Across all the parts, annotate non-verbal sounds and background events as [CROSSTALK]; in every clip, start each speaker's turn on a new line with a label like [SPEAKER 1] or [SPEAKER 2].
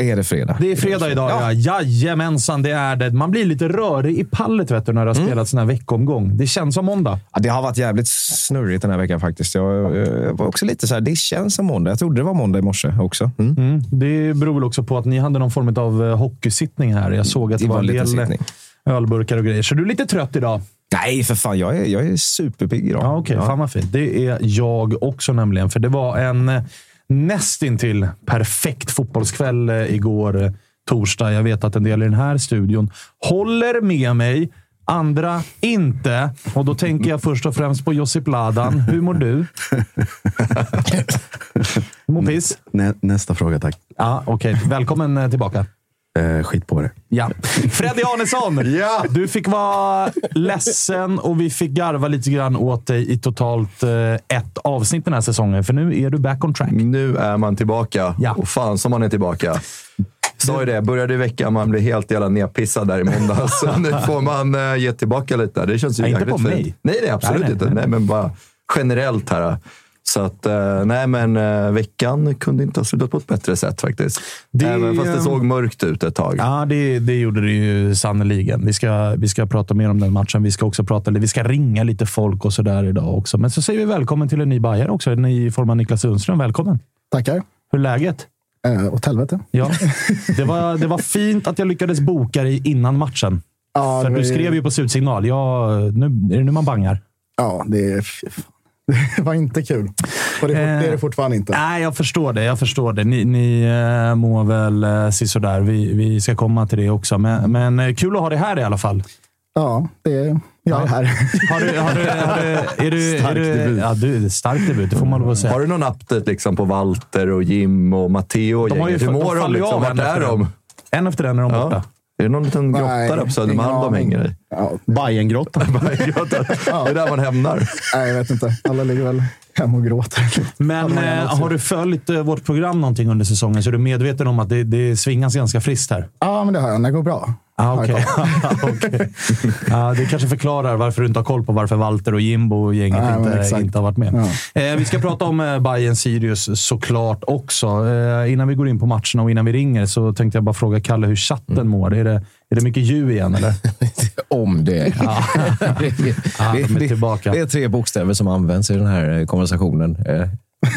[SPEAKER 1] Är det
[SPEAKER 2] fredag.
[SPEAKER 1] Det är fredag idag, ja. Jajamensan, det är det. Man blir lite rörig i pallet vet du, när det har
[SPEAKER 2] Mm.
[SPEAKER 1] spelats sån här veckomgång. Det känns som måndag.
[SPEAKER 2] Ja, det har varit jävligt snurrigt den här veckan faktiskt. Jag, jag var också lite så här, det känns som måndag. Jag trodde det var måndag i morse också. Mm.
[SPEAKER 1] Mm. Det beror väl också på att ni hade någon form av eh, hockeysittning här. Jag såg att det,
[SPEAKER 2] Det
[SPEAKER 1] var
[SPEAKER 2] var
[SPEAKER 1] en del
[SPEAKER 2] sittning.
[SPEAKER 1] eh, ölburkar och grejer. Så du är lite trött idag?
[SPEAKER 2] Nej, för fan. Jag är, jag är superpigg idag.
[SPEAKER 1] Ja, Okej, fan vad fint. Det är jag också nämligen. För det var en eh, nästintill perfekt fotbollskväll eh, igår eh, torsdag. Jag vet att en del i den här studion håller med mig. Andra inte. Och då tänker jag först och främst på Josip Ladan. Hur mår du? [LAUGHS] Mår piss?
[SPEAKER 3] Nä, nästa fråga, tack.
[SPEAKER 1] Ja, Okej, välkommen eh, tillbaka.
[SPEAKER 3] Eh, skit på det.
[SPEAKER 1] Ja. Freddy Arnesson! [LAUGHS]
[SPEAKER 3] Ja!
[SPEAKER 1] Du fick vara ledsen och vi fick garva lite grann åt dig i totalt eh, ett avsnitt den här säsongen. För nu är du back on track.
[SPEAKER 3] Nu är man tillbaka.
[SPEAKER 1] Ja.
[SPEAKER 3] Och fan som man är tillbaka. Sa ju det, började i veckan, man blev helt jävla nedpissad där i måndags. [LAUGHS] Så nu får man uh, ge tillbaka lite. Det känns ju
[SPEAKER 1] Nej, inte
[SPEAKER 3] jäkligt
[SPEAKER 1] på
[SPEAKER 3] fint.
[SPEAKER 1] mig.
[SPEAKER 3] Nej, nej, absolut
[SPEAKER 1] Nej, nej,
[SPEAKER 3] inte.
[SPEAKER 1] Nej,
[SPEAKER 3] men bara generellt här. Så att, eh, nej men eh, veckan kunde inte ha slutat på ett bättre sätt faktiskt.
[SPEAKER 1] Det-
[SPEAKER 3] Även fast det såg mörkt ut ett tag.
[SPEAKER 1] Ja, det, det gjorde det ju sannerligen. Vi ska, vi ska prata mer om den matchen. Vi ska också prata, vi ska ringa lite folk och sådär idag också. Men så säger vi välkommen till en ny bajare också. I form av Niklas Sundström. Välkommen!
[SPEAKER 4] Tackar.
[SPEAKER 1] Hur är läget?
[SPEAKER 4] Eh, åt helvete.
[SPEAKER 1] Ja, det var, det var fint att jag lyckades boka dig innan matchen.
[SPEAKER 4] Ja,
[SPEAKER 1] För du skrev ju på slutsignal. Ja, nu, är det nu man bangar?
[SPEAKER 4] Ja, det, är. [LAUGHS] det var inte kul. Och det, är det är det fortfarande inte.
[SPEAKER 1] Nej, jag förstår det. Jag förstår det. Ni, ni äh, mår väl äh, sisådär. Vi, vi ska komma till det också. Men, men eh, kul att ha dig här i alla fall.
[SPEAKER 4] Ja, det, jag är här. [LAUGHS]
[SPEAKER 1] Har du, har du, har du, är du,
[SPEAKER 3] Stark
[SPEAKER 1] är du,
[SPEAKER 3] debut.
[SPEAKER 1] Ja, du, stark debut, det får man lov att säga.
[SPEAKER 3] Har du någon update liksom, på Walter och Jim och Matteo och
[SPEAKER 1] De har ju-
[SPEAKER 3] gänget? Hur mår de? Liksom?
[SPEAKER 1] av
[SPEAKER 3] Vart är
[SPEAKER 1] efter
[SPEAKER 3] de?
[SPEAKER 1] en. En efter en är de borta.
[SPEAKER 3] Är det någon liten grotta
[SPEAKER 4] Nej,
[SPEAKER 3] där på Södermalm de hänger i?
[SPEAKER 4] Ja,
[SPEAKER 3] Bajengrottan. [LAUGHS] Bajengrottan. Det är där man hämnar.
[SPEAKER 4] nej, jag vet inte. Alla ligger väl hemma och gråter.
[SPEAKER 1] Men eh, har du följt eh, vårt program någonting under säsongen så är du medveten om att det, det svingas ganska friskt här?
[SPEAKER 4] Ja, men det har jag. Det går bra.
[SPEAKER 1] Ah,
[SPEAKER 4] jag
[SPEAKER 1] Okej. Okej. Ja, [LAUGHS] [LAUGHS] det kanske förklarar varför du inte har koll på varför Walter och Jimbo och gänget
[SPEAKER 4] men
[SPEAKER 1] inte, inte har varit med.
[SPEAKER 4] Ja.
[SPEAKER 1] Eh, vi ska prata om eh, Bayern Sirius såklart också. Eh, innan vi går in på matcherna och innan vi ringer så tänkte jag bara fråga Kalle hur chatten mår. Är det, är det mycket ju igen eller? [LAUGHS]
[SPEAKER 2] Om det.
[SPEAKER 1] Ja.
[SPEAKER 2] det,
[SPEAKER 1] Ja, de är
[SPEAKER 2] det,
[SPEAKER 1] tillbaka.
[SPEAKER 2] det är tre bokstäver som används i den här eh, konversationen.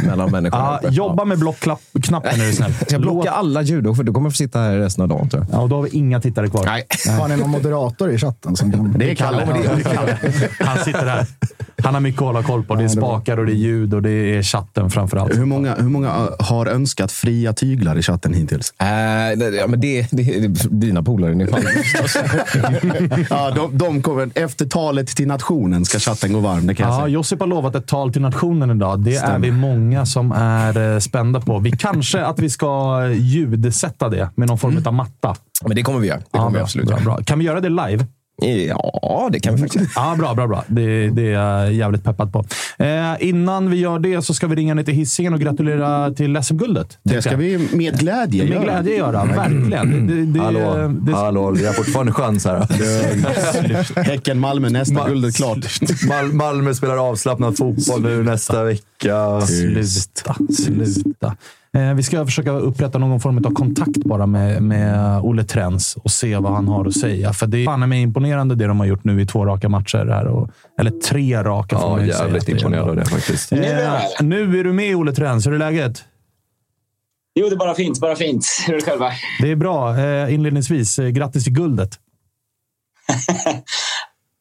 [SPEAKER 2] Mellan människorna. Uppe.
[SPEAKER 1] jobba med blockknappen är du snäll.
[SPEAKER 2] Jag blocka alla judo? För du kommer få sitta här resten av dagen tror jag.
[SPEAKER 1] Ja, och då har vi inga tittare kvar.
[SPEAKER 3] Nej.
[SPEAKER 4] Har ni någon moderator i chatten? Som kan...
[SPEAKER 3] Det är Kalle.
[SPEAKER 1] Ja, det är Kalle. Han sitter där. Han har mycket att hålla koll på. Det är spakar och det är ljud och det är chatten framför allt.
[SPEAKER 5] Hur många, hur många äh, har önskat fria tyglar i chatten hittills?
[SPEAKER 2] Äh, det, ja, men det, det, det är dina polare. [LAUGHS]
[SPEAKER 5] Ja, de, de kommer, efter talet till nationen ska chatten gå varm, det kan jag
[SPEAKER 1] Ja,
[SPEAKER 5] säga.
[SPEAKER 1] Josip har lovat ett tal till nationen idag. Det är vi många som är eh, spända på. Vi kanske att vi ska ljudsätta det med någon form av matta.
[SPEAKER 2] Men det kommer vi göra. Det kommer vi
[SPEAKER 1] bra,
[SPEAKER 2] absolut
[SPEAKER 1] bra, bra. Kan vi göra det live?
[SPEAKER 2] Ja, det kan vi faktiskt.
[SPEAKER 1] Ja, bra, bra, bra. Det, det är jag jävligt peppad på. Eh, innan vi gör det så ska vi ringa ner till Hisingen och gratulera till SM-guldet.
[SPEAKER 5] Det ska vi med glädje
[SPEAKER 1] Med
[SPEAKER 5] göra.
[SPEAKER 1] glädje göra, verkligen. Det, det,
[SPEAKER 3] Hallå,
[SPEAKER 1] det,
[SPEAKER 3] hallå, vi har fortfarande chans här.
[SPEAKER 5] Häcken-Malmö, nästa
[SPEAKER 3] Ma-
[SPEAKER 5] guld är klart.
[SPEAKER 3] Mal- Malmö spelar avslappnad fotboll nu nästa vecka.
[SPEAKER 1] Sluta, sluta. Eh, vi ska försöka upprätta någon form av kontakt bara med, med Olle Trens och se vad han har att säga. För det är fan mig imponerande det de har gjort nu i två raka matcher. Här och, eller tre raka får
[SPEAKER 3] Ja,
[SPEAKER 1] säga.
[SPEAKER 3] jävligt imponerad av det faktiskt.
[SPEAKER 1] Eh, nu är du med Olle Trens. Hur är läget?
[SPEAKER 6] Jo, det är bara fint. Bara fint. Hur är det själva?
[SPEAKER 1] Det är bra. Eh, inledningsvis, eh, grattis till guldet.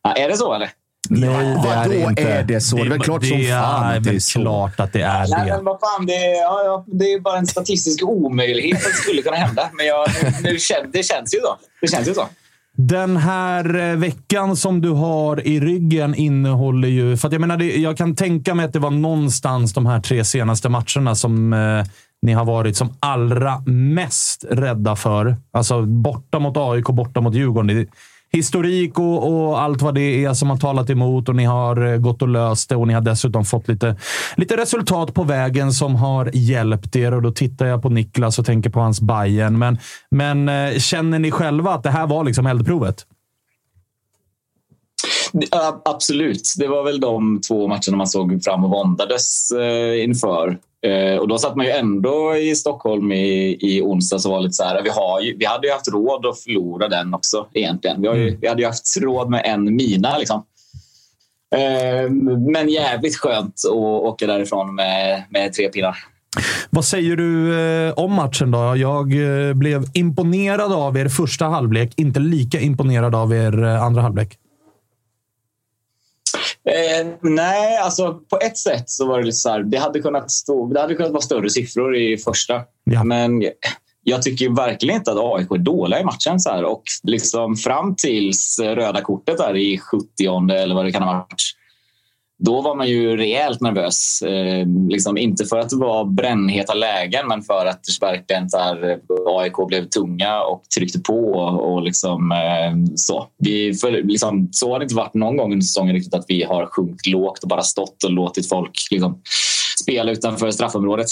[SPEAKER 1] [LAUGHS]
[SPEAKER 6] Är det så, eller?
[SPEAKER 1] Nej, det är det inte.
[SPEAKER 5] är det så? Det är väl klart som
[SPEAKER 1] det
[SPEAKER 5] fan
[SPEAKER 1] är
[SPEAKER 5] att det är så.
[SPEAKER 1] klart att det är
[SPEAKER 6] Nej,
[SPEAKER 1] det.
[SPEAKER 6] men vad fan, det är, ja, ja, det är bara en statistisk omöjlighet att det skulle kunna hända. Men jag, nu, det känns ju så. Det känns ju så.
[SPEAKER 1] Den här eh, veckan som du har i ryggen innehåller ju... För att jag, menar, det, jag kan tänka mig att det var någonstans de här tre senaste matcherna som eh, ni har varit som allra mest rädda för. Alltså borta mot AIK, borta mot Djurgården. Det, historik och, och allt vad det är som har talat emot och ni har eh, gått och löst det och ni har dessutom fått lite, lite resultat på vägen som har hjälpt er. Och då tittar jag på Niklas och tänker på hans Bayern. Men, men eh, känner ni själva att det här var liksom eldprovet?
[SPEAKER 6] Absolut. Det var väl de två matcherna man såg fram och våndades eh, inför. Eh, och då satt man ju ändå i Stockholm i, i onsdags och var lite så här. Vi, har ju, vi hade ju haft råd att förlora den också egentligen. Vi, har ju, vi hade ju haft råd med en mina. Liksom. Eh, men jävligt skönt att åka därifrån med, med tre pinnar.
[SPEAKER 1] Vad säger du eh, om matchen då? Jag blev imponerad av er första halvlek, inte lika imponerad av er andra halvlek.
[SPEAKER 6] Eh, nej, alltså på ett sätt så var det lite så här. Det hade kunnat, stå, det hade kunnat vara större siffror i första.
[SPEAKER 1] Ja.
[SPEAKER 6] Men jag tycker verkligen inte att AIK är dåliga i matchen. Så här. Och liksom fram tills röda kortet där i 70 eller vad det kan ha varit. Då var man ju rejält nervös. Eh, liksom inte för att det var brännheta lägen men för att verkligen eh, AIK blev tunga och tryckte på. Och liksom, eh, så. Vi, för, liksom, så har det inte varit någon gång under säsongen riktigt att vi har sjunkit lågt och bara stått och låtit folk liksom, spela utanför straffområdet.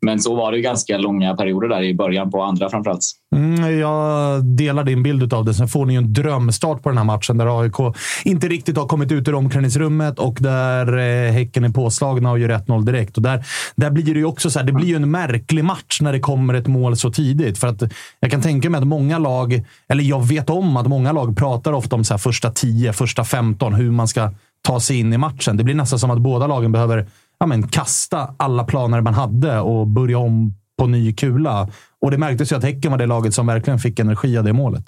[SPEAKER 6] Men så var det ju ganska långa perioder där i början på andra framförallt.
[SPEAKER 1] Mm, jag delar din bild av det. Sen får ni ju en drömstart på den här matchen där AIK inte riktigt har kommit ut ur omklädningsrummet och där eh, Häcken är påslagna och gör 1-0 direkt. Och där, där blir det ju också så här, det blir ju en märklig match när det kommer ett mål så tidigt. För att jag kan tänka mig att många lag, eller jag vet om att många lag pratar ofta om så här första 10, första 15, hur man ska ta sig in i matchen. Det blir nästan som att båda lagen behöver ja, men, kasta alla planer man hade och börja om på ny kula. Och det märktes ju att Häcken var det laget som verkligen fick energi av det målet.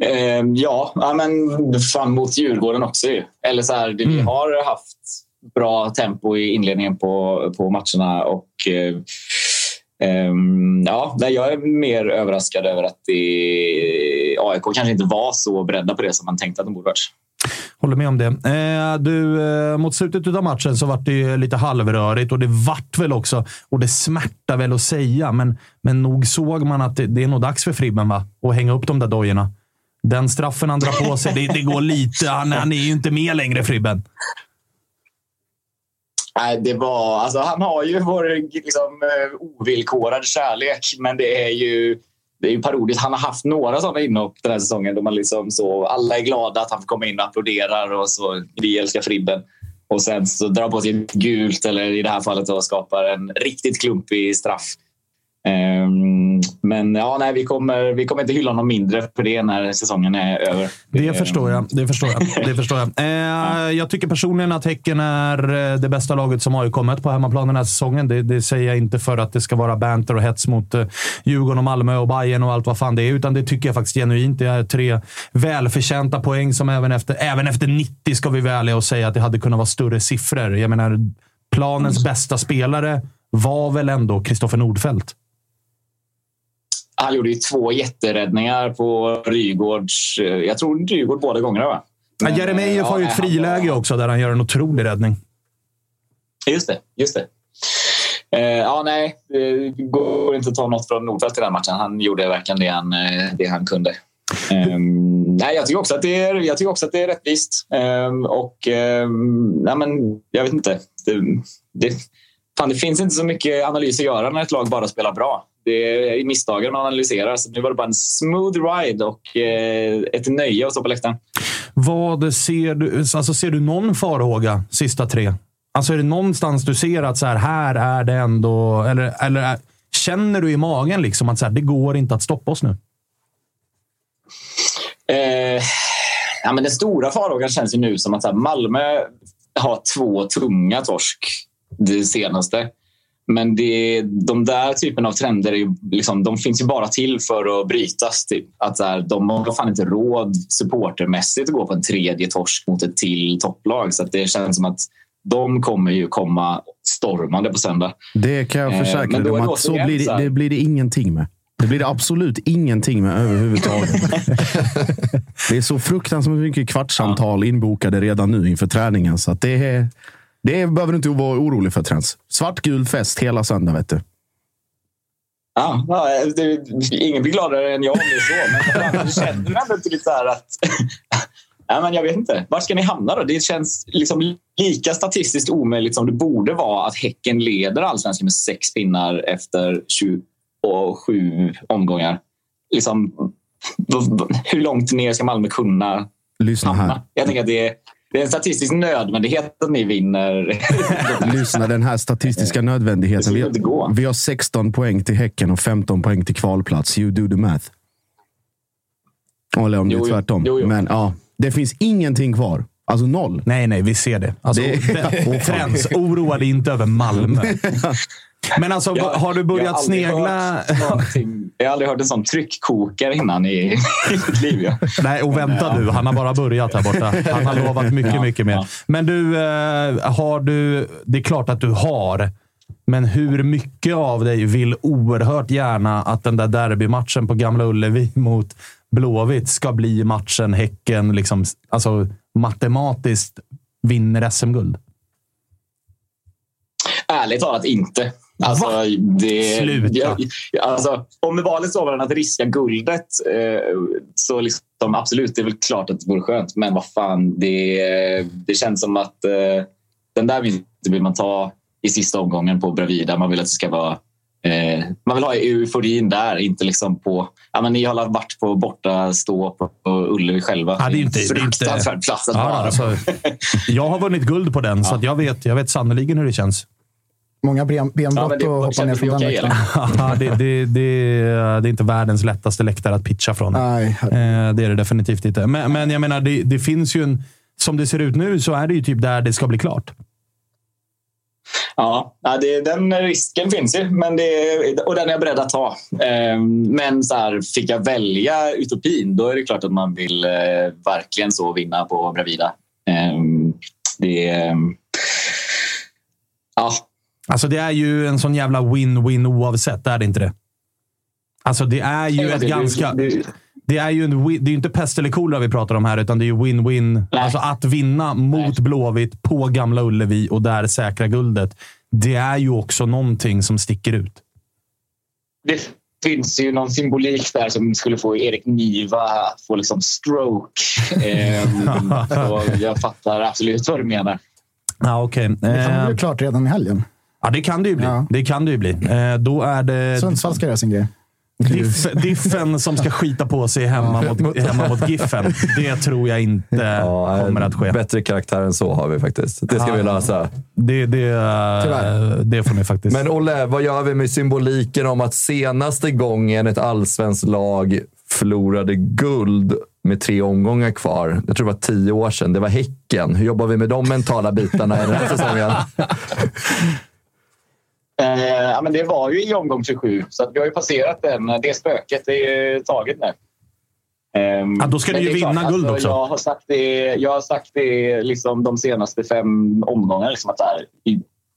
[SPEAKER 6] Eh, ja, ja, men fan mot Djurgården också ju. Eller så här, det, vi har haft bra tempo i inledningen på, på matcherna och eh, ehm, ja, jag är mer överraskad över att det, AIK kanske inte var så beredda på det som man tänkte att de borde varit.
[SPEAKER 1] Håller med om det. Eh, du, eh, mot slutet av matchen så vart det ju lite halvrörigt och det vart väl också, och det smärtar väl att säga, men, men nog såg man att det, det är nog dags för Fribben va? att hänga upp de där dojorna. Den straffen han drar på sig, det, det går lite. Han, han är ju inte med längre, Fribben.
[SPEAKER 6] Nej, det var, alltså, han har ju vår liksom, eh, ovillkorad kärlek, men det är ju det är ju parodiskt. Han har haft några sådana inhopp den här säsongen då man liksom så, alla är glada att han får komma in och applåderar och så vi älskar Fribben. Och sen så drar han på sig ett gult eller i det här fallet då skapar en riktigt klumpig straff. Ehm, men ja, nej, vi, kommer, vi kommer inte hylla honom mindre för det när säsongen är över.
[SPEAKER 1] Det förstår jag. Det förstår jag. Det förstår jag. [LAUGHS] Eh, jag tycker personligen att Häcken är eh, det bästa laget som har kommit på hemmaplan den här säsongen. Det, det säger jag inte för att det ska vara banter och hets mot eh, Djurgården, och Malmö och Bayern och allt vad fan det är, utan det tycker jag faktiskt genuint. Det är tre välförtjänta poäng som även efter, även efter 90 ska vi välja och säga att det hade kunnat vara större siffror. Jag menar, planens bästa spelare var väl ändå Kristoffer Nordfeldt.
[SPEAKER 6] Han gjorde ju två jätteräddningar på Rygårds... eh, Jag tror Rygård båda gångerna, va?
[SPEAKER 1] Ja, Jeremejeff har ju ett friläge också där han gör en otrolig räddning.
[SPEAKER 6] Just det. Just det. Eh, ja, nej, det går inte att ta något från Nordfeldt i den matchen. Han gjorde verkligen det han, eh, det han kunde. Ehm, nej, jag tycker också att det är, jag tycker också att det är rättvist. Ehm, och ehm, nej, men, jag vet inte. Det, det, fan, det finns inte så mycket analys att göra när ett lag bara spelar bra. Det är misstagen man analyserar. Så nu var det bara en smooth ride och eh, ett nöje att stå på läktaren.
[SPEAKER 1] Vad ser du? Alltså, ser du någon farhåga sista tre? Alltså är det någonstans du ser att så här, här är det ändå... Eller, eller är, känner du i magen liksom att så här, det går inte att stoppa oss nu?
[SPEAKER 6] Eh, ja, men den stora farhågan känns ju nu som att så här, Malmö har två tunga torsk det senaste. Men det, de där typen av trender är ju, liksom, de finns ju bara till för att brytas. Typ. Att så här, de har fan inte råd supportermässigt att gå på en tredje torsk mot ett till topplag. Så att det känns som att de kommer ju komma stormande på söndag.
[SPEAKER 5] Det kan jag
[SPEAKER 6] Eh,
[SPEAKER 5] försäkra
[SPEAKER 6] men
[SPEAKER 5] dig om att så blir det, det blir det ingenting med. Det blir det absolut ingenting med överhuvudtaget. [LAUGHS] det är så fruktansvärt mycket kvartssamtal inbokade redan nu inför träningen. Så det, är, det behöver du inte vara orolig för Trends. Svartgul fest hela söndag, vet du.
[SPEAKER 6] Ja, ja, det, ingen blir gladare än jag om det är så. Men det känner ändå inte lite så här att... ja, men jag vet inte. Var ska ni hamna då? Det känns liksom lika statistiskt omöjligt som det borde vara att Häcken leder allsvenskan med sex pinnar efter 27 omgångar. Liksom, hur långt ner ska Malmö kunna
[SPEAKER 5] Lyssna här.
[SPEAKER 6] hamna? Jag tänker att det är, det är en statistisk nödvändighet att ni vinner. [LAUGHS]
[SPEAKER 5] Lyssna, den här statistiska nödvändigheten. Vi har, vi har 16 poäng till Häcken och 15 poäng till kvalplats. You do the math. Eller om det är tvärtom.
[SPEAKER 6] Jo, jo.
[SPEAKER 5] Men ja, det finns ingenting kvar. Alltså noll.
[SPEAKER 1] Nej, nej, vi ser det. Alltså,
[SPEAKER 5] Det-
[SPEAKER 1] Trends, oroa dig inte över Malmö. [LAUGHS] Men alltså,
[SPEAKER 6] Jag-
[SPEAKER 1] har du
[SPEAKER 6] jag
[SPEAKER 1] börjat
[SPEAKER 6] har aldrig
[SPEAKER 1] snegla?
[SPEAKER 6] Jag har aldrig hört en sån tryckkokare innan i, [LAUGHS] i mitt liv. Ja.
[SPEAKER 1] Nej, och vänta du. Han har bara börjat här borta. Han har lovat mycket,
[SPEAKER 6] Ja,
[SPEAKER 1] mycket mer.
[SPEAKER 6] ja.
[SPEAKER 1] Men du, eh, har du... Det är klart att du har. Men hur mycket av dig vill oerhört gärna att den där derbymatchen på Gamla Ullevi [LAUGHS] mot Blåvitt ska bli matchen Häcken liksom, alltså, matematiskt vinner SM-guld?
[SPEAKER 6] Ärligt talat inte. Alltså, det,
[SPEAKER 1] Sluta.
[SPEAKER 6] Jag, alltså, om valet står mellan att riska guldet eh, så liksom, absolut, det är väl klart att det vore skönt. Men vad fan, det, det känns som att eh, den där vinsten vill man ta i sista omgången på Bravida. Man vill att det ska vara Eh, man vill ha euforin där, inte liksom på... Ja, men ni har varit på borta stå på, på Ullevi själva.
[SPEAKER 1] Ja, det är inte-
[SPEAKER 6] Fruktansvärd plats att
[SPEAKER 1] Ja,
[SPEAKER 6] vara
[SPEAKER 1] alltså, jag har vunnit guld på den, så att jag vet, jag vet sannoliken hur det känns.
[SPEAKER 4] Många ben-
[SPEAKER 6] Ja,
[SPEAKER 4] benbrott
[SPEAKER 6] det-
[SPEAKER 4] och hoppa ner från
[SPEAKER 6] det
[SPEAKER 4] den läktaren.
[SPEAKER 1] Ja, det, det, det, det är inte världens lättaste läktare att pitcha från.
[SPEAKER 4] Nej,
[SPEAKER 1] Eh, det är det definitivt inte. Men, men jag menar, det, det finns ju en... Som det ser ut nu så är det ju typ där det ska bli klart.
[SPEAKER 6] Ja, ja, det, den risken finns ju men det, och den är jag beredd att ta. Ehm, Men så här, fick jag välja utopin då är det klart att man vill eh, verkligen så vinna på Bravida. Ehm, Det, ehm, ja,
[SPEAKER 1] Alltså det är ju en sån jävla win-win oavsett, är det inte det? Alltså det är ju
[SPEAKER 6] Ja,
[SPEAKER 1] ett
[SPEAKER 6] det-
[SPEAKER 1] ganska...
[SPEAKER 6] det-
[SPEAKER 1] Det är ju en, det är ju inte pest eller kolera vi pratar om här, utan det är ju win-win. Alltså att vinna mot Blåvitt på Gamla Ullevi och där säkra guldet. Det är ju också någonting som sticker ut.
[SPEAKER 6] det finns ju någon symbolik där som skulle få Erik Niva att få liksom stroke. [LAUGHS] Ehm, så jag fattar absolut vad du menar.
[SPEAKER 1] Ja, okej.
[SPEAKER 4] Det kan bli klart redan i helgen.
[SPEAKER 1] Ja, det kan det ju bli.
[SPEAKER 4] Ja.
[SPEAKER 1] Det kan det ju bli. Eh, då är det...
[SPEAKER 4] Sundsvall ska göra sin grej.
[SPEAKER 1] Diff, diffen som ska skita på sig hemma mot, hemma mot Giffen. Det tror jag inte
[SPEAKER 3] Ja,
[SPEAKER 1] kommer att ske.
[SPEAKER 3] Bättre karaktär än så har vi faktiskt. Det ska vi lösa.
[SPEAKER 1] Det, det, det får ni faktiskt.
[SPEAKER 3] Men Olle, vad gör vi med symboliken om att senaste gången ett allsvenskt lag förlorade guld med tre omgångar kvar, jag tror det var tio år sedan, det var Häcken. Hur jobbar vi med de mentala bitarna i den här [LAUGHS] säsongen?
[SPEAKER 6] Eh, ja, men det var ju i omgång 27, så att vi har ju passerat den. Det spöket är ju taget nu. Ehm,
[SPEAKER 1] Ja, då ska ni ju
[SPEAKER 6] det är
[SPEAKER 1] vinna
[SPEAKER 6] klart,
[SPEAKER 1] guld
[SPEAKER 6] alltså,
[SPEAKER 1] också.
[SPEAKER 6] Jag har sagt det, jag har sagt det liksom de senaste fem omgångarna. Liksom att här,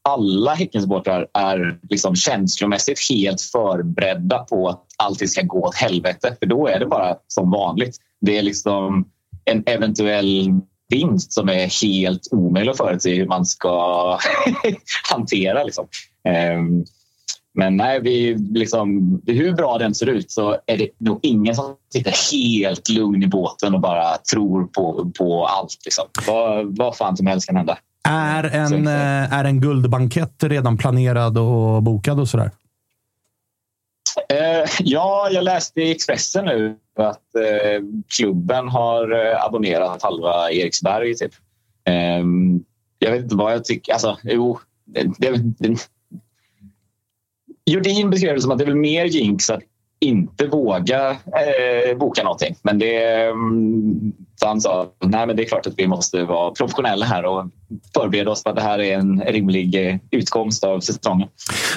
[SPEAKER 6] alla Häckensupportrar är liksom känslomässigt helt förberedda på att allting ska gå åt helvete. För då är det bara som vanligt. Det är liksom en eventuell vinst som är helt omöjlig att förutse hur man ska [LAUGHS] hantera. Liksom. Ehm, men nej, vi, liksom, hur bra den ser ut så är det nog ingen som sitter helt lugn i båten och bara tror på, på allt. Liksom. Vad, vad fan som helst kan hända.
[SPEAKER 1] Är en, eh, är en guldbankett redan planerad och bokad och sådär?
[SPEAKER 6] Eh, ja, jag läste i Expressen nu att eh, klubben har eh, abonnerat halva Eriksberg. Typ. Eh, jag vet inte vad jag tycker. Alltså, jo, det, det, det, Jordin beskrev det som att det är väl mer jinx att inte våga eh, boka någonting. Men det, mm, så han sa nej men det är klart att vi måste vara professionella här och förbereda oss på att det här är en rimlig eh, utkomst av säsongen.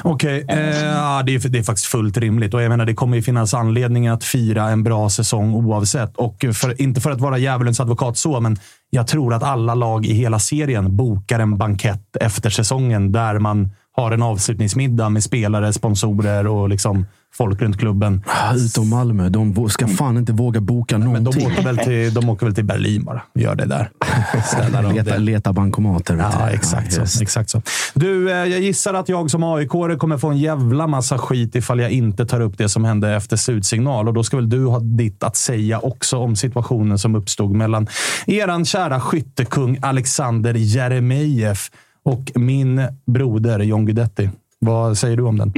[SPEAKER 1] Okej, eh, ja, det, är, det är faktiskt fullt rimligt. Och jag menar, det kommer ju finnas anledning att fira en bra säsong oavsett. Och för, inte för att vara djävulens advokat så, men jag tror att alla lag i hela serien bokar en bankett efter säsongen där man har en avslutningsmiddag med spelare, sponsorer och liksom folk runt klubben.
[SPEAKER 5] Ah, Utom Malmö. De ska fan inte våga boka
[SPEAKER 1] Men de
[SPEAKER 5] någonting.
[SPEAKER 1] åker, väl till, de åker väl till Berlin bara. Gör det där. [LAUGHS] Snälla de,
[SPEAKER 5] leta, bankomater.
[SPEAKER 1] Ja, exakt
[SPEAKER 5] Ja,
[SPEAKER 1] så. Exakt så. Du, eh, jag gissar att jag som aik kommer få en jävla massa skit ifall jag inte tar upp det som hände efter slutsignal. Och då ska väl du ha ditt att säga också om situationen som uppstod mellan eran kära skyttekung Alexander Jeremejeff och min broder John Guidetti. Vad säger du om den? [LAUGHS]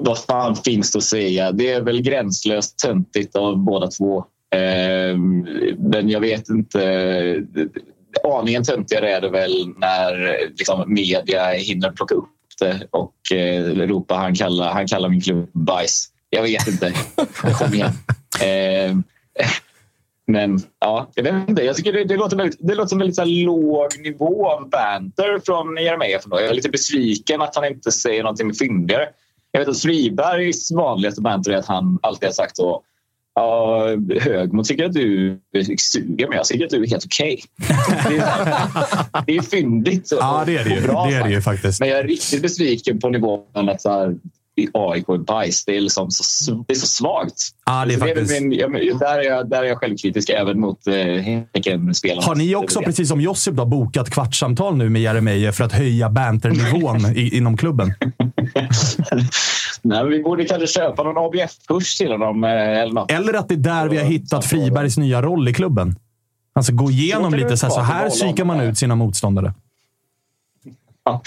[SPEAKER 6] Vad fan finns det att säga? Det är väl gränslöst töntigt av båda två. Eh, men jag vet inte. Aningen töntigare är det väl när liksom, media hinner plocka upp det och eh, ropa han kallar, han kallar min klubb bajs. Jag vet inte. Kom igen. [LAUGHS] Men ja, jag vet inte. Jag tycker det, det låter, väldigt, det låter som en väldigt så låg nivå av banter från Jeremejeff. Jag är lite besviken att han inte säger någonting fyndigare. Jag vet att Fribergs vanligaste banter är att han alltid har sagt så. Ja, Högmo tycker att du suger, men jag tycker att du är helt okej. Det, är så här- det är fyndigt. och-
[SPEAKER 1] Ja, det är det ju.
[SPEAKER 6] och bra
[SPEAKER 1] Det är det ju faktiskt.
[SPEAKER 6] Men jag är riktigt besviken på nivån att så här, i AIK är bajs. Det är, liksom så, det är så svagt.
[SPEAKER 1] Ja, det är
[SPEAKER 6] Så väl
[SPEAKER 1] faktiskt-
[SPEAKER 6] min, där, är jag, där är jag självkritisk även mot eh, Häcken-spelarna.
[SPEAKER 1] Har ni också,
[SPEAKER 6] Det är det.
[SPEAKER 1] precis som Josip, då, bokat kvartssamtal nu med Jeremejeff för att höja banternivån [LAUGHS] i, inom klubben? [LAUGHS]
[SPEAKER 6] Nej, vi borde kanske köpa någon ABF-kurs till honom. eh, Eller, något.
[SPEAKER 1] Eller att det är där vi har hittat Fribergs nya roll i klubben. Alltså gå igenom
[SPEAKER 6] det
[SPEAKER 1] lite så här, så här
[SPEAKER 6] det
[SPEAKER 1] psykar man ut sina motståndare.
[SPEAKER 6] Ja.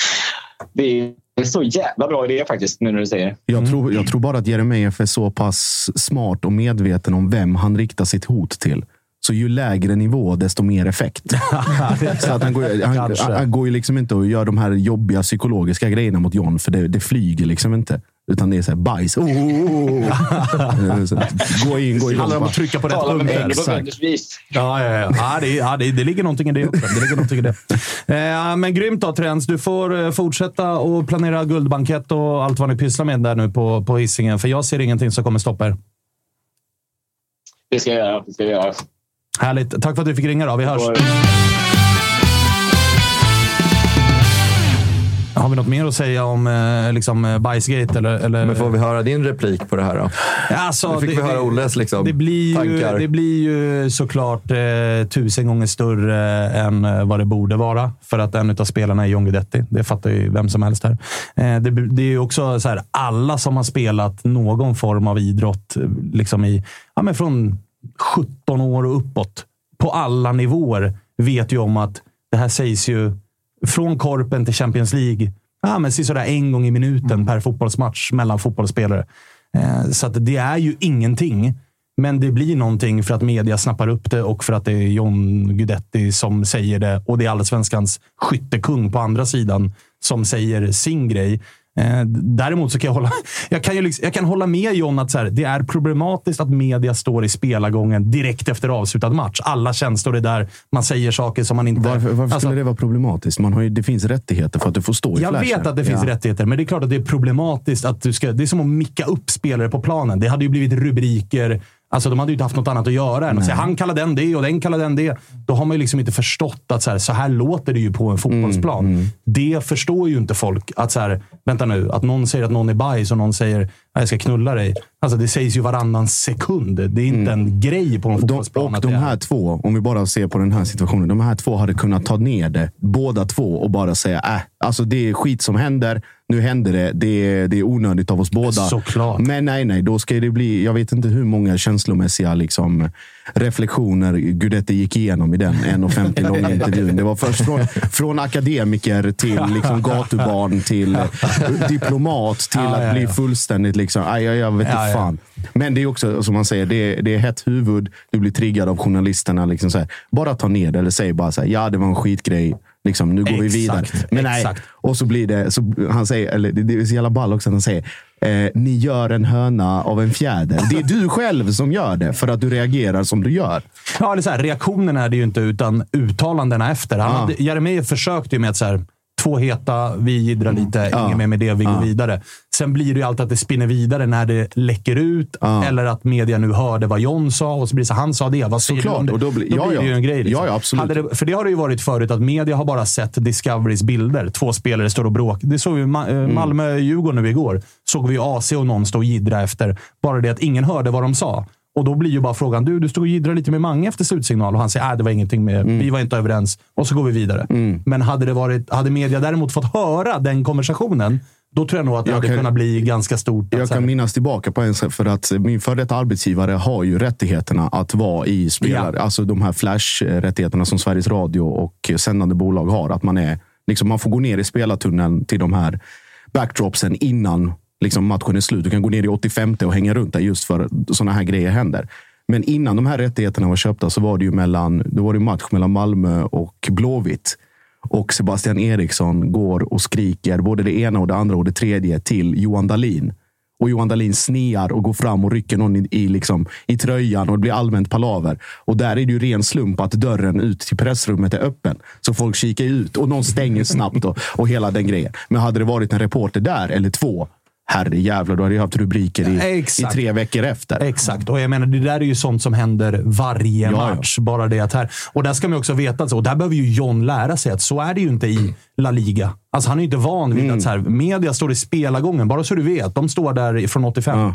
[SPEAKER 6] Det är så jävla bra idé faktiskt, nu när du säger det.
[SPEAKER 5] Jag, tror, jag tror bara att Jeremejeff är så pass smart och medveten om vem han riktar sitt hot till. Så ju lägre nivå, desto mer effekt. [LAUGHS] så att han, går, han, han, han går ju liksom inte och gör de här jobbiga psykologiska grejerna mot John, för det, det flyger liksom inte. Utan det är så här bajs. Oh, oh, oh. [LAUGHS] Så, gå in, gå in.
[SPEAKER 1] handlar om att trycka på rätt
[SPEAKER 6] och
[SPEAKER 5] Exakt.
[SPEAKER 1] Ja, ja, ja. ja, det, ja det, det ligger någonting i det också. Det ligger någonting i det. Eh, men grymt då, Trends. Du får eh, fortsätta och planera guldbankett och allt vad ni pysslar med där nu på, på Hisingen. För jag ser ingenting som kommer stoppa er.
[SPEAKER 6] Det ska jag göra. Det ska jag göra.
[SPEAKER 1] Härligt. Tack för att du fick ringa. Då. Vi hörs. Har vi något mer att säga om eh, liksom, eh, bajsgate? Eller, eller...
[SPEAKER 3] Men får vi höra din replik på det här då?
[SPEAKER 1] Alltså,
[SPEAKER 3] Nu fick vi höra Olles liksom,
[SPEAKER 1] det blir ju,
[SPEAKER 3] tankar.
[SPEAKER 1] Det blir ju såklart eh, tusen gånger större än eh, vad det borde vara. För att en av spelarna är John Guidetti. Det fattar ju vem som helst här. Eh, det, det är ju också så här, alla som har spelat någon form av idrott liksom i, ja, men från 17 år och uppåt, på alla nivåer, vet ju om att det här sägs ju från korpen till Champions League ja, men sådär en gång i minuten per fotbollsmatch mellan fotbollsspelare. Eh, så det är ju ingenting. Men det blir någonting för att media snappar upp det och för att det är John Guidetti som säger det. Och det är Allsvenskans skyttekung på andra sidan som säger sin grej. Eh, däremot så kan jag hålla, [LAUGHS] jag kan, ju liksom, jag kan hålla med John att så här, det är problematiskt att media står i spelargången direkt efter avslutad match. Alla känslor är där. Man säger saker som man inte...
[SPEAKER 5] Varför, varför
[SPEAKER 1] Alltså-
[SPEAKER 5] skulle det vara problematiskt? Man har ju, det finns rättigheter för att du får stå i
[SPEAKER 1] jag
[SPEAKER 5] flashen.
[SPEAKER 1] vet att det finns
[SPEAKER 5] Ja.
[SPEAKER 1] rättigheter, men det är klart att det är problematiskt. att du ska, Det är som att micka upp spelare på planen. Det hade ju blivit rubriker. Alltså, de hade ju inte haft något annat att göra än att säga han kallar den det och den kallar den det. Då har man ju liksom inte förstått att så här, så här låter det ju på en fotbollsplan.
[SPEAKER 5] Mm,
[SPEAKER 1] Det förstår ju inte folk. Att så här, vänta nu, att någon säger att någon är bajs och någon säger jag ska knulla dig. Alltså, det sägs ju varannan sekund. Det är inte en grej på en
[SPEAKER 5] Mm.
[SPEAKER 1] Fotbollsplan.
[SPEAKER 5] och de
[SPEAKER 1] är-
[SPEAKER 5] här två, om vi bara ser på den här situationen. De här två hade kunnat ta ner det, båda två, och bara säga äh, alltså det är skit som händer. Nu händer det. Det är, det är onödigt av oss båda.
[SPEAKER 1] Såklart.
[SPEAKER 5] Men nej, nej. Då ska det bli, jag vet inte hur många känslomässiga liksom, reflektioner Gudetti gick igenom i den 1,50 långa [LAUGHS] intervjun. Det var först från, från akademiker till liksom, gatubarn till eh, diplomat till att bli fullständigt liksom, aj, jag, jag vet inte
[SPEAKER 1] Ja, ja.
[SPEAKER 5] fan. Men det är också som man säger, det är, det är hett huvud. Du blir triggad av journalisterna. Liksom så här. Bara ta ner det eller säg bara så här, ja det var en skitgrej. Liksom, nu går vi vidare.
[SPEAKER 1] Exakt,
[SPEAKER 5] Men nej.
[SPEAKER 1] exakt.
[SPEAKER 5] Och så blir det, så han säger, eller det, det är så jävla ball också att han säger, eh, ni gör en höna av en fjäder. Det är du själv som gör det för att du reagerar som du gör.
[SPEAKER 1] Ja, eller så här, reaktionen är det ju inte, utan uttalandena efter. Han hade, Jeremejeff försökte ju med att så här, två heta, vi jiddrar lite,
[SPEAKER 5] Mm.
[SPEAKER 1] Inget mer med det, vi går vidare. Sen blir det ju alltid att det spinner vidare när det läcker ut,
[SPEAKER 5] Ja.
[SPEAKER 1] eller att media nu hörde vad John sa och så blir det så han sa det. Vad säger
[SPEAKER 5] Såklart,
[SPEAKER 1] du om det?
[SPEAKER 5] och då blir- ja,
[SPEAKER 1] det
[SPEAKER 5] ja.
[SPEAKER 1] ju en grej. liksom.
[SPEAKER 5] Ja, absolut.
[SPEAKER 1] Det, för det har det ju varit förut, att media har bara sett Discoverys bilder. Två spelare står och bråkar. Det såg vi Ma-
[SPEAKER 5] Mm.
[SPEAKER 1] eh, Malmö-Djurgården nu igår. Såg vi AC och någon stå och jiddra efter. Bara det att ingen hörde vad de sa. Och då blir ju bara frågan, du, du stod och jiddrade lite med Mange efter slutsignal och han säger, att det var ingenting med,
[SPEAKER 5] Mm.
[SPEAKER 1] vi var inte överens. Och så går vi vidare. Men hade, det varit, hade media däremot fått höra den konversationen, då tror jag nog att det
[SPEAKER 5] Jag
[SPEAKER 1] hade
[SPEAKER 5] kan-
[SPEAKER 1] kunnat bli ganska stort.
[SPEAKER 5] Jag kan minnas tillbaka på en för att min före detta arbetsgivare har ju rättigheterna att vara i spelare.
[SPEAKER 1] Ja.
[SPEAKER 5] Alltså de här flash-rättigheterna som Sveriges Radio och sändande bolag har. Att man, är, liksom, man får gå ner i spelartunneln till de här backdropsen innan liksom, matchen är slut. Du kan gå ner i 85 och hänga runt där just för sådana här grejer händer. Men innan de här rättigheterna var köpta så var det ju mellan, då var det match mellan Malmö och Blåvitt. Och Sebastian Eriksson går och skriker både det ena och det andra och det tredje till Johan Dahlin. Och Johan Dahlin snear och går fram och rycker någon i, i, liksom, i tröjan och det blir allmänt palaver. Och där är det ju ren slump att dörren ut till pressrummet är öppen. Så folk kikar ut och någon stänger snabbt och, och hela den grejen. Men hade det varit en reporter där, eller två, herre jävlar, då hade jag haft rubriker i, i
[SPEAKER 1] Exakt.
[SPEAKER 5] tre veckor efter.
[SPEAKER 1] Exakt, och jag menar det där är ju sånt som händer varje
[SPEAKER 5] Ja, ja.
[SPEAKER 1] match. Bara det att här, och där ska man också veta, och där behöver ju John lära sig att så är det ju inte i La Liga. Alltså han är ju inte van vid
[SPEAKER 5] Mm.
[SPEAKER 1] att så här, media står i spelargången, bara så du vet. De står där från 85.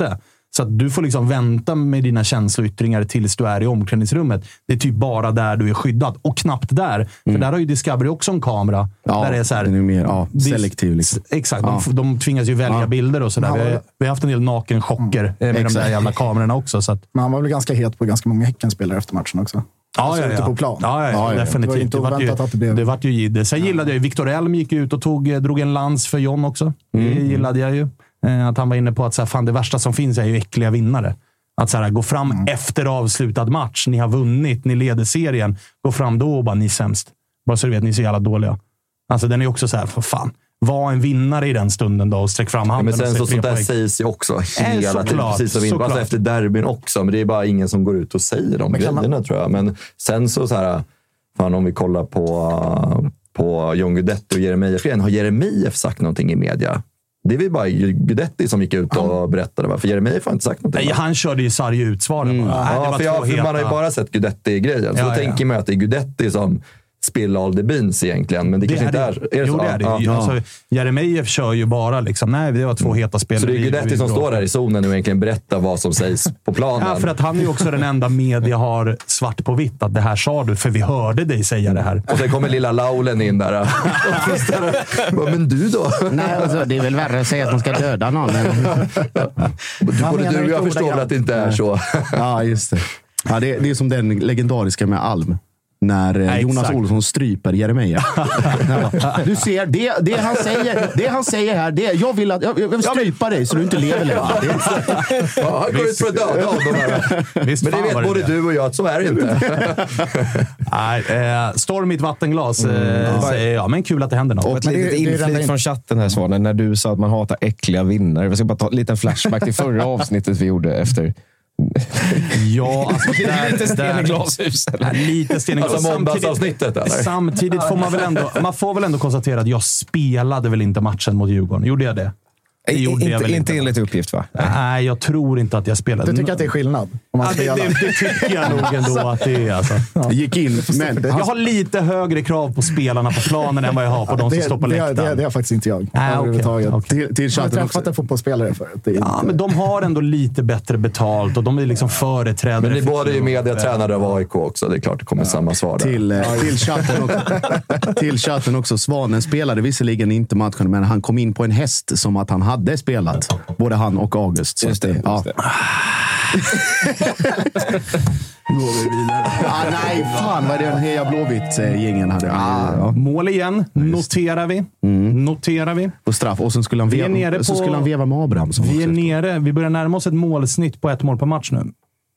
[SPEAKER 1] Så att du får liksom vänta med dina känsloyttringar tills du är i omklädningsrummet. Det är typ bara där du är skyddad. Och knappt där. För där har ju Discovery också en kamera.
[SPEAKER 5] Mm. Ja,
[SPEAKER 1] där det är så här,
[SPEAKER 5] den är mer ja,
[SPEAKER 1] det-
[SPEAKER 5] selektiv. Liksom.
[SPEAKER 1] Exakt.
[SPEAKER 5] Ja.
[SPEAKER 1] De, de tvingas ju välja
[SPEAKER 5] Ja.
[SPEAKER 1] bilder och sådär. Vi, har, vi har haft en del nakenchocker eh, med de där
[SPEAKER 5] Exakt.
[SPEAKER 1] jävla kamerorna också. Så att,
[SPEAKER 4] Men han var väl ganska het på ganska många Häckenspelare efter matchen också.
[SPEAKER 1] Ja,
[SPEAKER 4] Alltså
[SPEAKER 1] ja, ja.
[SPEAKER 4] på plan.
[SPEAKER 1] Ja, ja, ja,
[SPEAKER 5] Ja,
[SPEAKER 1] definitivt.
[SPEAKER 4] Det var inte
[SPEAKER 1] ju,
[SPEAKER 4] oväntat att det blev-
[SPEAKER 1] det vart ju jidder. Sen gillade jag ju, Viktor Elm gick ut och tog, eh, drog en lans för John också.
[SPEAKER 5] Mm.
[SPEAKER 1] Det gillade jag ju. Eh, Att han var inne på att så här, fan, det värsta som finns är ju äckliga vinnare. Att så här, gå fram
[SPEAKER 4] Mm.
[SPEAKER 1] efter avslutad match. Ni har vunnit, ni leder serien. Gå fram då och bara, ni är sämst. Bara så du vet, ni är så jävla dåliga. Alltså den är också så här, för fan. Var en vinnare i den stunden då och sträck fram
[SPEAKER 3] Ja,
[SPEAKER 1] handen.
[SPEAKER 3] men
[SPEAKER 1] och
[SPEAKER 3] sen så sånt där sägs ju också hela tiden.
[SPEAKER 1] såklart,
[SPEAKER 3] Precis som alltså efter derbyn också, men det är bara ingen som går ut och säger de
[SPEAKER 4] Men kan man-
[SPEAKER 3] grejerna tror jag. Men sen så, så här, fan om vi kollar på, på John Guidetti och Jeremejeff igen. Har Jeremejeff sagt någonting i media? Det är väl bara Guidetti som gick ut och berättade. Va? För Jeremejeff har inte sagt någonting.
[SPEAKER 1] Nej, han körde ju sarg utsvaren det
[SPEAKER 3] Ja,
[SPEAKER 1] var
[SPEAKER 3] för, jag, för man har ju bara sett Guidetti-grejen. Så
[SPEAKER 1] Ja,
[SPEAKER 3] då
[SPEAKER 1] ja.
[SPEAKER 3] tänker man ju att det är Guidetti som spill all the beans egentligen. Men det, kanske inte är. är det
[SPEAKER 1] jo,
[SPEAKER 3] så?
[SPEAKER 1] det är det.
[SPEAKER 3] Ja.
[SPEAKER 1] Alltså, Jeremejeff kör ju bara liksom, nej, det var två heta spelare.
[SPEAKER 3] Så det är Guidetti som står där i zonen nu och egentligen berättar vad som sägs på [LAUGHS] planen.
[SPEAKER 1] Ja, för att han är ju också den enda media har svart på vitt att det här sa du, för vi hörde dig säga det här.
[SPEAKER 3] Och sen kommer lilla Laulen in där. [LAUGHS] Men du då?
[SPEAKER 5] Nej, alltså, det är väl värre att säga att de ska döda någon.
[SPEAKER 3] Både
[SPEAKER 4] menar
[SPEAKER 3] du och jag förstår väl att det inte är så.
[SPEAKER 5] ja, just det. Ja, det, det är som den legendariska med Alm. När eh,
[SPEAKER 1] Ja,
[SPEAKER 5] Jonas
[SPEAKER 1] exakt.
[SPEAKER 5] Olsson stryper Jeremejeff. [LAUGHS] du ser, det, det, han säger, det han säger här, det, jag, vill att, jag, jag vill strypa dig så du inte lever längre.
[SPEAKER 3] Ja, han går ut för att döda honom.
[SPEAKER 1] Visst
[SPEAKER 3] Men det vet både
[SPEAKER 1] det.
[SPEAKER 3] du och jag att så är det inte. [LAUGHS]
[SPEAKER 1] Nej, eh, storm i ett vattenglas, eh, säger jag. Men kul att det händer något.
[SPEAKER 2] Och ett litet
[SPEAKER 4] det är
[SPEAKER 2] inflik
[SPEAKER 4] redan-
[SPEAKER 2] från chatten här, Svanen, när du sa att man hatar äckliga vinnare. Jag ska bara ta en liten flashback till förra avsnittet vi gjorde efter...
[SPEAKER 1] Ja, alltså, [LAUGHS] där-
[SPEAKER 2] Lite sten i glashus.
[SPEAKER 1] Lite sten i
[SPEAKER 3] Alltså
[SPEAKER 1] glashus.
[SPEAKER 3] måndagsavsnittet, eller?
[SPEAKER 1] Samtidigt får man väl ändå, man får väl ändå konstatera att jag spelade väl inte matchen mot Djurgården. Gjorde jag det? Det gjorde jag
[SPEAKER 2] Inte,
[SPEAKER 1] väl
[SPEAKER 2] inte enligt uppgift, va?
[SPEAKER 1] Nej, jag tror inte att jag spelade.
[SPEAKER 4] Du tycker att det är skillnad?
[SPEAKER 1] Ja, det, det, det tycker jag nog [LAUGHS] ändå att det är. Alltså.
[SPEAKER 5] Gick in, men
[SPEAKER 1] Jag har lite högre krav på spelarna på planen än vad jag har på de som står på
[SPEAKER 4] det,
[SPEAKER 1] läktaren.
[SPEAKER 4] det, det har faktiskt inte jag.
[SPEAKER 1] Okej,
[SPEAKER 4] överhuvudtaget.
[SPEAKER 1] okej.
[SPEAKER 5] till, till
[SPEAKER 4] Jag har träffat en fotbollsspelare förut.
[SPEAKER 1] Ja,
[SPEAKER 4] inte-
[SPEAKER 1] men de har ändå lite bättre betalt och de är liksom företrädare.
[SPEAKER 3] Men ni
[SPEAKER 1] för
[SPEAKER 3] båda är ju mediatränare av AIK också. Det är klart det kommer samma svar där.
[SPEAKER 5] Till, eh, till, chatten också, [LAUGHS] till chatten också. Svanen spelade visserligen inte matchen, men han kom in på en häst som att han hade spelat. Både han och August. Så
[SPEAKER 2] Just det. Just
[SPEAKER 5] ja.
[SPEAKER 2] det. [LAUGHS]
[SPEAKER 5] Går vi vidare? Ah, nej, fan vad den Heja Blåvitt-gängen hade. Ja.
[SPEAKER 1] Mål igen, noterar vi. Noterar vi.
[SPEAKER 5] På straff. Och sen skulle han
[SPEAKER 1] Vi är
[SPEAKER 5] veva,
[SPEAKER 1] nere
[SPEAKER 5] så
[SPEAKER 1] på-
[SPEAKER 5] skulle han veva med Abrahamsson.
[SPEAKER 1] Vi är nere. Vi börjar närma oss ett målsnitt på ett mål per match nu.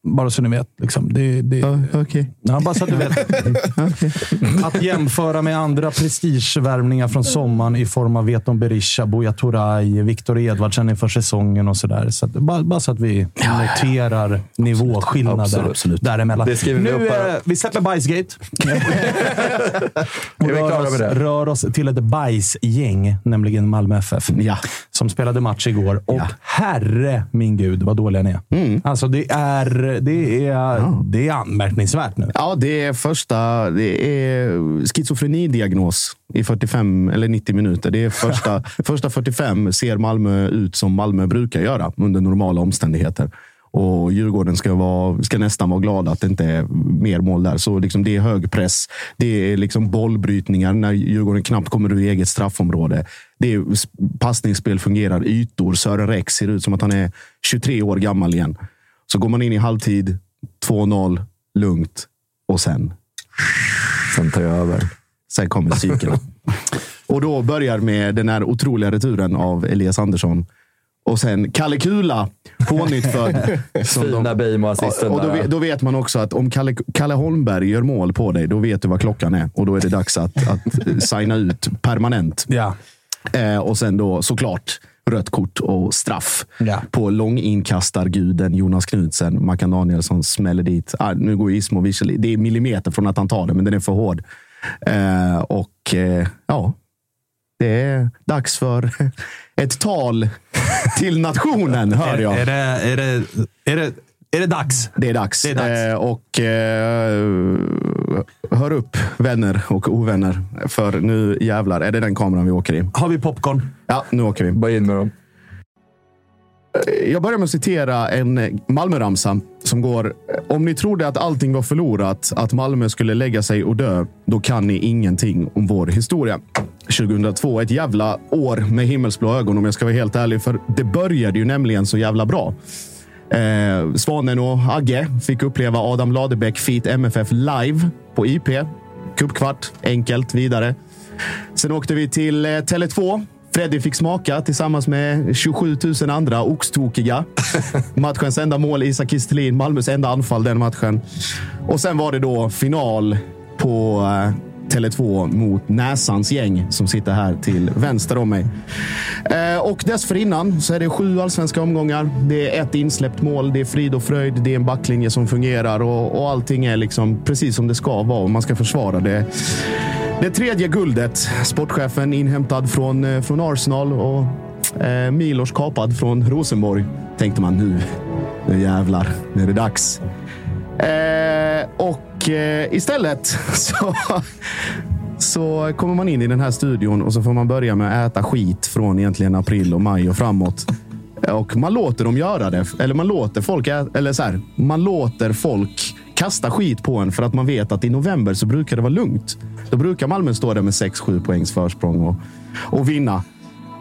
[SPEAKER 1] Bara så ni vet. Liksom. Det, det,
[SPEAKER 5] Ja, Okej.
[SPEAKER 1] ja, bara så att du vet. [LAUGHS] Att jämföra med andra prestigevärvningar från sommaren i form av Veton Berisha, Buya Turay, Viktor Edvardsen inför säsongen och sådär. Så att, bara, bara så att vi noterar nivåskillnader
[SPEAKER 3] Absolut, absolut.
[SPEAKER 1] däremellan.
[SPEAKER 3] Det vi
[SPEAKER 1] nu,
[SPEAKER 3] upp här.
[SPEAKER 1] eh, vi släpper bajsgate. [LAUGHS]
[SPEAKER 3] Vi
[SPEAKER 1] rör, oss, rör oss till ett bajsgäng, nämligen Malmö FF.
[SPEAKER 5] Ja.
[SPEAKER 1] Som spelade match igår. Och
[SPEAKER 5] Ja.
[SPEAKER 1] herre min gud vad dåliga ni är. Alltså det är, det, är, det är anmärkningsvärt nu.
[SPEAKER 5] Ja, det är första... Det är schizofrenidiagnos i 45 eller 90 minuter. Det är första, [LAUGHS] första 45 ser Malmö ut som Malmö brukar göra under normala omständigheter. Och Djurgården ska, vara, ska nästan vara glada att det inte är mer mål där. Så liksom det är hög press. Det är liksom bollbrytningar när Djurgården knappt kommer ur eget straffområde. Det är passningsspel fungerar, ytor. Sören Rex ser ut som att han är 23 år gammal igen. Så går man in i halvtid, 2-0, lugnt och sen,
[SPEAKER 3] Sen tar jag över.
[SPEAKER 5] sen kommer psykena. [LAUGHS] och då börjar med den här otroliga returen av Elias Andersson. Och sen Kalle Kula, pånyttfödd. [LAUGHS] som de-
[SPEAKER 3] Fina Beijmo-assisten
[SPEAKER 5] och då,
[SPEAKER 3] där.
[SPEAKER 5] vet- då vet man också att om Kalle, Kalle Holmberg gör mål på dig, då vet du vad klockan är. Och då är det dags att, att signa ut permanent.
[SPEAKER 1] Ja.
[SPEAKER 5] Eh, och sen då såklart rött kort och straff
[SPEAKER 1] Ja.
[SPEAKER 5] på långinkastarguden Jonas Knudsen. Mackan Danielsson smäller dit. Ah, nu går Ismo visserligen. Det är millimeter från att han tar det, men den är för hård. Eh, och eh, ja, det är dags för [LAUGHS] ett tal till nationen, [LAUGHS] hör
[SPEAKER 1] Är,
[SPEAKER 5] jag.
[SPEAKER 1] är, det, är, det, är, det, är det dags?
[SPEAKER 5] Det är dags.
[SPEAKER 1] Det är dags.
[SPEAKER 5] Eh, och eh, hör upp, vänner och ovänner. För nu jävlar är det den kameran vi åker i.
[SPEAKER 1] Har vi popcorn?
[SPEAKER 5] Ja, nu åker vi.
[SPEAKER 3] Bara in med dem.
[SPEAKER 5] Jag börjar med att citera en Malmö-ramsa som går. Om ni trodde att allting var förlorat, att Malmö skulle lägga sig och dö, då kan ni ingenting om vår historia. 2002, ett jävla år med himmelsblå ögon om jag ska vara helt ärlig. För det började ju nämligen så jävla bra. Eh, Svanen och Agge fick uppleva Adam Ladebäck feat MFF live på IP. Cupkvart, enkelt, vidare. Sen åkte vi till eh, Tele2. Freddy fick smaka tillsammans med 27 000 andra oxtokiga. [LAUGHS] Matchens enda mål, Isak Kistelin. Malmös enda anfall den matchen. Och sen var det då final på eh, Tele2 mot Näsans gäng som sitter här till vänster om mig. Eh, och dessförinnan så är det sju allsvenska omgångar. Det är ett insläppt mål, det är frid och fröjd, det är en backlinje som fungerar och, och allting är liksom precis som det ska vara och man ska försvara det. Det tredje guldet, sportchefen inhämtad från, eh, från Arsenal och eh, Milos kapad från Rosenborg. Tänkte man nu, nu jävlar, nu är det dags. Eh, och eh, istället [LAUGHS] så, så kommer man in i den här studion och så får man börja med att äta skit från egentligen april och maj och framåt. Och man låter dem göra det. Eller man låter folk, ä- eller så här, man låter folk kasta skit på en för att man vet att i november så brukar det vara lugnt. Då brukar Malmö stå där med 6-7 poängs försprång och, och vinna.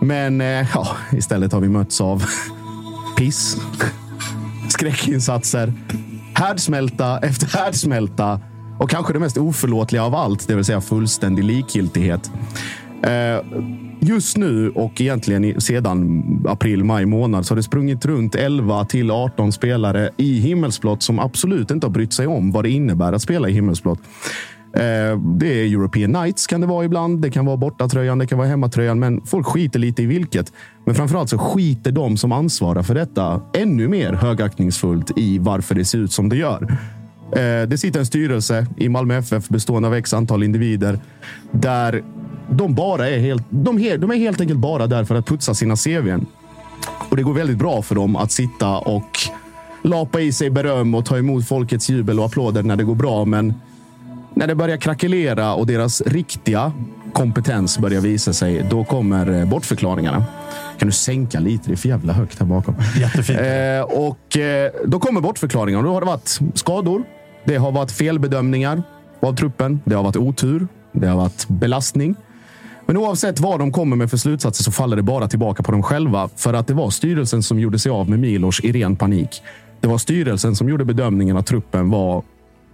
[SPEAKER 5] Men eh, ja, istället har vi mötts av [LAUGHS] piss, skräckinsatser, härdsmälta efter härdsmälta Och kanske det mest oförlåtliga av allt, det vill säga fullständig likgiltighet. Eh, just nu och egentligen sedan april, maj månad så har det sprungit runt 11 till 18 spelare i himmelsblått som absolut inte har brytt sig om vad det innebär att spela i himmelsblått. Eh, Det är European Nights kan det vara ibland. Det kan vara bortatröjan, det kan vara hemmatröjan, men folk skiter lite i vilket. Men framförallt så skiter de som ansvarar för detta ännu mer högaktningsfullt i varför det ser ut som det gör. Eh, Det sitter en styrelse i Malmö FF bestående av x antal individer där de bara är helt, de, de är helt enkelt bara där för att putsa sina CVn. Och det går väldigt bra för dem att sitta och lapa i sig beröm och ta emot folkets jubel och applåder när det går bra. Men när det börjar krackelera och deras riktiga kompetens börjar visa sig, då kommer eh, bortförklaringarna. Kan du sänka lite? Det är för jävla högt här bakom.
[SPEAKER 1] Jättefint.
[SPEAKER 5] Eh, och eh, då kommer bortförklaringarna. Då har det varit skador. Det har varit felbedömningar av truppen. Det har varit otur. Det har varit belastning. Men oavsett vad de kommer med för slutsatser så faller det bara tillbaka på dem själva. För att det var styrelsen som gjorde sig av med Milos i ren panik. Det var styrelsen som gjorde bedömningen att truppen var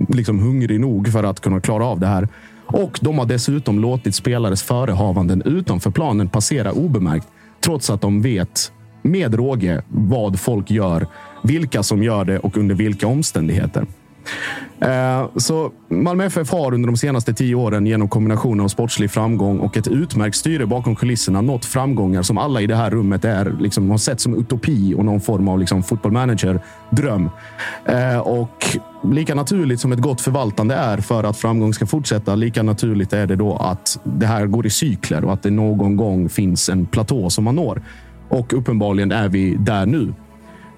[SPEAKER 5] liksom hungrig nog för att kunna klara av det här. Och de har dessutom låtit spelares förehavanden utanför planen passera obemärkt. Trots att de vet med råge vad folk gör, vilka som gör det och under vilka omständigheter. Eh, så Malmö FF har under de senaste tio åren genom kombinationen av sportslig framgång och ett utmärkt styre bakom kulisserna nått framgångar som alla i det här rummet är, liksom, har sett som utopi och någon form av liksom, fotbollmanager-dröm. Eh, och lika naturligt som ett gott förvaltande är för att framgång ska fortsätta, lika naturligt är det då att det här går i cykler och att det någon gång finns en platå som man når. Och uppenbarligen är vi där nu.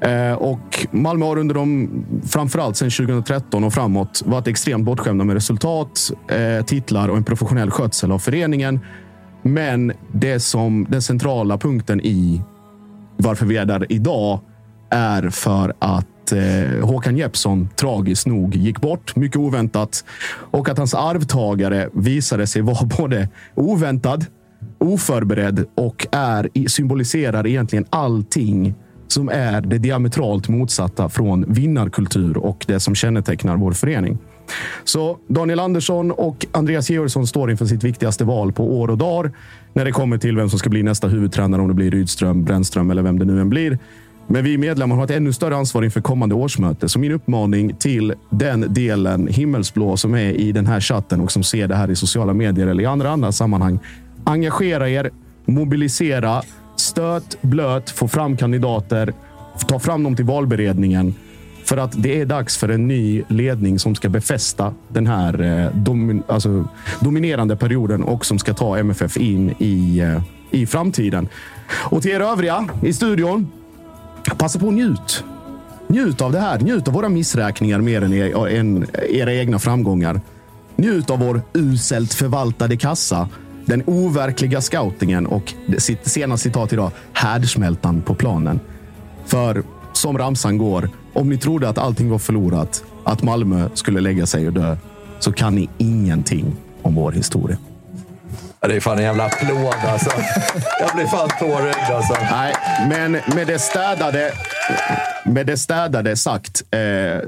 [SPEAKER 5] Eh, och Malmö har under de, framförallt sedan 2013 och framåt, varit extremt bortskämda med resultat, eh, titlar och en professionell skötsel av föreningen. Men det som den centrala punkten i varför vi är där idag är för att eh, Håkan Jeppsson tragiskt nog gick bort, mycket oväntat. Och att hans arvtagare visade sig vara [LAUGHS] både oväntad, oförberedd och är, symboliserar egentligen allting som är det diametralt motsatta från vinnarkultur och det som kännetecknar vår förening. Så Daniel Andersson och Andreas Georgsson står inför sitt viktigaste val på år och dag när det kommer till vem som ska bli nästa huvudtränare, om det blir Rydström, Brännström eller vem det nu än blir. Men vi medlemmar har ett ännu större ansvar inför kommande årsmöte. Så min uppmaning till den delen himmelsblå som är i den här chatten och som ser det här i sociala medier eller i andra, andra sammanhang. Engagera er, mobilisera, stöt, blöt, få fram kandidater, ta fram dem till valberedningen. För att det är dags för en ny ledning som ska befästa den här eh, domin alltså, dominerande perioden och som ska ta MFF in i, eh, i framtiden. Och till er övriga i studion, passa på och njut. Njut av det här. Njut av våra missräkningar mer än, er, eh, än era egna framgångar. Njut av vår uselt förvaltade kassa. Den overkliga scoutingen och sitt- senaste citat idag, härdsmältan på planen. För som ramsan går, om ni trodde att allting var förlorat, att Malmö skulle lägga sig och dö, så kan ni ingenting om vår historia.
[SPEAKER 3] Det är fan en jävla applåd alltså. Jag blir fan tårögd alltså.
[SPEAKER 5] Nej, men med det städade, med det städade sagt, eh,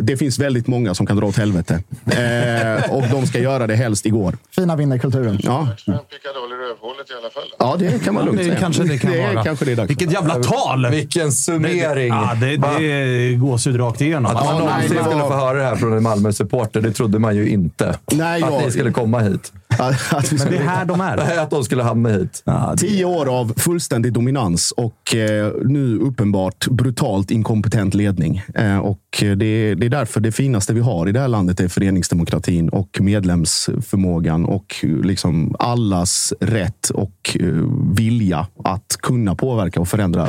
[SPEAKER 5] det finns väldigt många som kan dra åt helvete. Eh, och de ska göra det helst igår.
[SPEAKER 4] Fina vinnarkulturen.
[SPEAKER 5] Ja,
[SPEAKER 7] Pickadoll i rövhålet i alla fall.
[SPEAKER 5] ja det kan man lugnt
[SPEAKER 1] det
[SPEAKER 5] säga.
[SPEAKER 1] kanske det kan
[SPEAKER 5] det är
[SPEAKER 1] vara.
[SPEAKER 5] kanske det är dags.
[SPEAKER 1] Vilket jävla tal!
[SPEAKER 3] Vilken summering!
[SPEAKER 1] Ja, det, det är gåshud rakt igenom.
[SPEAKER 3] Att man
[SPEAKER 5] Ja,
[SPEAKER 3] någonsin
[SPEAKER 5] det var-
[SPEAKER 3] skulle få höra det här från en Malmö-supporter, det trodde man ju inte.
[SPEAKER 5] Nej,
[SPEAKER 3] att ni skulle komma hit.
[SPEAKER 5] Att- vi
[SPEAKER 1] Men det är här de är.
[SPEAKER 3] Att de skulle hamna hit.
[SPEAKER 1] Ja, det,
[SPEAKER 5] Tio år av fullständig dominans och eh, nu uppenbart brutalt inkompetent ledning. Eh, och det, det är därför det finaste vi har i det här landet är föreningsdemokratin och medlemsförmågan och liksom allas rätt och eh, vilja att kunna påverka och förändra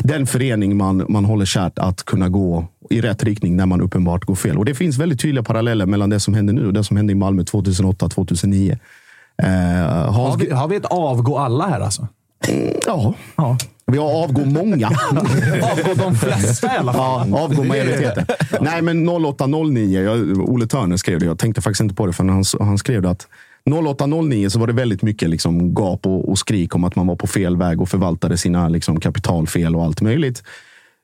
[SPEAKER 5] den förening man, man håller kärt att kunna gå i rätt riktning när man uppenbart går fel. Och det finns väldigt tydliga paralleller mellan det som händer nu och det som hände i Malmö 2008-2009. Eh,
[SPEAKER 1] har, vi, har vi ett avgå alla här alltså?
[SPEAKER 5] Ja.
[SPEAKER 1] Ja.
[SPEAKER 5] Vi har avgå många. [LAUGHS]
[SPEAKER 1] Avgå de flesta i alla fall.
[SPEAKER 5] Ja, avgå majoriteten. Nej, men 0809. Jag, Olle Törner skrev det. Jag tänkte faktiskt inte på det förrän han, han skrev det. att 0809 så var det väldigt mycket liksom gap och, och skrik om att man var på fel väg och förvaltade sina liksom kapitalfel och allt möjligt.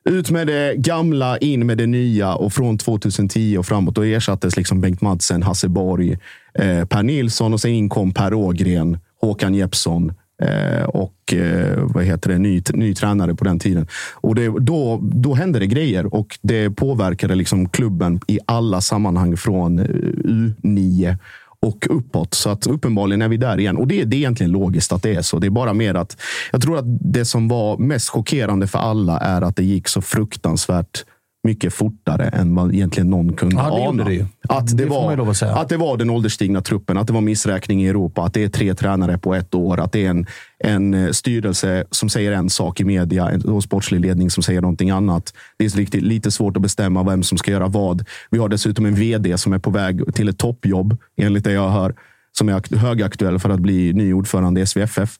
[SPEAKER 5] Ut med det gamla, in med det nya och från 2010 och framåt då ersattes liksom Bengt Madsen, Hasse Borg, eh, Per Nilsson och sen in kom Per Ågren, Håkan Jeppsson Eh, och eh, vad heter det, ny, ny tränare på den tiden. Och det, då, då hände det grejer och det påverkade liksom klubben i alla sammanhang från eh, U9 och uppåt. Så att uppenbarligen är vi där igen. Och det, det är egentligen logiskt att det är så. Det är bara mer att jag tror att det som var mest chockerande för alla är att det gick så fruktansvärt mycket fortare än vad egentligen någon kunde
[SPEAKER 1] Ja, det
[SPEAKER 5] ana.
[SPEAKER 1] det.
[SPEAKER 5] Att det,
[SPEAKER 1] Det
[SPEAKER 5] var,
[SPEAKER 1] att
[SPEAKER 5] att det var den ålderstigna truppen, att det var missräkning i Europa, att det är tre tränare på ett år, att det är en, en eh, styrelse som säger en sak i media en- och sportslig ledning som säger någonting annat. Det är riktigt, lite svårt att bestämma vem som ska göra vad. Vi har dessutom en vd som är på väg till ett toppjobb, enligt det jag hör, som är akt- högaktuell för att bli ny ordförande i SVFF.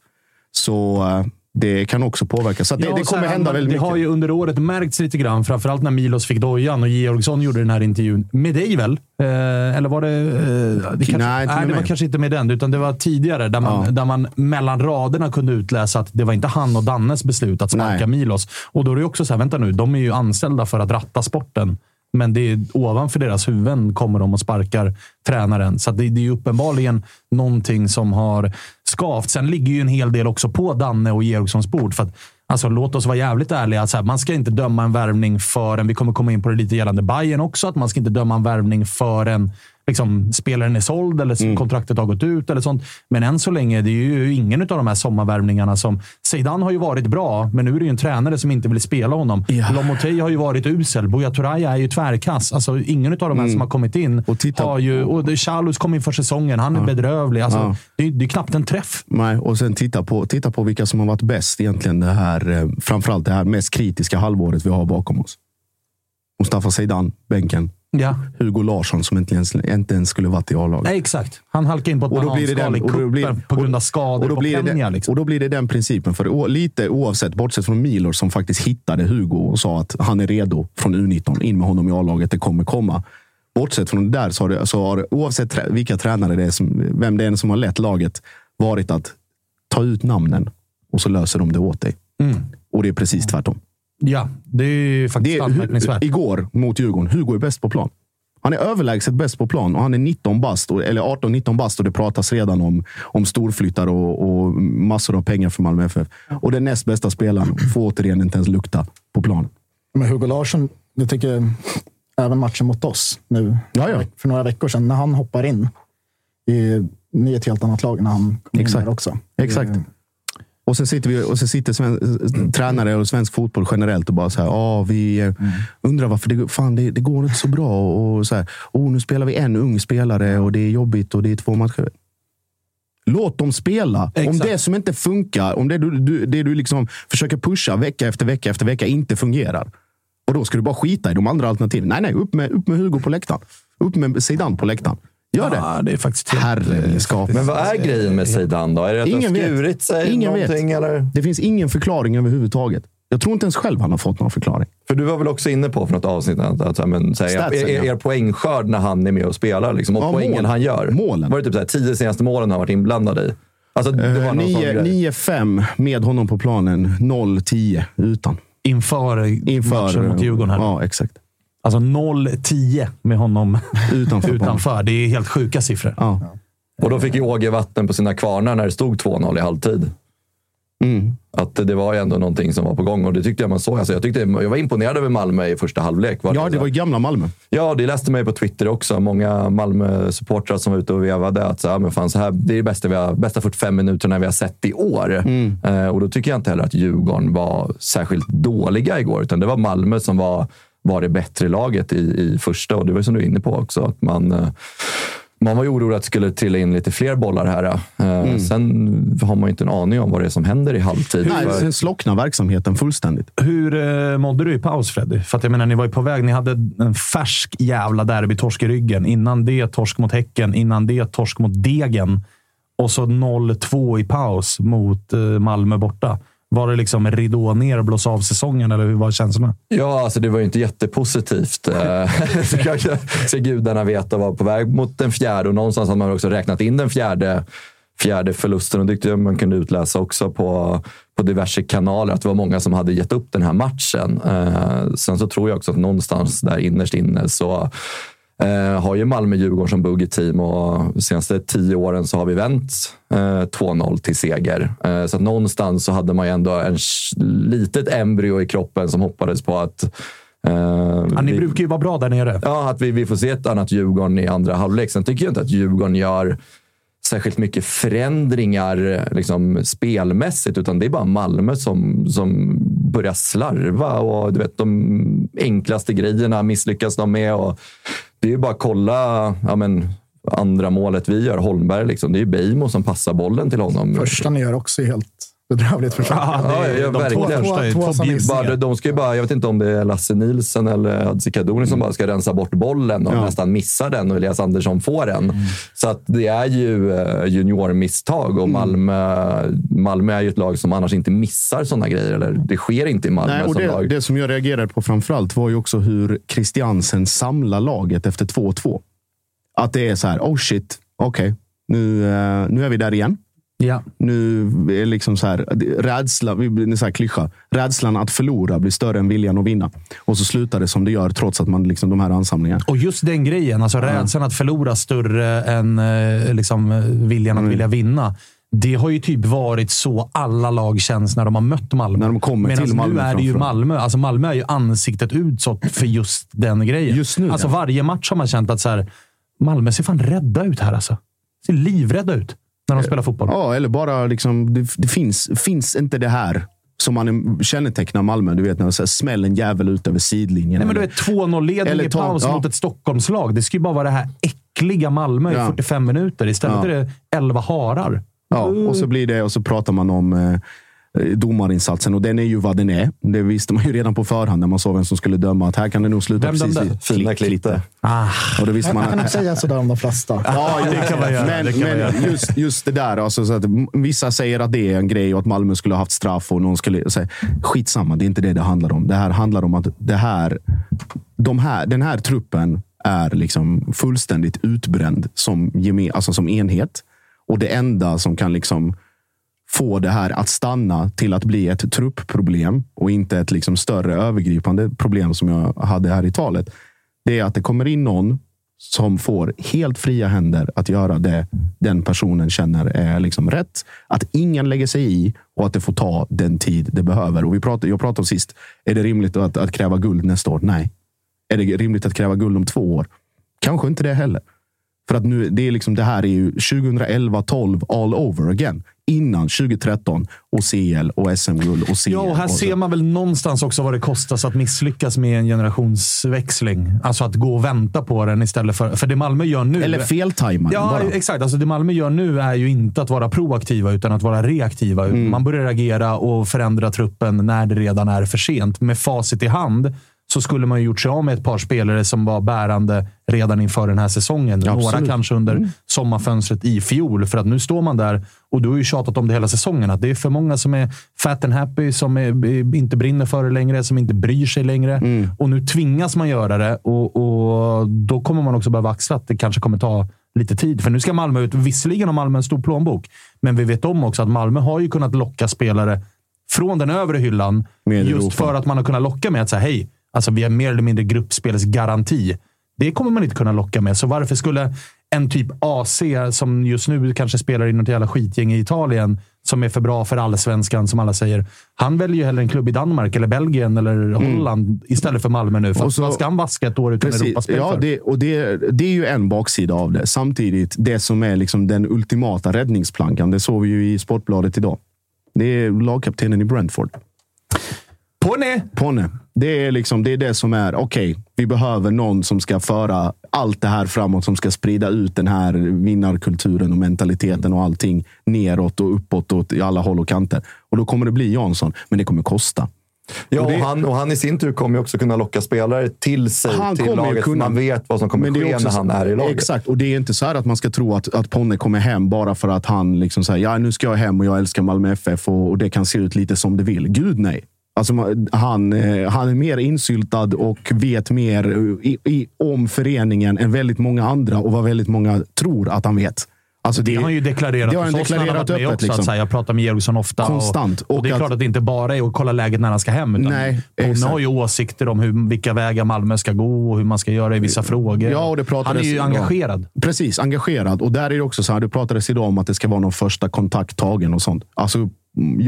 [SPEAKER 5] Så eh, det kan också påverka. Så det,
[SPEAKER 1] Ja,
[SPEAKER 5] det
[SPEAKER 1] så
[SPEAKER 5] kommer
[SPEAKER 1] här,
[SPEAKER 5] hända väldigt
[SPEAKER 1] det
[SPEAKER 5] mycket.
[SPEAKER 1] har ju under året märkts lite grann, framförallt när Milos fick dojan och Georgsson gjorde den här intervjun. Med dig väl? Eh, eller var det... Eh, det kanske,
[SPEAKER 5] Nej, med
[SPEAKER 1] det var kanske inte med den, utan det var tidigare där man,
[SPEAKER 5] Ja.
[SPEAKER 1] där man mellan raderna kunde utläsa att det var inte han och Dannes beslut att sparka
[SPEAKER 5] Nej.
[SPEAKER 1] Milos. Och då är det också så här, vänta nu, de är ju anställda för att ratta sporten. Men det är ovanför deras huvuden kommer de och sparkar tränaren. Så det, det är uppenbarligen någonting som har skavt. Sen ligger ju en hel del också på Danne och Georgssons bord. För att, alltså, låt oss vara jävligt ärliga. Så här, man ska inte döma en värvning förrän, vi kommer komma in på det lite gällande Bayern också, att man ska inte döma en värvning förrän liksom, spelaren är såld eller
[SPEAKER 5] Mm.
[SPEAKER 1] kontraktet har gått ut. eller sånt. Men än så länge, det är ju ingen av de här sommarvärvningarna som... Zeidan har ju varit bra, men nu är det ju en tränare som inte vill spela honom.
[SPEAKER 5] Ja.
[SPEAKER 1] Lomotey har ju varit usel. Buya Turaya är ju tvärkass. Alltså, ingen av de här som har kommit in
[SPEAKER 5] Mm. Och titta-
[SPEAKER 1] har ju... Och Chalus kom in för säsongen. Han är bedrövlig. Alltså,
[SPEAKER 5] Ja.
[SPEAKER 1] det, är- det är knappt en träff.
[SPEAKER 5] Nej, och sen titta på, titta på vilka som har varit bäst egentligen. Det här, eh, framförallt det här mest kritiska halvåret vi har bakom oss. Mustafa Zeidan, bänken.
[SPEAKER 1] Ja.
[SPEAKER 5] Hugo Larsson som inte ens, inte ens skulle varit i A-laget.
[SPEAKER 1] Nej, exakt. Han halkade in på ett
[SPEAKER 5] Och då blir det
[SPEAKER 1] bananskal
[SPEAKER 5] den-
[SPEAKER 1] i cupen på grund av skador
[SPEAKER 5] och då
[SPEAKER 1] på
[SPEAKER 5] blir det
[SPEAKER 1] Peña.
[SPEAKER 5] den,
[SPEAKER 1] Liksom.
[SPEAKER 5] Och då blir det den principen. För o- lite oavsett, bortsett från Milor som faktiskt hittade Hugo och sa att han är redo från U19. In med honom i A-laget, det kommer komma. Bortsett från det där så har det, så har oavsett trä, vilka tränare det är, som, vem det är som har lett laget, varit att ta ut namnen och så löser de det åt dig.
[SPEAKER 1] Mm.
[SPEAKER 5] Och det är precis tvärtom.
[SPEAKER 1] Ja, det är ju faktiskt
[SPEAKER 5] Det är,
[SPEAKER 1] anmärkningsvärt.
[SPEAKER 5] igår mot Djurgården, Hugo är bäst på plan. Han är överlägset bäst på plan och han är 19 bast, eller 18-19 bast och det pratas redan om, om storflyttar och, och massor av pengar för Malmö FF. Och den näst bästa spelaren får återigen inte ens lukta på plan.
[SPEAKER 4] Men Hugo Larsson, jag tycker även matchen mot oss nu
[SPEAKER 5] Ja, ja.
[SPEAKER 4] för några veckor sedan, när han hoppar in i, ett helt annat lag när han kom
[SPEAKER 5] Exakt.
[SPEAKER 4] in där också.
[SPEAKER 5] Exakt. Och sen sitter, vi, och sen sitter sven, tränare och svensk fotboll generellt och bara så här, ah, vi eh, undrar varför det, fan, det, det går inte så bra. Och, så här, oh, nu spelar vi en ung spelare och det är jobbigt och det är två matcher. Låt dem spela. Om
[SPEAKER 1] Exakt.
[SPEAKER 5] det som inte funkar, om det du, du, det du liksom försöker pusha vecka efter vecka efter vecka inte fungerar. Och då ska du bara skita i de andra alternativen. Nej, nej, upp med, upp med Hugo på läktaren. Upp med Zidane på läktaren. Gör det.
[SPEAKER 1] Ja, det är faktiskt helt...
[SPEAKER 5] Herre min skap.
[SPEAKER 3] Men vad är grejen med Zeidan då? Är det att
[SPEAKER 5] Ingen
[SPEAKER 3] han
[SPEAKER 5] vet.
[SPEAKER 3] skurit sig
[SPEAKER 5] Ingen
[SPEAKER 3] någonting?
[SPEAKER 5] vet.
[SPEAKER 3] Eller?
[SPEAKER 5] Det finns ingen förklaring överhuvudtaget. Jag tror inte ens själv han har fått någon förklaring.
[SPEAKER 3] För du var väl också inne på för något avsnitt att, att, men, så här,
[SPEAKER 5] Statsen,
[SPEAKER 3] er, er poängskörd när han är med och spelar liksom, och
[SPEAKER 5] Ja,
[SPEAKER 3] poängen
[SPEAKER 5] mål.
[SPEAKER 3] han gör.
[SPEAKER 5] Målen.
[SPEAKER 3] Var det typ så här, tio senaste målen han varit inblandad i? Alltså, det var
[SPEAKER 5] Eh. 9-5 med honom på planen. 0-10 utan.
[SPEAKER 1] Inför,
[SPEAKER 5] Inför,
[SPEAKER 1] matchen mot Djurgården. Här.
[SPEAKER 5] Ja, exakt.
[SPEAKER 1] Alltså 0-10 med honom [LAUGHS]
[SPEAKER 5] Utanför.
[SPEAKER 1] utanför. Det är helt sjuka siffror.
[SPEAKER 5] Ja.
[SPEAKER 3] Och då fick ju Åge vatten på sina kvarnar när det stod 2-0 i halvtid.
[SPEAKER 5] Mm.
[SPEAKER 3] Att det var ju ändå någonting som var på gång och det tyckte jag man såg. Alltså jag, tyckte, jag var imponerad över Malmö i första halvlek.
[SPEAKER 5] ja, det var ju gamla Malmö.
[SPEAKER 3] Ja, det läste ju på Twitter också. Många Malmö-supportrar som var ute och vevade att så här, men fan, så här, det är det bästa, vi har, bästa 45 minuterna vi har sett i år.
[SPEAKER 5] Mm.
[SPEAKER 3] Eh, och då tycker jag inte heller att Djurgården var särskilt dåliga igår, utan det var Malmö som var, var det bättre laget i, i första. Och det var som du är inne på också, att man, eh, man var ju orolig att det skulle trilla in lite fler bollar här. Eh,
[SPEAKER 5] Mm.
[SPEAKER 3] Sen har man ju inte en aning om vad det är som händer i halvtid.
[SPEAKER 5] Nej,
[SPEAKER 3] För-
[SPEAKER 5] slocknar verksamheten fullständigt.
[SPEAKER 1] Hur eh, mådde du i paus, Freddy? För att jag menar, ni var ju på väg. Ni hade en färsk jävla derbytorsk i ryggen. Innan det torsk mot Häcken. Innan det torsk mot Degen. Och så 0-2 i paus mot eh, Malmö borta. Var det liksom ridå ner och blåsa av säsongen, eller hur var känslorna?
[SPEAKER 3] Ja, alltså det var ju inte jättepositivt. Eh, [LAUGHS] så gudarna veta var på väg mot den fjärde och någonstans har man också räknat in den fjärde fjärde förlusten. Och det man kunde utläsa också på, på diverse kanaler att det var många som hade gett upp den här matchen. Eh, sen så tror jag också att någonstans där innerst inne så eh, har ju Malmö-Djurgården som buggy-team och de senaste tio åren så har vi vänt eh, 2-0 till seger. Eh, så någonstans så hade man ju ändå en litet embryo i kroppen som hoppades på att eh,
[SPEAKER 1] Ja, ni
[SPEAKER 3] vi-
[SPEAKER 1] brukar ju vara bra där nere.
[SPEAKER 3] Ja, att vi, vi får se ett annat Djurgården i andra halvlek. Sen tycker jag inte att Djurgården gör särskilt mycket förändringar liksom, spelmässigt, utan det är bara Malmö som, som börjar slarva. Och, du vet, de enklaste grejerna misslyckas de med. Och det är ju bara att kolla ja, men, andra målet vi gör, Holmberg. Liksom. Det är ju Beijmo som passar bollen till honom.
[SPEAKER 4] Första ni gör också är helt bedrövligt försök.
[SPEAKER 3] Ja, verkligen.
[SPEAKER 4] Två, två, två som missningar.
[SPEAKER 3] Bara, de ska ju bara, jag vet inte om det är Lasse Nilsson eller Hadzikaduni som bara ska rensa bort bollen och
[SPEAKER 5] Ja.
[SPEAKER 3] nästan missa den och Elias Andersson får den. Så att det är ju eh, juniormisstag och Malmö, Malmö är ju ett lag som annars inte missar sådana grejer. Eller det sker inte i Malmö
[SPEAKER 5] Nej, och
[SPEAKER 3] som
[SPEAKER 5] det,
[SPEAKER 3] lag.
[SPEAKER 5] det som jag reagerade på framförallt var ju också hur Christiansen samlar laget efter 2-2. Att det är så här, oh shit, okej, nu, eh, nu är vi där igen.
[SPEAKER 1] Ja.
[SPEAKER 5] Nu är liksom så här, rädsla, det är så här klyscha. Rädslan att förlora blir större än viljan att vinna. Och så slutar det som det gör trots att man liksom de här ansamlingarna.
[SPEAKER 1] Och just den grejen, alltså rädslan att förlora större än eh, liksom, eh, viljan
[SPEAKER 5] Mm.
[SPEAKER 1] att vilja vinna. Det har ju typ varit så alla lag känns när de har mött Malmö.
[SPEAKER 5] När de kommer
[SPEAKER 1] Medan
[SPEAKER 5] till Malmö
[SPEAKER 1] nu är det ju. Malmö. Alltså Malmö är ju ansiktet utåt för just den grejen.
[SPEAKER 5] Just nu,
[SPEAKER 1] alltså
[SPEAKER 5] ja.
[SPEAKER 1] varje match har man känt att så här, Malmö ser fan rädda ut här alltså. Ser livrädda ut när de spelar fotboll.
[SPEAKER 5] Ja, eller bara liksom, det, det finns, finns inte det här som man kännetecknar Malmö. Du vet när man så här, smäller en jävel ut över sidlinjen.
[SPEAKER 1] Nej, men du vet 2-0-ledning
[SPEAKER 5] Eller
[SPEAKER 1] i paus
[SPEAKER 5] ja.
[SPEAKER 1] mot ett Stockholmslag. Det ska ju bara vara det här äckliga Malmö i
[SPEAKER 5] Ja.
[SPEAKER 1] 45 minuter. Istället
[SPEAKER 5] Ja.
[SPEAKER 1] är det 11 harar.
[SPEAKER 5] Ja, och så blir det och så pratar man om eh, domarinsatsen och den är ju vad den är. Det visste man ju redan på förhand när man såg vem som skulle döma. Att här kan det nog sluta
[SPEAKER 1] Vem
[SPEAKER 5] precis
[SPEAKER 1] dömde?
[SPEAKER 5] vid
[SPEAKER 3] Fina klitte.
[SPEAKER 1] Ah.
[SPEAKER 5] Och då visste
[SPEAKER 4] Man
[SPEAKER 5] man
[SPEAKER 4] kan
[SPEAKER 5] att,
[SPEAKER 4] inte säga sådär om de flesta. [LAUGHS]
[SPEAKER 5] Ja,
[SPEAKER 1] det kan man göra,
[SPEAKER 5] Men,
[SPEAKER 1] det kan man
[SPEAKER 5] men
[SPEAKER 1] göra.
[SPEAKER 5] just, just det där. Alltså, så att vissa säger att det är en grej och att Malmö skulle ha haft straff. och någon skulle säga Skitsamma, det är inte det det handlar om. Det här handlar om att det här, de här, den här truppen är liksom fullständigt utbränd som, alltså som enhet. Och det enda som kan liksom få det här att stanna till att bli ett truppproblem och inte ett liksom större övergripande problem som jag hade här i talet. Det är att det kommer in någon som får helt fria händer att göra det den personen känner är liksom rätt. Att ingen lägger sig i och att det får ta den tid det behöver. Och vi pratade, jag pratade om sist, är det rimligt att, att kräva guld nästa år? Nej. Är det rimligt att kräva guld om två år? Kanske inte det heller. För att nu, det, är liksom, det här är ju 2011-12 all over again. Innan 2013 och CL och SM-guld och CL.
[SPEAKER 1] Ja, och här
[SPEAKER 5] så-
[SPEAKER 1] ser man väl någonstans också vad det kostar att misslyckas med en generationsväxling. Alltså att gå och vänta på den istället för... För det Malmö gör nu...
[SPEAKER 5] Eller feltajmar
[SPEAKER 1] Ja,
[SPEAKER 5] bara.
[SPEAKER 1] exakt. Alltså det Malmö gör nu är ju inte att vara proaktiva, utan att vara reaktiva.
[SPEAKER 5] Mm.
[SPEAKER 1] Man börjar agera och förändra truppen när det redan är för sent. Med facit i hand så skulle man ju gjort sig av med ett par spelare som var bärande redan inför den här säsongen.
[SPEAKER 5] Ja,
[SPEAKER 1] Några kanske under sommarfönstret i fjol. För att nu står man där och du har ju tjatat om det hela säsongen. Att det är för många som är fat and happy, som är, inte brinner för det längre, som inte bryr sig längre.
[SPEAKER 5] Mm.
[SPEAKER 1] Och nu tvingas man göra det och, och då kommer man också behöva axla att det kanske kommer ta lite tid. För nu ska Malmö ut. Visserligen har Malmö en stor plånbok, men vi vet om också att Malmö har ju kunnat locka spelare från den övre hyllan.
[SPEAKER 5] Med
[SPEAKER 1] just
[SPEAKER 5] Europa.
[SPEAKER 1] för att man har kunnat locka med att säga hej, alltså vi har mer eller mindre gruppspelsgaranti. Det kommer man inte kunna locka med. Så varför skulle en typ AC, som just nu kanske spelar i något jävla skitgäng i Italien, som är för bra för allsvenskan, som alla säger. Han väljer ju hellre en klubb i Danmark, eller Belgien eller Holland istället för Malmö nu. För
[SPEAKER 5] Och
[SPEAKER 1] att
[SPEAKER 5] så-
[SPEAKER 1] vad ska han vaska ett år utan
[SPEAKER 5] Precis.
[SPEAKER 1] Europaspel
[SPEAKER 5] Ja,
[SPEAKER 1] för?
[SPEAKER 5] det, och det, det är ju en baksida av det. Samtidigt, det som är liksom den ultimata räddningsplankan, det såg vi ju i Sportbladet idag. Det är lagkaptenen i Brentford.
[SPEAKER 1] Ponne!
[SPEAKER 5] Ponne. Det är, liksom, det är det som är, okej, vi behöver någon som ska föra allt det här framåt, som ska sprida ut den här vinnarkulturen och mentaliteten och allting neråt och uppåt och i alla håll och kanter. Och då kommer det bli Jansson, men det kommer kosta.
[SPEAKER 3] Ja,
[SPEAKER 5] Och
[SPEAKER 3] och,
[SPEAKER 5] det-
[SPEAKER 3] han, och han i sin tur kommer också kunna locka spelare till sig, till laget.
[SPEAKER 5] kunna-
[SPEAKER 3] Man vet vad som kommer ske
[SPEAKER 5] också
[SPEAKER 3] när han är i laget.
[SPEAKER 5] Exakt, och det är inte så här att man ska tro att, att Ponne kommer hem bara för att han liksom säger ja, nu ska jag hem och jag älskar Malmö FF och, och det kan se ut lite som det vill. Gud nej. Alltså, han, eh, han är mer insyltad och vet mer eh, i, i, om föreningen än väldigt många andra och vad väldigt många tror att han vet. Alltså
[SPEAKER 1] det, har han ju deklarerat
[SPEAKER 5] det har han deklarerat öppet,
[SPEAKER 1] också.
[SPEAKER 5] liksom.
[SPEAKER 1] Att, här, jag pratar med Georgsson ofta.
[SPEAKER 5] Konstant.
[SPEAKER 1] Och, och, det är
[SPEAKER 5] att-
[SPEAKER 1] klart att det inte bara är att kolla läget när han ska hem. Utan
[SPEAKER 5] Nej,
[SPEAKER 1] Ponne har ju åsikter om hur, vilka vägar Malmö ska gå och hur man ska göra i vissa frågor.
[SPEAKER 5] Ja, och det pratades,
[SPEAKER 1] han är ju
[SPEAKER 5] ja.
[SPEAKER 1] engagerad.
[SPEAKER 5] Precis, engagerad. Och där är det också så här, det pratades idag om att det ska vara någon första kontakt tagen och sånt. Alltså,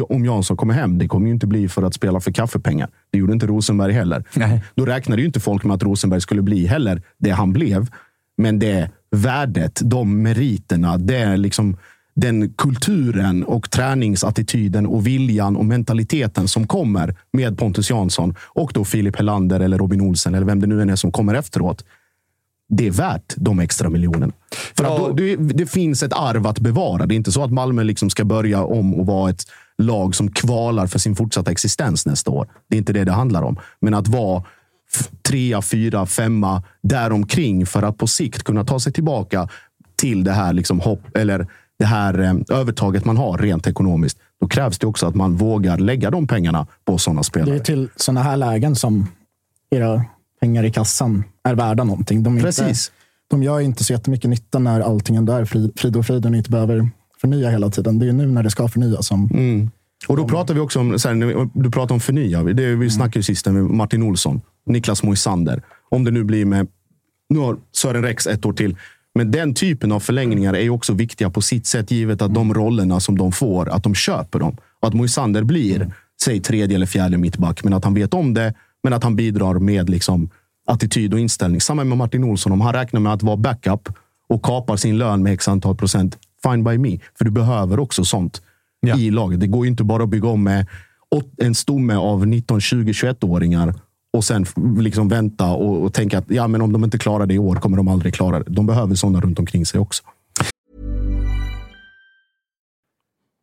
[SPEAKER 5] om Jansson kommer hem, det kommer ju inte bli för att spela för kaffepengar. Det gjorde inte Rosenberg heller.
[SPEAKER 1] Nej.
[SPEAKER 5] Då räknade ju inte folk med att Rosenberg skulle bli heller det han blev. Men det värdet, de meriterna, det är liksom den kulturen och träningsattityden och viljan och mentaliteten som kommer med Pontus Jansson och då Filip Helander eller Robin Olsen eller vem det nu än är som kommer efteråt det är värt de extra miljonerna. För att då, det, det finns ett arv att bevara. Det är inte så att Malmö liksom ska börja om och vara ett lag som kvalar för sin fortsatta existens nästa år. Det är inte det det handlar om. Men att vara trea, fyra, femma däromkring för att på sikt kunna ta sig tillbaka till det här liksom hopp, eller det här eh, övertaget man har rent ekonomiskt. Då krävs det också att man vågar lägga de pengarna på sådana
[SPEAKER 4] Det
[SPEAKER 5] spelare.
[SPEAKER 4] är till sådana här lägen som era pengar i kassan är värda någonting. De, är
[SPEAKER 5] Precis.
[SPEAKER 4] Inte, de gör inte så jättemycket nytta när allting är där fri, frid och friden och inte behöver förnya hela tiden. Det är nu när det ska förnyas som
[SPEAKER 5] Mm. Och då pratar vi också om, så här, du pratar om förnya. Det, vi snackade ju sist med Martin Olsson, Niklas Moisander. Om det nu blir med, nu har Sören Rex ett år till. Men den typen av förlängningar är ju också viktiga på sitt sätt, givet att de rollerna som de får, att de köper dem. Och att Moisander blir, säg tredje eller fjärde mittback, men att han vet om det, men att han bidrar med liksom, attityd och inställning. Samma med Martin Olsson. Om han räknar med att vara backup och kapar sin lön med x antal procent, fine by me. För du behöver också sånt i laget. Det går inte bara att bygga om med en stomme av 19, 20, 21-åringar och sen liksom vänta och, och tänka att ja, men om de inte klarar det i år kommer de aldrig klara det. De behöver sådana runt omkring sig också.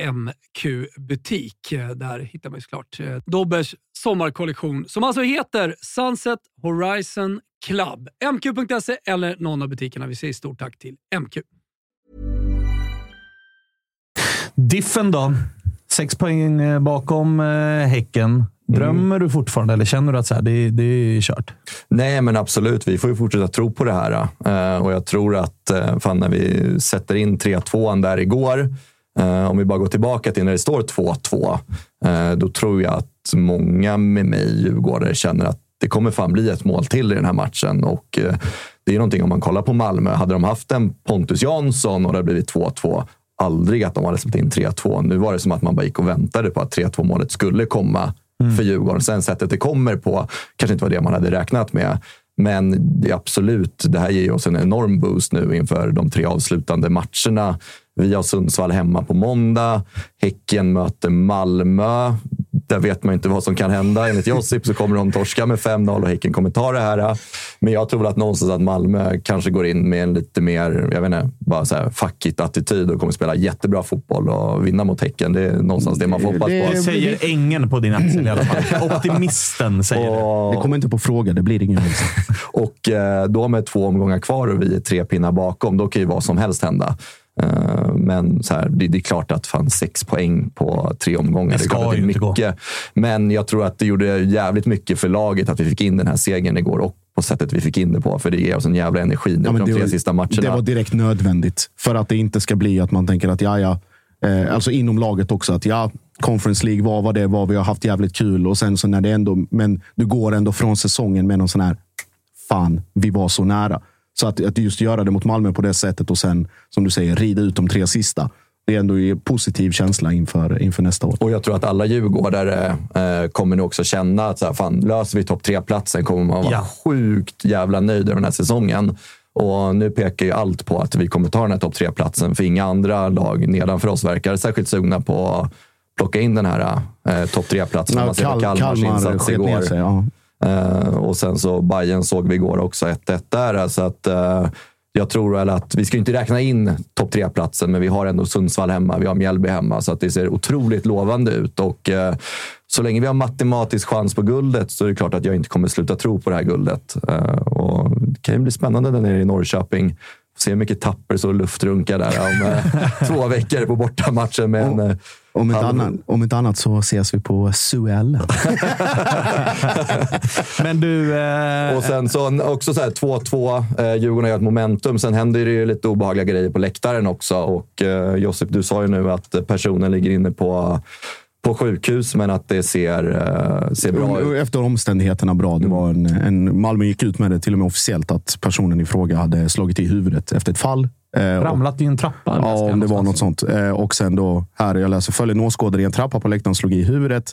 [SPEAKER 8] MQ-butik. Eh, Där hittar man ju såklart eh, Dobbers sommarkollektion som alltså heter Sunset Horizon Club. MQ.se eller någon av butikerna. Vi säger stort tack till MQ.
[SPEAKER 1] Diffen då? Sex poäng eh, bakom Häcken. Drömmer du fortfarande eller känner du att så här, det, det är kört?
[SPEAKER 3] Nej, men absolut. Vi får ju fortsätta tro på det här. Och jag tror att fan, när vi sätter in 3-2 där igår, om vi bara går tillbaka till när det står 2-2, eh, då tror jag att många med mig djurgårdare känner att det kommer fan bli ett mål till i den här matchen. Och eh, det är någonting om man kollar på Malmö. Hade de haft en Pontus Jansson och det hade blivit 2-2, aldrig att de hade släppt in 3-2. Nu var det som att man bara gick och väntade på att 3-2 målet skulle komma för Djurgården. Sen sättet det kommer på kanske inte var det man hade räknat med. Men det är absolut, det här ger oss en enorm boost nu inför de tre avslutande matcherna. Vi har Sundsvall hemma på måndag. Häcken möter Malmö. Där vet man inte vad som kan hända. Enligt Josip så kommer de torska med 5-0 och Häcken kommer ta det här. Men jag tror väl att någonstans att Malmö kanske går in med en lite mer, jag vet inte, bara så här fuck it-attityd och kommer spela jättebra fotboll och vinna mot Häcken. Det är någonstans det man får hoppas
[SPEAKER 1] Det
[SPEAKER 3] på.
[SPEAKER 1] säger ängen på din axel i alla fall. [LAUGHS] Optimisten säger det.
[SPEAKER 5] Det kommer inte på fråga. Det blir ingen vinst. [LAUGHS]
[SPEAKER 3] Och eh, då med två omgångar kvar och vi är tre pinnar bakom, då kan ju vad som helst hända. Eh, Men så här, det, det är klart att fan sex poäng på tre omgångar.
[SPEAKER 1] Det ska
[SPEAKER 3] att
[SPEAKER 1] ju
[SPEAKER 3] är
[SPEAKER 1] gå.
[SPEAKER 3] mycket. Men jag tror att det gjorde jävligt mycket för laget att vi fick in den här segern igår och på sättet vi fick in det på. För det ger oss en jävla energi nu
[SPEAKER 5] Ja,
[SPEAKER 3] de
[SPEAKER 5] det,
[SPEAKER 3] tre
[SPEAKER 5] var,
[SPEAKER 3] sista matcherna.
[SPEAKER 5] det var direkt nödvändigt för att det inte ska bli att man tänker att ja, ja, eh, alltså inom laget också, att ja, Conference League var vad det var. Vi har haft jävligt kul och sen så när det ändå, men du går ändå från säsongen med någon sån här fan, vi var så nära. Så att, att just göra det mot Malmö på det sättet och sen, som du säger, rida ut de tre sista. Det är ändå en positiv känsla inför, inför nästa år.
[SPEAKER 3] Och jag tror att alla djurgårdare eh, kommer nog också känna att så här, fan, löser vi topp tre-platsen kommer man vara
[SPEAKER 1] Ja.
[SPEAKER 3] sjukt jävla nöjd över den här säsongen. Och nu pekar ju allt på att vi kommer ta den här topp tre-platsen, för inga andra lag nedanför oss verkar särskilt sugna på att plocka in den här eh, topp tre-platsen. Man ser
[SPEAKER 5] Kal-
[SPEAKER 3] Kalmars
[SPEAKER 5] Kalmar
[SPEAKER 3] insats
[SPEAKER 5] sket ner
[SPEAKER 3] igår.
[SPEAKER 5] sig, ja.
[SPEAKER 3] Eh, och sen så Bayern såg vi igår också 1-1 där. Så att, eh, jag tror väl att vi ska inte räkna in topp tre-platsen, men vi har ändå Sundsvall hemma, vi har Mjällby hemma, så att det ser otroligt lovande ut. Och eh, så länge vi har matematisk chans på guldet så är det klart att jag inte kommer sluta tro på det här guldet. Och det kan ju bli spännande där nere i Norrköping. Se hur mycket tapper och luftrunkar där om [LAUGHS] två veckor på bortamatchen med en eh,
[SPEAKER 5] Om inte, annat, om inte annat så ses vi på Suell. [LAUGHS]
[SPEAKER 1] Men du... Eh,
[SPEAKER 3] Och sen så också så här 2-2. Eh, Djurgården har ett momentum. Sen händer det ju lite obehagliga grejer på läktaren också. Och eh, Josip, du sa ju nu att personen ligger inne på, på sjukhus, men att det ser, eh, ser bra ut.
[SPEAKER 5] Efter omständigheterna bra. Det var en, en, Malmö gick ut med det till och med officiellt att personen i fråga hade slagit i huvudet efter ett fall. Eh,
[SPEAKER 1] ramlat i en trappa.
[SPEAKER 5] Ja, om det var något sånt. Eh, Och sen då, här, jag läser följer en åskådare i en trappa på läktaren slog i huvudet.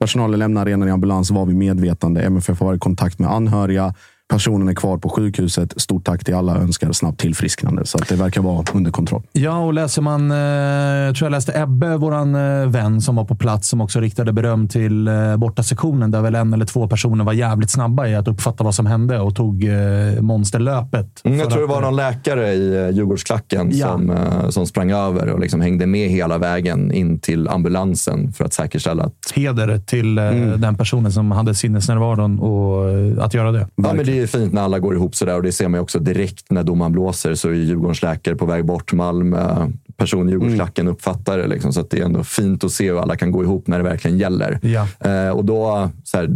[SPEAKER 5] Personalen lämnar arenan i ambulans, var vid medvetande. MFF har varit i kontakt med anhöriga. Personen är kvar på sjukhuset. Stort tack till alla. Önskar snabbt tillfrisknande. Så att det verkar vara under kontroll.
[SPEAKER 1] Ja, och läser man, eh, jag tror jag läste Ebbe, våran eh, vän som var på plats, som också riktade beröm till eh, bortasektionen, där väl en eller två personer var jävligt snabba i att uppfatta vad som hände och tog monsterlöpet.
[SPEAKER 3] Mm, jag tror det
[SPEAKER 1] att,
[SPEAKER 3] var
[SPEAKER 1] eh,
[SPEAKER 3] någon läkare i Djurgårdsklacken
[SPEAKER 1] Ja.
[SPEAKER 3] som, som sprang över och liksom hängde med hela vägen in till ambulansen för att säkerställa att
[SPEAKER 1] Heder till
[SPEAKER 3] Mm.
[SPEAKER 1] den personen som hade sinnesnärvaron och att göra det.
[SPEAKER 3] Ja, men det är fint när alla går ihop sådär och det ser man ju också direkt när domaren blåser så är Djurgårdens läkare på väg bort. Malmö, person i Djurgårdsklacken uppfattar det. Liksom, så att det är ändå fint att se hur alla kan gå ihop när det verkligen gäller.
[SPEAKER 1] Ja.
[SPEAKER 3] Eh, och då så här,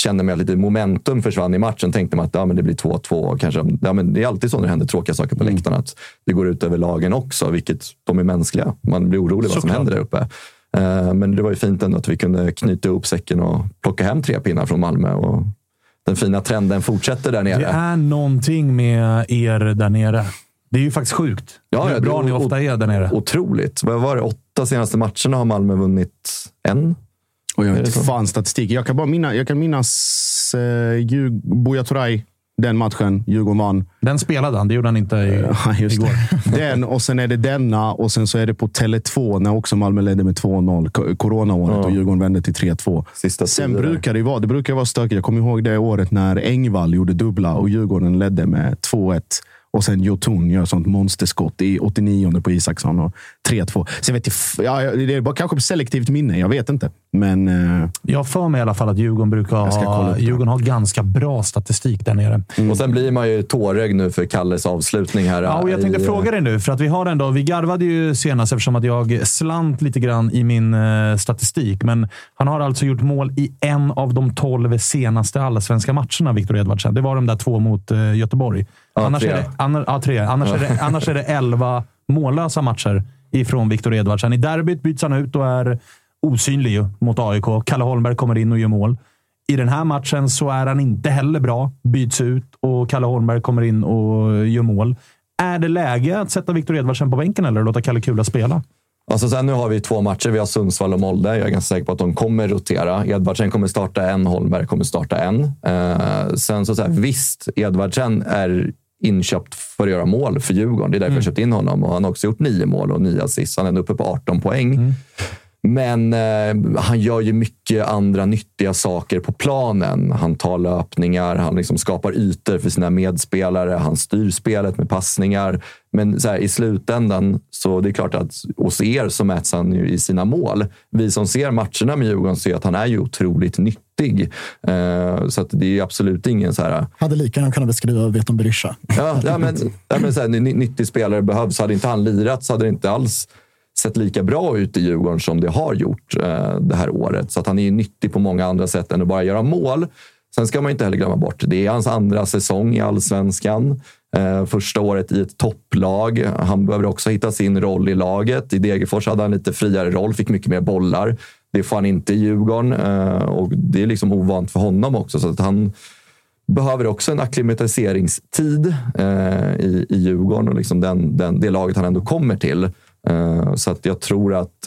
[SPEAKER 3] kände man att lite momentum försvann i matchen. Tänkte man att ja, men det blir 2-2. och Kanske, ja, men det är alltid så när det händer tråkiga saker på läktarna. Att det går ut över lagen också, vilket de är mänskliga. Man blir orolig vad som
[SPEAKER 1] Såklart.
[SPEAKER 3] händer där uppe. Eh, Men det var ju fint ändå att vi kunde knyta ihop säcken och plocka hem tre pinnar från Malmö. Och den fina trenden fortsätter där nere.
[SPEAKER 1] Det är någonting med er där nere. Det är ju faktiskt sjukt. hur
[SPEAKER 3] det
[SPEAKER 1] bra ni ofta är där nere.
[SPEAKER 3] Otroligt. Vad var det? Åtta senaste matcherna har Malmö vunnit en.
[SPEAKER 5] Och jag vet inte fan statistik. Jag kan bara minna, jag kan minnas eh, Turay, den matchen. Djurgården vann.
[SPEAKER 1] Den spelade han. Det gjorde han inte i,
[SPEAKER 5] Ja, just
[SPEAKER 1] igår. [LAUGHS]
[SPEAKER 5] Den och sen är det denna och sen så är det på Tele2 när också Malmö ledde med 2-0. Ko- Coronaåret
[SPEAKER 3] Ja.
[SPEAKER 5] och Djurgården vände till 3-2.
[SPEAKER 3] Sista
[SPEAKER 5] Sen brukar det vara, det brukar vara stökigt. Jag kommer ihåg det året när Engvall gjorde dubbla och Djurgården ledde med 2-1. Och sen Jotun gör sånt monsterskott i 89 på Isaksson och 3-2. Så jag vet ja, det är bara kanske selektivt minne. Jag vet inte. Men eh,
[SPEAKER 1] Jag för mig i alla fall att Djurgården brukar ha. Djurgården har ganska bra statistik där nere.
[SPEAKER 3] Och sen blir man ju tårögd nu för Kalles avslutning här.
[SPEAKER 1] Ja, och jag tänkte
[SPEAKER 3] i-
[SPEAKER 1] fråga dig nu, för att vi har ändå, vi garvade ju senast eftersom att jag slant lite grann i min eh, statistik. Men han har alltså gjort mål i en av de tolv senaste allsvenska matcherna, Viktor Edvardsen. Det var de där två mot eh, Göteborg.
[SPEAKER 3] Ja,
[SPEAKER 1] annars,
[SPEAKER 3] tre.
[SPEAKER 1] Är det, ja, tre. Annars, är det, annars är det elva mållösa matcher ifrån Viktor Edvardsen. I derbyt byts han ut och är osynlig ju mot AIK. Kalle Holmberg kommer in och gör mål. I den här matchen så är han inte heller bra. Byts ut och Kalle Holmberg kommer in och gör mål. Är det läge att sätta Viktor Edvardsen på bänken eller låta Kalle Kula spela?
[SPEAKER 3] Alltså sen nu har vi två matcher. Vi har Sundsvall och Molde. Jag är ganska säker på att de kommer rotera. Edvardsen kommer starta en, Holmberg kommer starta en. Eh, sen så, så här, visst, Edvardsen är inköpt för att göra mål för Djurgården. Det är därför jag köpt in honom. Och han har också gjort nio mål och nio assist. Han är ändå uppe på 18 poäng. Men eh, han gör ju mycket andra nyttiga saker på planen. Han tar löpningar, han liksom skapar ytor för sina medspelare, han styr spelet med passningar. Men här, i slutändan, så det är klart att hos er så mäts han ju i sina mål. Vi som ser matcherna med Djurgården ser att han är ju otroligt nyttig. Eh, så det är absolut ingen så här...
[SPEAKER 4] Hade lika gärna kunnat beskriva Veton Berisha.
[SPEAKER 3] Ja, ja, men, ja, men så här, ny- nyttig spelare behövs. Hade inte han lirat så hade det inte alls sett lika bra ut i Djurgården som det har gjort eh, det här året. Så att han är ju nyttig på många andra sätt än att bara göra mål. Sen ska man inte heller glömma bort, det är hans andra säsong i allsvenskan. Eh, första året i ett topplag. Han behöver också hitta sin roll i laget. I Degerfors hade han lite friare roll, fick mycket mer bollar. Det får han inte i Djurgården eh, och det är liksom ovant för honom också. Så att han behöver också en akklimatiseringstid eh, i, i Djurgården och liksom den, den, det laget han ändå kommer till. Eh, så att jag tror att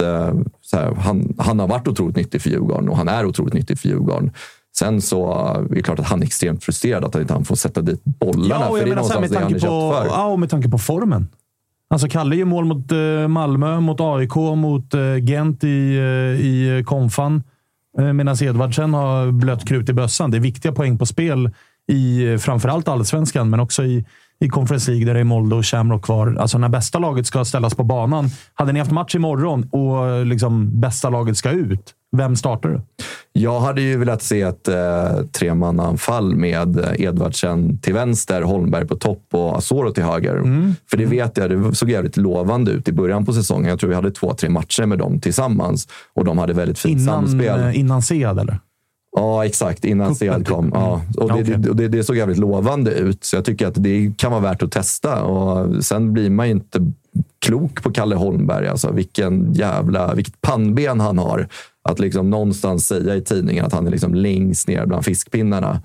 [SPEAKER 3] här, han, han har varit otroligt nyttig för Djurgården och han är otroligt nyttig för Djurgården. Sen så är det klart att han är extremt frustrerad att han inte får sätta dit bollarna.
[SPEAKER 1] Ja, och
[SPEAKER 3] för
[SPEAKER 1] jag
[SPEAKER 3] det är
[SPEAKER 1] menar här,
[SPEAKER 3] någonstans
[SPEAKER 1] med
[SPEAKER 3] det han är
[SPEAKER 1] på,
[SPEAKER 3] för.
[SPEAKER 1] ja, och med tanke på formen. Alltså Kalle gör mål mot eh, Malmö, mot AIK, mot eh, Gent i, eh, i konfan. Medan Edvardsen har blött krut i bössan. Det är viktiga poäng på spel i framförallt allsvenskan, men också i, i Conference League där det är Molde och Shamrock kvar. Alltså när bästa laget ska ställas på banan. Hade ni haft match imorgon och liksom bästa laget ska ut, vem startar du?
[SPEAKER 3] Jag hade ju velat se ett eh, tremannaanfall med Edvardsen till vänster, Holmberg på topp och Asoro till höger.
[SPEAKER 1] Mm.
[SPEAKER 3] För det vet jag, det såg jävligt lovande ut i början på säsongen. Jag tror vi hade två, tre matcher med dem tillsammans och de hade väldigt fint
[SPEAKER 1] Innan,
[SPEAKER 3] samspel.
[SPEAKER 1] eh, innan Sead, eller?
[SPEAKER 3] Ja, exakt. Innan Sead kom.
[SPEAKER 1] typ.
[SPEAKER 3] Ja. Och det,
[SPEAKER 1] okej.
[SPEAKER 3] det, det, det såg jävligt lovande ut. Så jag tycker att det kan vara värt att testa. Och sen blir man ju inte klok på Kalle Holmberg. Alltså, vilken jävla, vilket pannben han har. Att liksom någonstans säga i tidningen att han är liksom längst ner bland fiskpinnarna.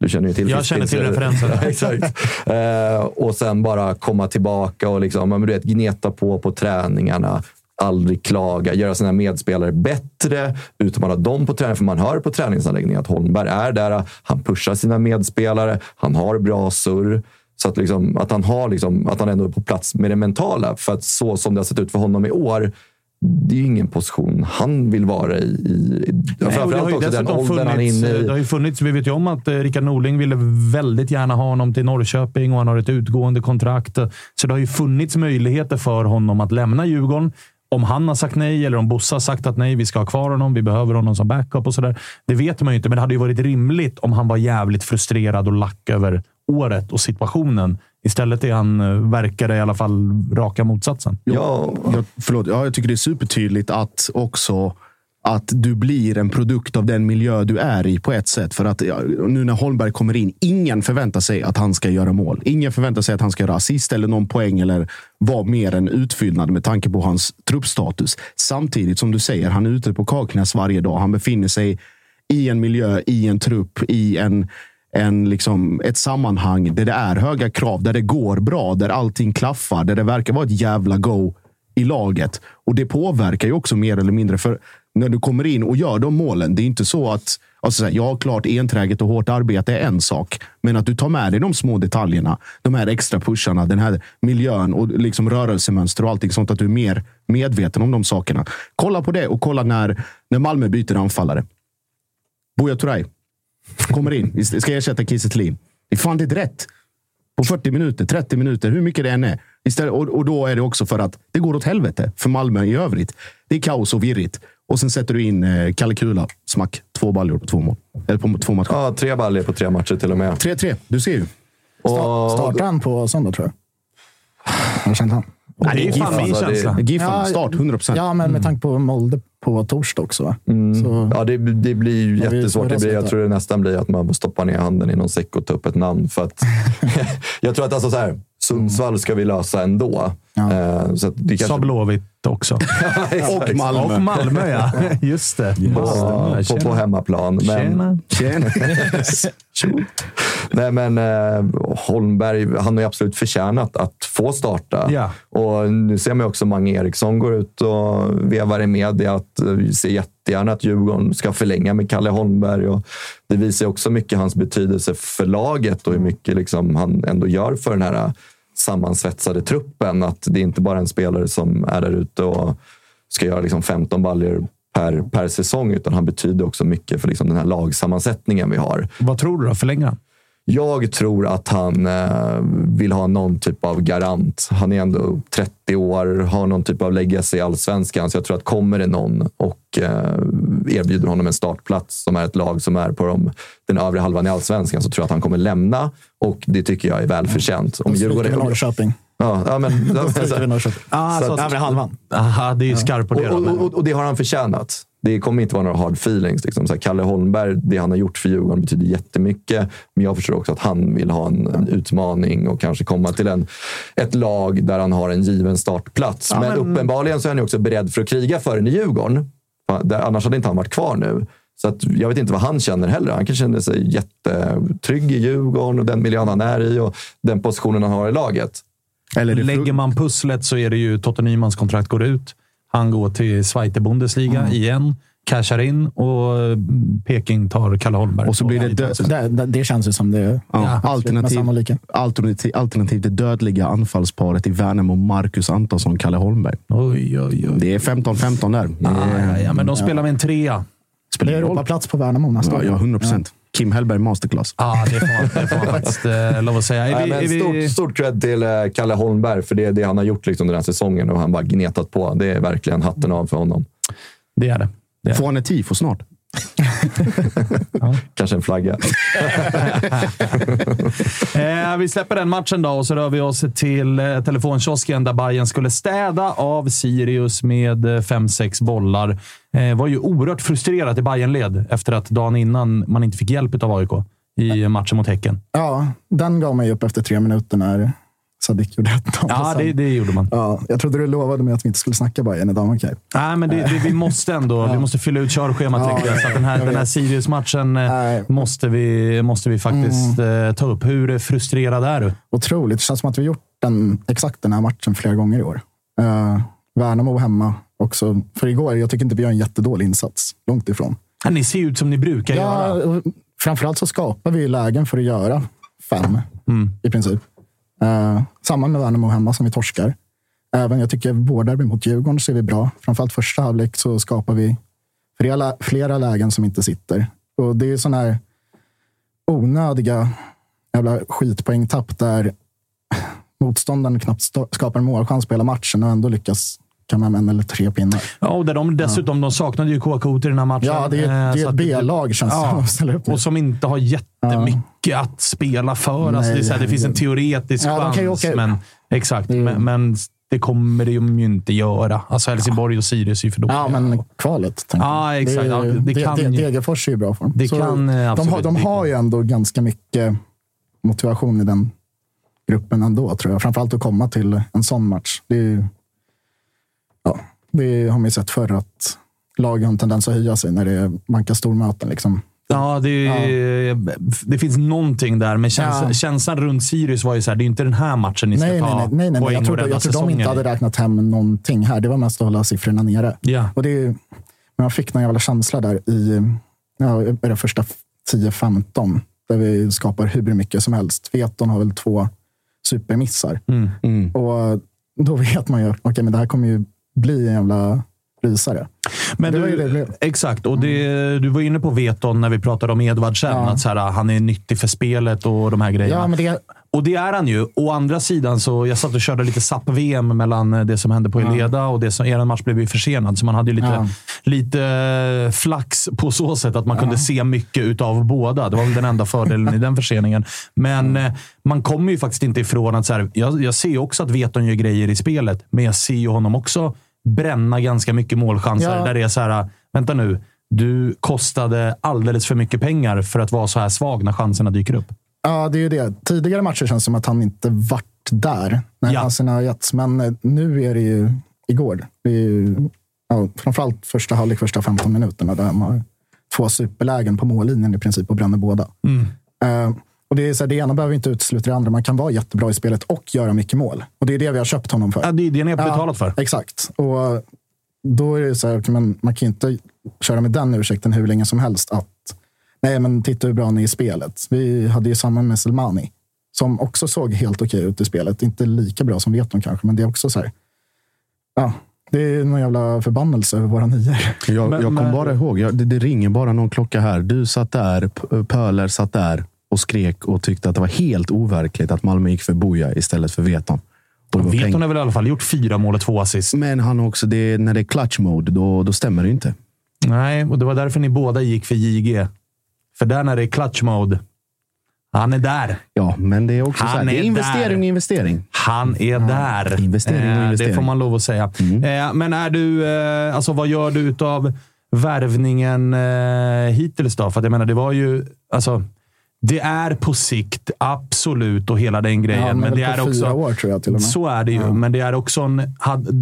[SPEAKER 3] Du känner ju till
[SPEAKER 1] Jag känner till referensen. [LAUGHS]
[SPEAKER 3] Ja, exakt. Eh, och sen bara komma tillbaka och liksom, du vet, gneta på på träningarna. Aldrig klaga, göra sina medspelare bättre, utmana dem på träning. För man hör på träningsanläggningen att Holmberg är där. Han pushar sina medspelare, han har bra surr. Så att, liksom, att, han har liksom, att han ändå är på plats med det mentala. För att så som det har sett ut för honom i år, det är ju ingen position han vill vara i. i
[SPEAKER 1] Nej,
[SPEAKER 3] framförallt också den åldern han är
[SPEAKER 1] funnits,
[SPEAKER 3] inne i.
[SPEAKER 1] Det har ju funnits, vi vet ju om att eh, Rickard Norling ville väldigt gärna ha honom till Norrköping och han har ett utgående kontrakt. Så det har ju funnits möjligheter för honom att lämna Djurgården. Om han har sagt nej eller om Bosse har sagt att nej, vi ska ha kvar honom, vi behöver honom som backup och sådär. Det vet man ju inte, men det hade ju varit rimligt om han var jävligt frustrerad och lack över året och situationen. Istället är han, eh, verkar det i alla fall, raka motsatsen.
[SPEAKER 5] Ja, jag, förlåt, ja, jag tycker det är supertydligt att också att du blir en produkt av den miljö du är i på ett sätt. För att ja, nu när Holmberg kommer in, ingen förväntar sig att han ska göra mål. Ingen förväntar sig att han ska göra assist eller någon poäng eller vara mer än utfyllnad med tanke på hans truppstatus. Samtidigt som du säger, han är ute på Kaknäs varje dag. Han befinner sig i en miljö, i en trupp, i en en, liksom, ett sammanhang där det är höga krav, där det går bra, där allting klaffar, där det verkar vara ett jävla go i laget. Och det påverkar ju också mer eller mindre. För när du kommer in och gör de målen, det är inte så att Alltså här, ja, klart enträget och hårt arbete är en sak. Men att du tar med dig de små detaljerna, de här extra pusharna, den här miljön och liksom rörelsemönster och allting sånt. Att du är mer medveten om de sakerna. Kolla på det och kolla när, när Malmö byter anfallare. Buya Turay kommer in, ska ersätta Kiese Thelin. Det är fan inte rätt. På 40 minuter, 30 minuter, hur mycket det än är. Istället, och, och då är det också för att det går åt helvete för Malmö i övrigt. Det är kaos och virrigt. Och sen sätter du in eh, Kalle Kula. Smack. Två baljor på två mål. Eller på två matcher.
[SPEAKER 3] Ja, tre baljor på tre matcher till och med.
[SPEAKER 5] 3-3. Du ser ju.
[SPEAKER 4] Sta- Startar han på söndag, tror jag? Har känt han?
[SPEAKER 1] Nej, det är fan min känsla.
[SPEAKER 5] Giffan, start 100 procent.
[SPEAKER 4] Ja, men med tanke på Molde på torsdag också. va? Så,
[SPEAKER 3] Ja, det, det blir ju
[SPEAKER 4] Ja,
[SPEAKER 3] jättesvårt. Det blir, jag tror det nästan blir att man får stoppa ner handen i någon säck och ta upp ett namn. För att, [LAUGHS] [LAUGHS] jag tror att alltså så här, Sundsvall ska vi lösa ändå. Eh, så att det kanske...
[SPEAKER 1] Sa Blåvitt också. [LAUGHS] Och Malmö. Och Malmö, ja. Just det.
[SPEAKER 3] Ja, på, på hemmaplan. Men,
[SPEAKER 1] Tjena. [LAUGHS]
[SPEAKER 3] Nej, men eh, Holmberg, han har ju absolut förtjänat att få starta.
[SPEAKER 1] Ja.
[SPEAKER 3] Och nu ser man ju också Mange Eriksson går ut och vevar i media att eh, vi ser jättegärna att Djurgården ska förlänga med Kalle Holmberg. Och det visar också mycket hans betydelse för laget och hur mycket liksom han ändå gör för den här sammansvetsade truppen. Att det är inte bara en spelare som är där ute och ska göra liksom 15 baljor per, per säsong, utan han betyder också mycket för liksom den här lagsammansättningen vi har.
[SPEAKER 1] Vad tror du då? Förlänger han?
[SPEAKER 3] Jag tror att han eh, vill ha någon typ av garant. Han är ändå 30 år, har någon typ av legacy i allsvenskan. Så jag tror att kommer det någon och eh, erbjuder honom en startplats som är ett lag som är på de, den övre halvan i allsvenskan så tror jag att han kommer lämna. Och det tycker jag är välförtjänt. Om
[SPEAKER 4] Då stryker vi
[SPEAKER 3] Djurgården-
[SPEAKER 4] Norrköping.
[SPEAKER 3] Ja, ja, men, [LAUGHS]
[SPEAKER 4] Då stryker vi Norrköping.
[SPEAKER 1] Ah,
[SPEAKER 3] Så
[SPEAKER 4] Övre halvan.
[SPEAKER 1] Aha, det är ju skarpt på det.
[SPEAKER 3] och, och, och, och det har han förtjänat. Det kommer inte vara några hard feelings. Liksom. Så här, Kalle Holmberg, det han har gjort för Djurgården betyder jättemycket. Men jag förstår också att han vill ha en, en utmaning och kanske komma till en, ett lag där han har en given startplats.
[SPEAKER 1] Ja,
[SPEAKER 3] men,
[SPEAKER 1] men-
[SPEAKER 3] uppenbarligen så är han ju också beredd för att kriga för den i Djurgården. Där, annars hade inte han varit kvar nu. Så att jag vet inte vad han känner heller. Han kanske känner sig jättetrygg i Djurgården och den miljön han är i och den positionen han har i laget.
[SPEAKER 1] Eller Lägger man pusslet så är det ju Totte Nymans kontrakt går ut. Han går till Zweite Bundesliga
[SPEAKER 4] Mm.
[SPEAKER 1] igen, cashar in och Peking tar Kalle Holmberg.
[SPEAKER 5] Och så blir det dö-
[SPEAKER 4] Det, det, känns ju som det
[SPEAKER 5] Ja,
[SPEAKER 4] med
[SPEAKER 5] alternativ, alternativ, alternativ det dödliga anfallsparet i Värnamo, Marcus Antonsson, Kalle Holmberg.
[SPEAKER 1] Oj, oj, oj.
[SPEAKER 5] Det är 15-15 där. Är-
[SPEAKER 1] Ja, ja, men de spelar med en trea.
[SPEAKER 5] Spelar
[SPEAKER 4] Det är
[SPEAKER 5] ingen roll.
[SPEAKER 4] Europaplats på Värnamo nästa
[SPEAKER 5] Ja,
[SPEAKER 4] år.
[SPEAKER 5] ja, 100 procent. Kim Hellberg masterclass.
[SPEAKER 1] Ja, det får man, det får man [LAUGHS] faktiskt eh, lov att säga. Är vi,
[SPEAKER 3] men
[SPEAKER 1] är vi,
[SPEAKER 3] stort, stort cred till eh, Kalle Holmberg för det är det han har gjort liksom den här säsongen och han bara gnetat på. Det är verkligen hatten av för honom.
[SPEAKER 1] Det är det. det, är
[SPEAKER 5] Får han ett tifo snart? [LAUGHS]
[SPEAKER 3] Kanske en flagga. [LAUGHS]
[SPEAKER 1] Eh, vi släpper den matchen då och så rör vi oss till eh, telefonkiosken där Bayern skulle städa av Sirius med 5-6 bollar. Eh, var ju oerhört frustrerat i Bayern-led efter att dagen innan man inte fick hjälp av AIK i matchen mot Häcken.
[SPEAKER 4] Ja, den gav mig upp efter tre minuter när Sadik gjorde 1
[SPEAKER 1] Ja, det, det gjorde man.
[SPEAKER 4] Ja, jag trodde du lovade mig att vi inte skulle snacka Bajen idag. men Okej.
[SPEAKER 1] Nej, men det, det, vi måste ändå vi måste fylla ut körschemat.
[SPEAKER 4] Ja,
[SPEAKER 1] jag. Så den här, den här. Sirius-matchen eh, måste vi, måste vi faktiskt
[SPEAKER 4] Mm.
[SPEAKER 1] eh, ta upp. Hur frustrerad är du?
[SPEAKER 4] Otroligt. Det känns som att vi gjort den, exakt den här matchen flera gånger i år. Uh, Värnamo hemma också. För igår, jag tycker inte vi gör en jättedålig insats. Långt ifrån.
[SPEAKER 1] Ja, ni ser ut som ni brukar
[SPEAKER 4] Ja,
[SPEAKER 1] göra.
[SPEAKER 4] framförallt så skapar vi lägen för att göra fem,
[SPEAKER 1] Mm.
[SPEAKER 4] i princip. Uh, samma med Värnamo hemma som vi torskar. Även jag tycker båda mot Djurgården ser vi bra. Framförallt första halvlek så skapar vi flera, flera lägen som inte sitter. Och det är sådana här onödiga jävla skitpoängtapp där motståndaren knappt skapar en målchans på hela matchen och ändå lyckas kamma hem en eller tre pinnar.
[SPEAKER 1] Ja, och där de, dessutom, de saknade ju KK i den här matchen.
[SPEAKER 4] Ja, det är,
[SPEAKER 1] Eh,
[SPEAKER 4] det är ett B-lag känns det som upp.
[SPEAKER 1] Och som inte har jättemycket att spela för. Alltså, det, är så här, det finns en teoretisk
[SPEAKER 4] Ja, de kan ju
[SPEAKER 1] chans,
[SPEAKER 4] åka-
[SPEAKER 1] men, exakt, men, men det kommer de ju inte göra. Alltså Helsingborg och Sirius är ju för dåliga.
[SPEAKER 4] Ja, men kvalet.
[SPEAKER 1] Ja, exakt.
[SPEAKER 4] Det,
[SPEAKER 1] Ja, det
[SPEAKER 4] det,
[SPEAKER 1] kan
[SPEAKER 4] Degerfors är ju bra form.
[SPEAKER 1] Det
[SPEAKER 4] Så
[SPEAKER 1] kan, eh,
[SPEAKER 4] de,
[SPEAKER 1] absolut
[SPEAKER 4] har, de har ju ändå ganska mycket motivation i den gruppen ändå, tror jag. Framförallt att komma till en sån match. Det, är, ju- ja, det har man ju sett förr att lag har en tendens att höja sig när det bankar stormöten. Liksom.
[SPEAKER 1] Ja, det, det finns någonting där, men käns
[SPEAKER 4] Ja.
[SPEAKER 1] känslan runt Sirius var ju så här, det är inte den här matchen ni ska
[SPEAKER 4] Nej, nej,
[SPEAKER 1] ta
[SPEAKER 4] nej, nej, nej.
[SPEAKER 1] poäng
[SPEAKER 4] Jag tror, jag tror de inte hade räknat hem någonting här. Det var mest att hålla siffrorna nere.
[SPEAKER 1] Ja.
[SPEAKER 4] Och det men man fick någon jävla känsla där i ja, det första 10-15 där vi skapar hur mycket som helst. Veton har väl två supermissar.
[SPEAKER 1] Mm.
[SPEAKER 4] Och då vet man ju att okay, men det här kommer ju bli en jävla rysare.
[SPEAKER 1] Men du,
[SPEAKER 4] det
[SPEAKER 1] exakt, och det, du var inne på Veton när vi pratade om Edvardsen.
[SPEAKER 4] Ja.
[SPEAKER 1] Att så här, han är nyttig för spelet och de här grejerna.
[SPEAKER 4] Ja, men det,
[SPEAKER 1] Och det är han ju. Å andra sidan så jag satt och körde lite SAP-VM mellan eh, det som hände på Eleda och det som, er match blev ju försenad. Så man hade ju lite,
[SPEAKER 4] Ja.
[SPEAKER 1] lite eh, flax på så sätt att man kunde se mycket utav båda. Det var väl den enda fördelen i den förseningen. Men eh, man kommer ju faktiskt inte ifrån att så här, jag, jag ser också att Veton gör grejer i spelet, men jag ser ju honom också bränna ganska mycket målchanser.
[SPEAKER 4] Ja.
[SPEAKER 1] Där det är så här, vänta nu. Du kostade alldeles för mycket pengar för att vara så här svag när chanserna dyker upp.
[SPEAKER 4] ja, det är ju det. Tidigare matcher känns som att han inte varit där när
[SPEAKER 1] Ja.
[SPEAKER 4] chanserna har getts. Men eh, nu är det ju igår. Det är ju, ja, framförallt första halvlek, första 15 minuterna där man har två superlägen på mållinjen i princip och bränner båda. Eh, och det, är så här, det ena behöver inte utesluta det andra. Man kan vara jättebra i spelet och göra mycket mål. Och det är det vi har köpt honom för.
[SPEAKER 1] Ja, det är det ni har betalat för.
[SPEAKER 4] Exakt. Och då är det så här, men man kan inte köra med den ursäkten hur länge som helst. att Nej, men titta hur bra han är i spelet. Vi hade ju samma med Selmani. Som också såg helt okej ut i spelet. Inte lika bra som Veton kanske, men det är också så här. Ja, det är någon jävla förbannelse över våra nior.
[SPEAKER 5] Jag, jag kom
[SPEAKER 1] men-
[SPEAKER 5] bara ihåg, jag, det, det ringer bara någon klocka här. Du satt där, Pöler satt där och skrek och tyckte att det var helt overkligt att Malmö gick för Boja istället för Veton.
[SPEAKER 1] Veton har väl i alla fall gjort fyra mål och två assist.
[SPEAKER 5] Men han också, det, när det är clutch mode, då, då stämmer det inte.
[SPEAKER 1] Nej, och det var därför ni båda gick för JG. För där när det är clutch mode, han är där.
[SPEAKER 5] Ja, men det är också
[SPEAKER 1] Han
[SPEAKER 5] så här, det är investering och investering.
[SPEAKER 1] Han är där.
[SPEAKER 5] investering och
[SPEAKER 1] Eh,
[SPEAKER 5] investering.
[SPEAKER 1] Det får man lov att säga. Eh, men är du, eh, alltså, vad gör du utav värvningen hittills då? För att jag menar, det var ju... Alltså, Det är på sikt, absolut, och hela den grejen.
[SPEAKER 4] Ja, men
[SPEAKER 1] men det är också,
[SPEAKER 4] år tror jag till och med.
[SPEAKER 1] Så är det ju, men det är också en...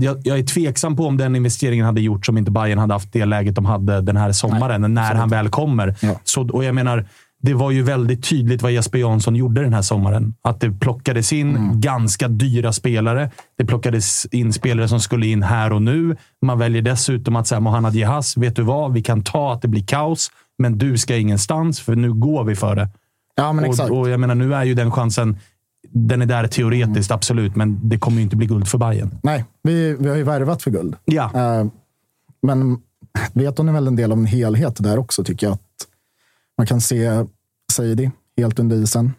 [SPEAKER 1] Jag, jag är tveksam på om den investeringen hade gjorts om inte Bayern hade haft det läget de hade den här sommaren, när han väl kommer. Så, och jag menar, det var ju väldigt tydligt vad Jesper Jansson gjorde den här sommaren. Att det plockades in
[SPEAKER 4] Mm.
[SPEAKER 1] ganska dyra spelare. Det plockades in spelare som skulle in här och nu. Man väljer dessutom att säga Mohanad Jehas, vet du vad? Vi kan ta att det blir kaos, men du ska ingenstans, för nu går vi för det.
[SPEAKER 4] Ja, men exakt.
[SPEAKER 1] Och, och jag menar, nu är ju den chansen, den är där teoretiskt,
[SPEAKER 4] Mm.
[SPEAKER 1] absolut, men det kommer ju inte bli guld för Bayern.
[SPEAKER 4] Nej, vi, vi har ju värvat för guld.
[SPEAKER 1] Ja.
[SPEAKER 4] Eh, men Veton är väl en del av en helhet där också, tycker jag. Att man kan se Seidi helt under isen.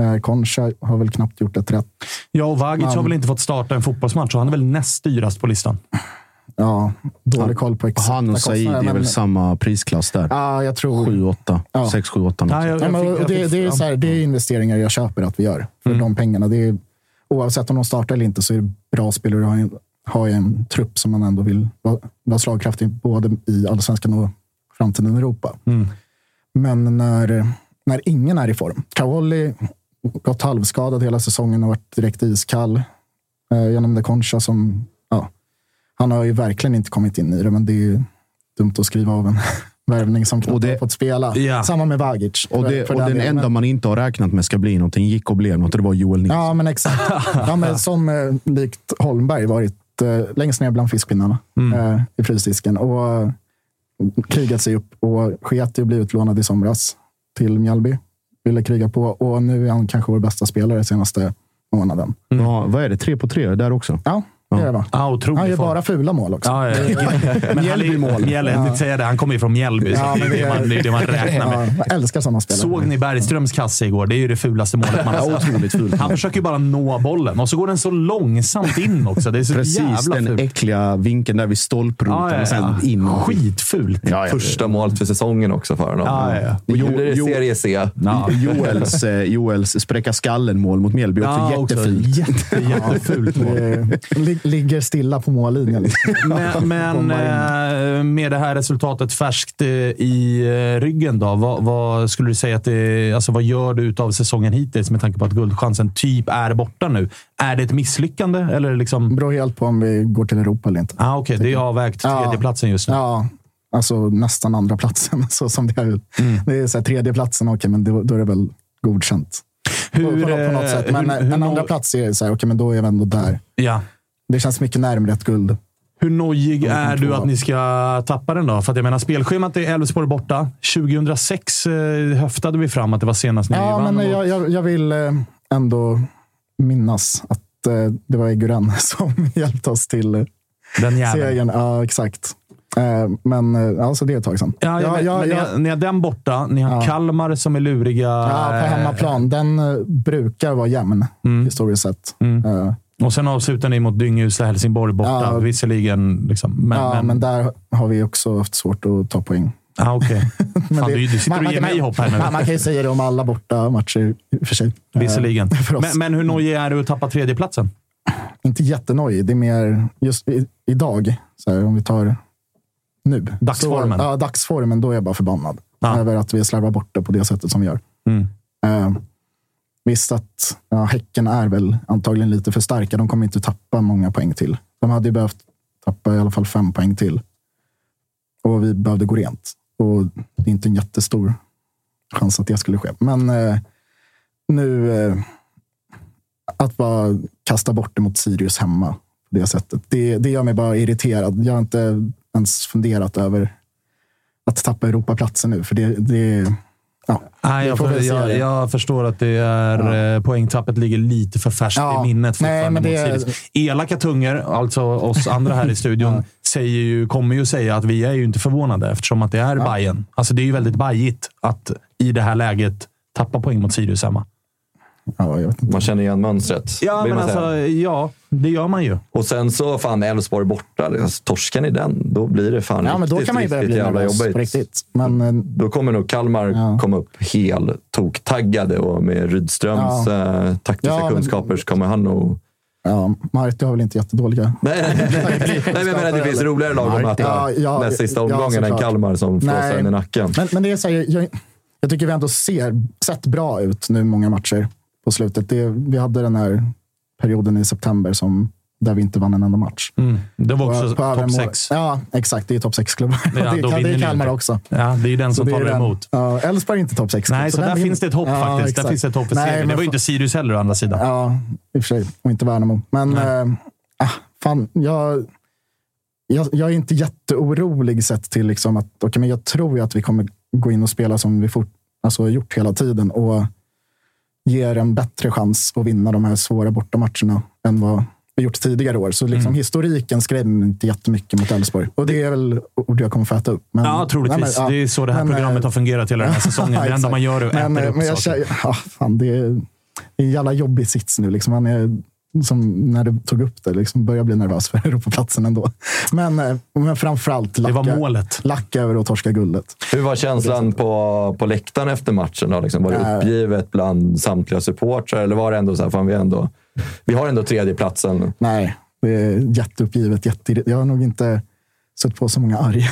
[SPEAKER 4] Eh, Concha har väl knappt gjort ett rätt.
[SPEAKER 1] Ja, och Vagic
[SPEAKER 4] Man-
[SPEAKER 1] har väl inte fått starta en fotbollsmatch, så han är väl näst dyrast på listan.
[SPEAKER 4] Ja, dålig koll på exakta
[SPEAKER 5] Han och Said är väl
[SPEAKER 4] men-
[SPEAKER 5] samma prisklass där?
[SPEAKER 4] Ja, jag tror...
[SPEAKER 5] 7-8.
[SPEAKER 4] Ja.
[SPEAKER 5] 6, 7, 8.
[SPEAKER 1] Ja, jag-
[SPEAKER 4] Ja, men,
[SPEAKER 1] fick-
[SPEAKER 4] och
[SPEAKER 1] jag
[SPEAKER 4] det,
[SPEAKER 1] fick-
[SPEAKER 4] det, är så här, det är investeringar jag köper att vi gör för
[SPEAKER 1] Mm.
[SPEAKER 4] de pengarna. Det är, oavsett om de startar eller inte så är det bra spelare att ha en, ha i en trupp som man ändå vill vara, vara slagkraftig både i allsvenskan och framtiden i Europa.
[SPEAKER 1] Mm.
[SPEAKER 4] Men när, när ingen är i form. Kaoli gått halvskadad hela säsongen och varit direkt iskall. Eh, genom det Concha som, han har ju verkligen inte kommit in i det, men det är ju dumt att skriva av en [LAUGHS] värvning som knappt har fått spela.
[SPEAKER 5] Ja.
[SPEAKER 4] Samma med Vagic.
[SPEAKER 5] Och, det, och den enda man inte har räknat med ska bli någonting gick och blev något det var Joel Nilsson.
[SPEAKER 4] Ja, men exakt. Ja, men [LAUGHS] som eh, likt Holmberg varit eh, längst ner bland fiskpinnarna
[SPEAKER 5] Mm.
[SPEAKER 4] eh, i frysdisken och eh, krigat sig upp och sket i att bli utlånad i somras till Mjällby. Ville kriga på och nu är han kanske vår bästa spelare senaste månaden.
[SPEAKER 5] Ja, vad är det? Tre på tre där också?
[SPEAKER 4] Ja, det är det?
[SPEAKER 1] Ja, otrolig
[SPEAKER 4] Han gör
[SPEAKER 1] form.
[SPEAKER 4] bara fula mål också.
[SPEAKER 1] Ja, ja, ja. Mjällby-mål. [LAUGHS] Mjällby, tänkte säga det. Han kommer ju från Mjällby, så
[SPEAKER 4] Ja,
[SPEAKER 1] det, är det, man, det är det man räknar
[SPEAKER 4] Ja,
[SPEAKER 1] med.
[SPEAKER 4] jag älskar sådana spelare.
[SPEAKER 1] Såg ni Bergströms kasse igår? Det är ju det fulaste målet man har
[SPEAKER 5] Ja,
[SPEAKER 1] sett.
[SPEAKER 5] otroligt fult.
[SPEAKER 1] Han försöker ju bara nå bollen och så går den så långsamt in också. Det är så
[SPEAKER 5] Precis,
[SPEAKER 1] jävla
[SPEAKER 5] den
[SPEAKER 1] fult.
[SPEAKER 5] äckliga vinkeln där vid stolproten
[SPEAKER 1] Ja, ja,
[SPEAKER 5] och sen
[SPEAKER 1] ja.
[SPEAKER 5] in.
[SPEAKER 1] Skitfult.
[SPEAKER 5] Ja, ja.
[SPEAKER 3] Första målet för säsongen också för honom.
[SPEAKER 1] Ja, ja, ja.
[SPEAKER 5] Jo-
[SPEAKER 3] det
[SPEAKER 5] jo-
[SPEAKER 3] Serie C.
[SPEAKER 1] Ja.
[SPEAKER 5] Joels, eh, Joels spräcka skallen-mål mot Mjällby också
[SPEAKER 1] Ja, också
[SPEAKER 5] jättefint.
[SPEAKER 1] Jätte, jättefult mål.
[SPEAKER 4] Ligger stilla på mållinjen. Liksom. [LAUGHS]
[SPEAKER 1] Men, men eh, med det här resultatet färskt eh, i eh, ryggen, då, vad, vad skulle du säga att det, alltså vad gör du av säsongen hittills med tanke på att guldchansen typ är borta nu? Är det ett misslyckande? Eller liksom...
[SPEAKER 4] Det beror helt på om vi går till Europa eller inte.
[SPEAKER 1] Ah, Okej, det är avvägt
[SPEAKER 4] Ja.
[SPEAKER 1] tredjeplatsen just nu.
[SPEAKER 4] Ja, alltså nästan andra platsen [LAUGHS] så som det är.
[SPEAKER 1] Mm.
[SPEAKER 4] Det är så här, tredje platsen, okej, men då, då är det väl godkänt.
[SPEAKER 1] Hur,
[SPEAKER 4] på, på, något sätt. Men
[SPEAKER 1] hur-
[SPEAKER 4] en
[SPEAKER 1] hur
[SPEAKER 4] andra
[SPEAKER 1] nå-
[SPEAKER 4] plats är så här, okej, men då är vi ändå där.
[SPEAKER 1] Ja.
[SPEAKER 4] Det känns mycket närmare ett guld.
[SPEAKER 1] Hur nojig är du att ni ska tappa den då? För att jag menar, spelschemat är Elfsborg borta. 2006 eh, höftade vi fram att det var senast ni
[SPEAKER 4] Ja,
[SPEAKER 1] vann.
[SPEAKER 4] men jag, jag, jag vill eh, ändå minnas att eh, det var Eguren [LAUGHS] som hjälpte oss till
[SPEAKER 1] Den jäveln.
[SPEAKER 4] segern. Ja, exakt. Men alltså, det är ett tag sedan.
[SPEAKER 1] Ja, ja, men,
[SPEAKER 4] ja,
[SPEAKER 1] men ni, har, ni har den borta. Ni har. Kalmar som är luriga.
[SPEAKER 4] ja, på hemmaplan. Den brukar vara jämn
[SPEAKER 1] Mm.
[SPEAKER 4] historiskt sett.
[SPEAKER 1] Mm.
[SPEAKER 4] Eh,
[SPEAKER 1] Och sen avslutar ni mot Dynghusa Helsingborg borta.
[SPEAKER 4] Ja.
[SPEAKER 1] Visserligen. Liksom, men,
[SPEAKER 4] ja,
[SPEAKER 1] men,
[SPEAKER 4] men där har vi också haft svårt att ta poäng.
[SPEAKER 1] ah, [LAUGHS] Fan,
[SPEAKER 4] det-
[SPEAKER 1] du, du sitter
[SPEAKER 4] man-
[SPEAKER 1] och ger
[SPEAKER 4] kan-
[SPEAKER 1] mig hopp här nu.
[SPEAKER 4] Man, man kan ju säga det om alla borta matcher för sig. Eh,
[SPEAKER 1] Visserligen.
[SPEAKER 4] för oss.
[SPEAKER 1] Men, men hur nojig är du att tappa tredjeplatsen?
[SPEAKER 4] Inte jättenojig. Det är mer just i, idag, så här, om vi tar nu.
[SPEAKER 1] Dagsformen.
[SPEAKER 4] Så, ja, dagsformen. Då är jag bara förbannad
[SPEAKER 1] Ja.
[SPEAKER 4] över att vi slarvar bort det på det sättet som vi gör.
[SPEAKER 1] Mm.
[SPEAKER 4] Eh, visst att ja, Häcken är väl antagligen lite för starka. De kommer inte tappa många poäng till. De hade ju behövt tappa i alla fall fem poäng till. Och vi behövde gå rent. Och det är inte en jättestor chans att det skulle ske. Men eh, nu eh, att bara kasta bort det mot Sirius hemma på det sättet. Det, det gör mig bara irriterad. Jag har inte ens funderat över att tappa Europaplatsen nu. För det, det ja,
[SPEAKER 1] Nej,
[SPEAKER 4] vi
[SPEAKER 1] jag, för, jag, jag förstår att det är eh, poängtappet ligger lite för färskt
[SPEAKER 4] Ja.
[SPEAKER 1] i minnet
[SPEAKER 4] Nej, men det är-.
[SPEAKER 1] Elaka tungor, alltså oss [LAUGHS] andra här i studion, säger ju, kommer ju säga att vi är ju inte förvånade eftersom att det är Bayern. Alltså det är ju väldigt bajigt att i det här läget tappa poäng mot Sirius hemma.
[SPEAKER 4] Ja, jag vet inte.
[SPEAKER 3] Man känner igen mönstret.
[SPEAKER 1] Ja, men alltså, ja, det gör man ju.
[SPEAKER 3] Och sen så, fan, Elfsborg borta. Alltså, torskar ni den, då blir det fan
[SPEAKER 4] Ja, men då
[SPEAKER 3] riktigt,
[SPEAKER 4] kan man ju börja
[SPEAKER 3] riktigt
[SPEAKER 4] bli
[SPEAKER 3] jävla jobbigt.
[SPEAKER 4] riktigt. Men eh,
[SPEAKER 3] Då kommer nog Kalmar
[SPEAKER 4] Ja.
[SPEAKER 3] komma upp hel toktaggade och med Rydströms eh, taktiska
[SPEAKER 4] Ja, men-
[SPEAKER 3] kunskaper så kommer han nog...
[SPEAKER 4] ja, Marti har väl inte jättedåliga...
[SPEAKER 3] Nej, [LAUGHS] nej, men jag menar, det finns roligare lag att möta
[SPEAKER 4] Ja, ja,
[SPEAKER 3] näst sista
[SPEAKER 4] ja,
[SPEAKER 3] omgången än. Kalmar som flåsar en i nacken.
[SPEAKER 4] Men, men det är så här, jag, jag tycker vi ändå ser, sett bra ut nu många matcher på slutet. Det, vi hade den här perioden i september som, där vi inte vann en enda match.
[SPEAKER 1] Mm. Det var också topp sex.
[SPEAKER 4] Ja, exakt. Det är topp sex-klubbar.
[SPEAKER 1] Ja,
[SPEAKER 4] det, [LAUGHS] det är Kalmar också.
[SPEAKER 1] Ja, det är den som
[SPEAKER 4] Så det den.
[SPEAKER 1] emot.
[SPEAKER 4] Ja, Elfsborg är inte topp sex.
[SPEAKER 1] Nej, så, där
[SPEAKER 4] den
[SPEAKER 1] finns det ett hopp
[SPEAKER 4] Ja,
[SPEAKER 1] faktiskt. Där finns det ett hopp för
[SPEAKER 4] Nej,
[SPEAKER 1] seger.
[SPEAKER 4] men
[SPEAKER 1] Det var ju inte Sirius heller å andra sidan.
[SPEAKER 4] Ja, i och för sig. Och inte Värnamo. Men äh, fan, jag, jag, jag är inte jätteorolig sett till liksom att okej, men jag tror ju att vi kommer gå in och spela som vi fort, alltså, gjort hela tiden och ger en bättre chans att vinna de här svåra bortamatcherna än vad vi gjort tidigare år. Så liksom,
[SPEAKER 1] Mm.
[SPEAKER 4] historiken skrämmer inte jättemycket mot Elfsborg. Och det är väl ord jag kommer få äta upp. Men,
[SPEAKER 1] Ja, troligtvis.
[SPEAKER 4] Nej, men, ja.
[SPEAKER 1] Det är så det här
[SPEAKER 4] Men,
[SPEAKER 1] programmet
[SPEAKER 4] eh,
[SPEAKER 1] har fungerat hela den här [LAUGHS] säsongen. Det enda man gör är att äta
[SPEAKER 4] eh,
[SPEAKER 1] upp
[SPEAKER 4] men jag
[SPEAKER 1] saker.
[SPEAKER 4] känner, ja, fan, det, är, det är en jävla jobbig sits nu. Liksom. Man är, som när du tog upp det, liksom börjar bli nervös för [LAUGHS] Europaplatsen ändå. Men, eh, men framförallt lacka,
[SPEAKER 1] var målet.
[SPEAKER 4] lacka över att torska guldet.
[SPEAKER 3] Hur var känslan på, på läktaren efter matchen? Då? Liksom, var det
[SPEAKER 4] Äh.
[SPEAKER 3] uppgivet bland samtliga supportrar eller var det ändå så här, fan, vi, ändå, vi har ändå tredjeplatsen?
[SPEAKER 4] Nej, det är jätteuppgivet. Jätte, jag har nog inte sett på så många arga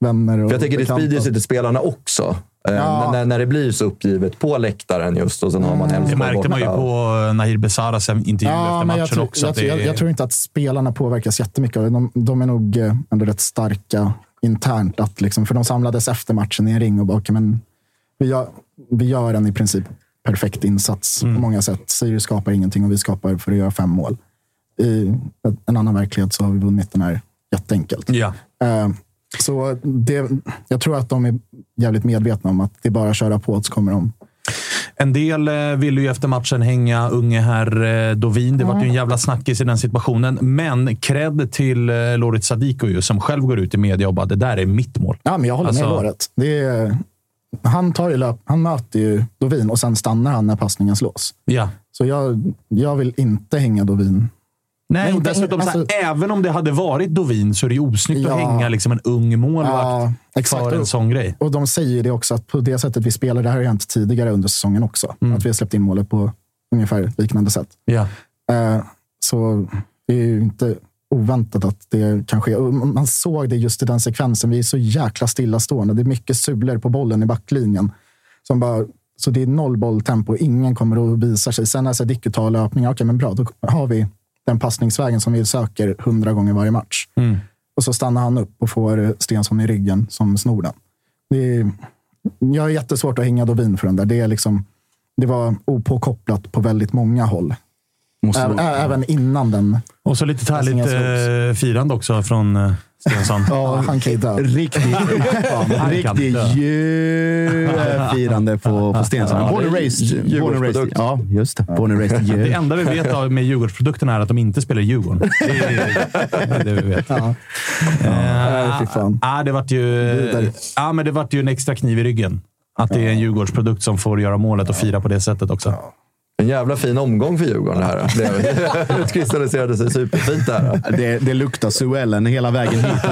[SPEAKER 4] vänner. Och
[SPEAKER 3] För jag tänker det sprider sig till spelarna också. Eh,
[SPEAKER 4] Ja.
[SPEAKER 3] När, när det blir så uppgivet på läktaren just och sen har man
[SPEAKER 1] Det
[SPEAKER 3] Elfsborg
[SPEAKER 1] märkte man ju på Nahir Besaras intervju
[SPEAKER 4] Ja,
[SPEAKER 1] efter matchen
[SPEAKER 4] jag, tror,
[SPEAKER 1] också.
[SPEAKER 4] jag,
[SPEAKER 1] att det
[SPEAKER 4] jag, jag tror inte att spelarna påverkas jättemycket det. De, de är nog eh, ändå rätt starka internt. Att liksom, för de samlades efter matchen i en ring och bara, okay, men vi, gör, vi gör en i princip perfekt insats
[SPEAKER 1] Mm.
[SPEAKER 4] på många sätt. Sirius skapar ingenting och vi skapar för att göra fem mål. I en annan verklighet så har vi vunnit den här jätteenkelt.
[SPEAKER 1] Ja.
[SPEAKER 4] Eh, Så det, jag tror att de är jävligt medvetna om att det är bara att köra på så kommer de
[SPEAKER 1] En del eh, ville ju efter matchen hänga unge herr eh, Dovin. Det var ju en jävla snackis i den situationen. Men cred till eh, Lorit Sadiko ju, som själv går ut i media och bara “det där är mitt mål”.
[SPEAKER 4] Ja, men jag håller
[SPEAKER 1] Alltså-
[SPEAKER 4] med Loret. Det är, han, tar ju löp, han möter ju Dovin och sen stannar han när passningen slås.
[SPEAKER 1] Ja.
[SPEAKER 4] Så jag, jag vill inte hänga Dovin.
[SPEAKER 1] Nej,
[SPEAKER 4] Men
[SPEAKER 1] och dessutom, så
[SPEAKER 4] alltså-
[SPEAKER 1] här, även om det hade varit Dovin så är det ju osnyggt att
[SPEAKER 4] Ja.
[SPEAKER 1] hänga liksom en ung målvakt
[SPEAKER 4] Ja,
[SPEAKER 1] för en sån grej.
[SPEAKER 4] Och de säger det också, att på det sättet vi spelar, det här har ju hänt tidigare under säsongen också.
[SPEAKER 1] Mm.
[SPEAKER 4] Att vi har släppt in målet på ungefär liknande sätt.
[SPEAKER 1] Ja.
[SPEAKER 4] Eh, så det är ju inte oväntat att det kan ske. Och man såg det just i den sekvensen. Vi är så jäkla stillastående. Det är mycket sulor på bollen i backlinjen. Som bara, så det är noll bolltempo. Ingen kommer att visa sig. Sen när Sadiku tar löpningar, okej, men bra, då har vi den passningsvägen som vi söker hundra gånger varje match.
[SPEAKER 1] Mm.
[SPEAKER 4] Och så stannar han upp och får Stensson i ryggen som snor den. Det är, jag har jättesvårt att hänga Dovin för den där. Det, är liksom, det var opåkopplat på väldigt många håll.
[SPEAKER 5] Måste
[SPEAKER 4] Ä-
[SPEAKER 5] vara-
[SPEAKER 4] ä- även innan den.
[SPEAKER 1] Och så lite härligt eh, firande också från eh, Stensson.
[SPEAKER 4] Ja, han kan dö.
[SPEAKER 5] Riktigt, riktigt firande på, på Stensson. Born and raised. Born and raised. Ja, just det. Born and raised.
[SPEAKER 1] Det enda vi vet av med Djurgårdsprodukterna är att de inte spelar i Djurgården. Det är det, är det vi vet.
[SPEAKER 4] Ja. Fy fan.
[SPEAKER 1] ja, det vart ju, ja, men det vart ju en extra kniv i ryggen. Att det är en Djurgårdsprodukt som får göra målet och fira på det sättet också.
[SPEAKER 3] En jävla fin omgång för Djurgården det här. [LAUGHS] Det utkristalliserade sig superfint där.
[SPEAKER 5] Det, det luktar Suellen hela vägen hit. [LAUGHS]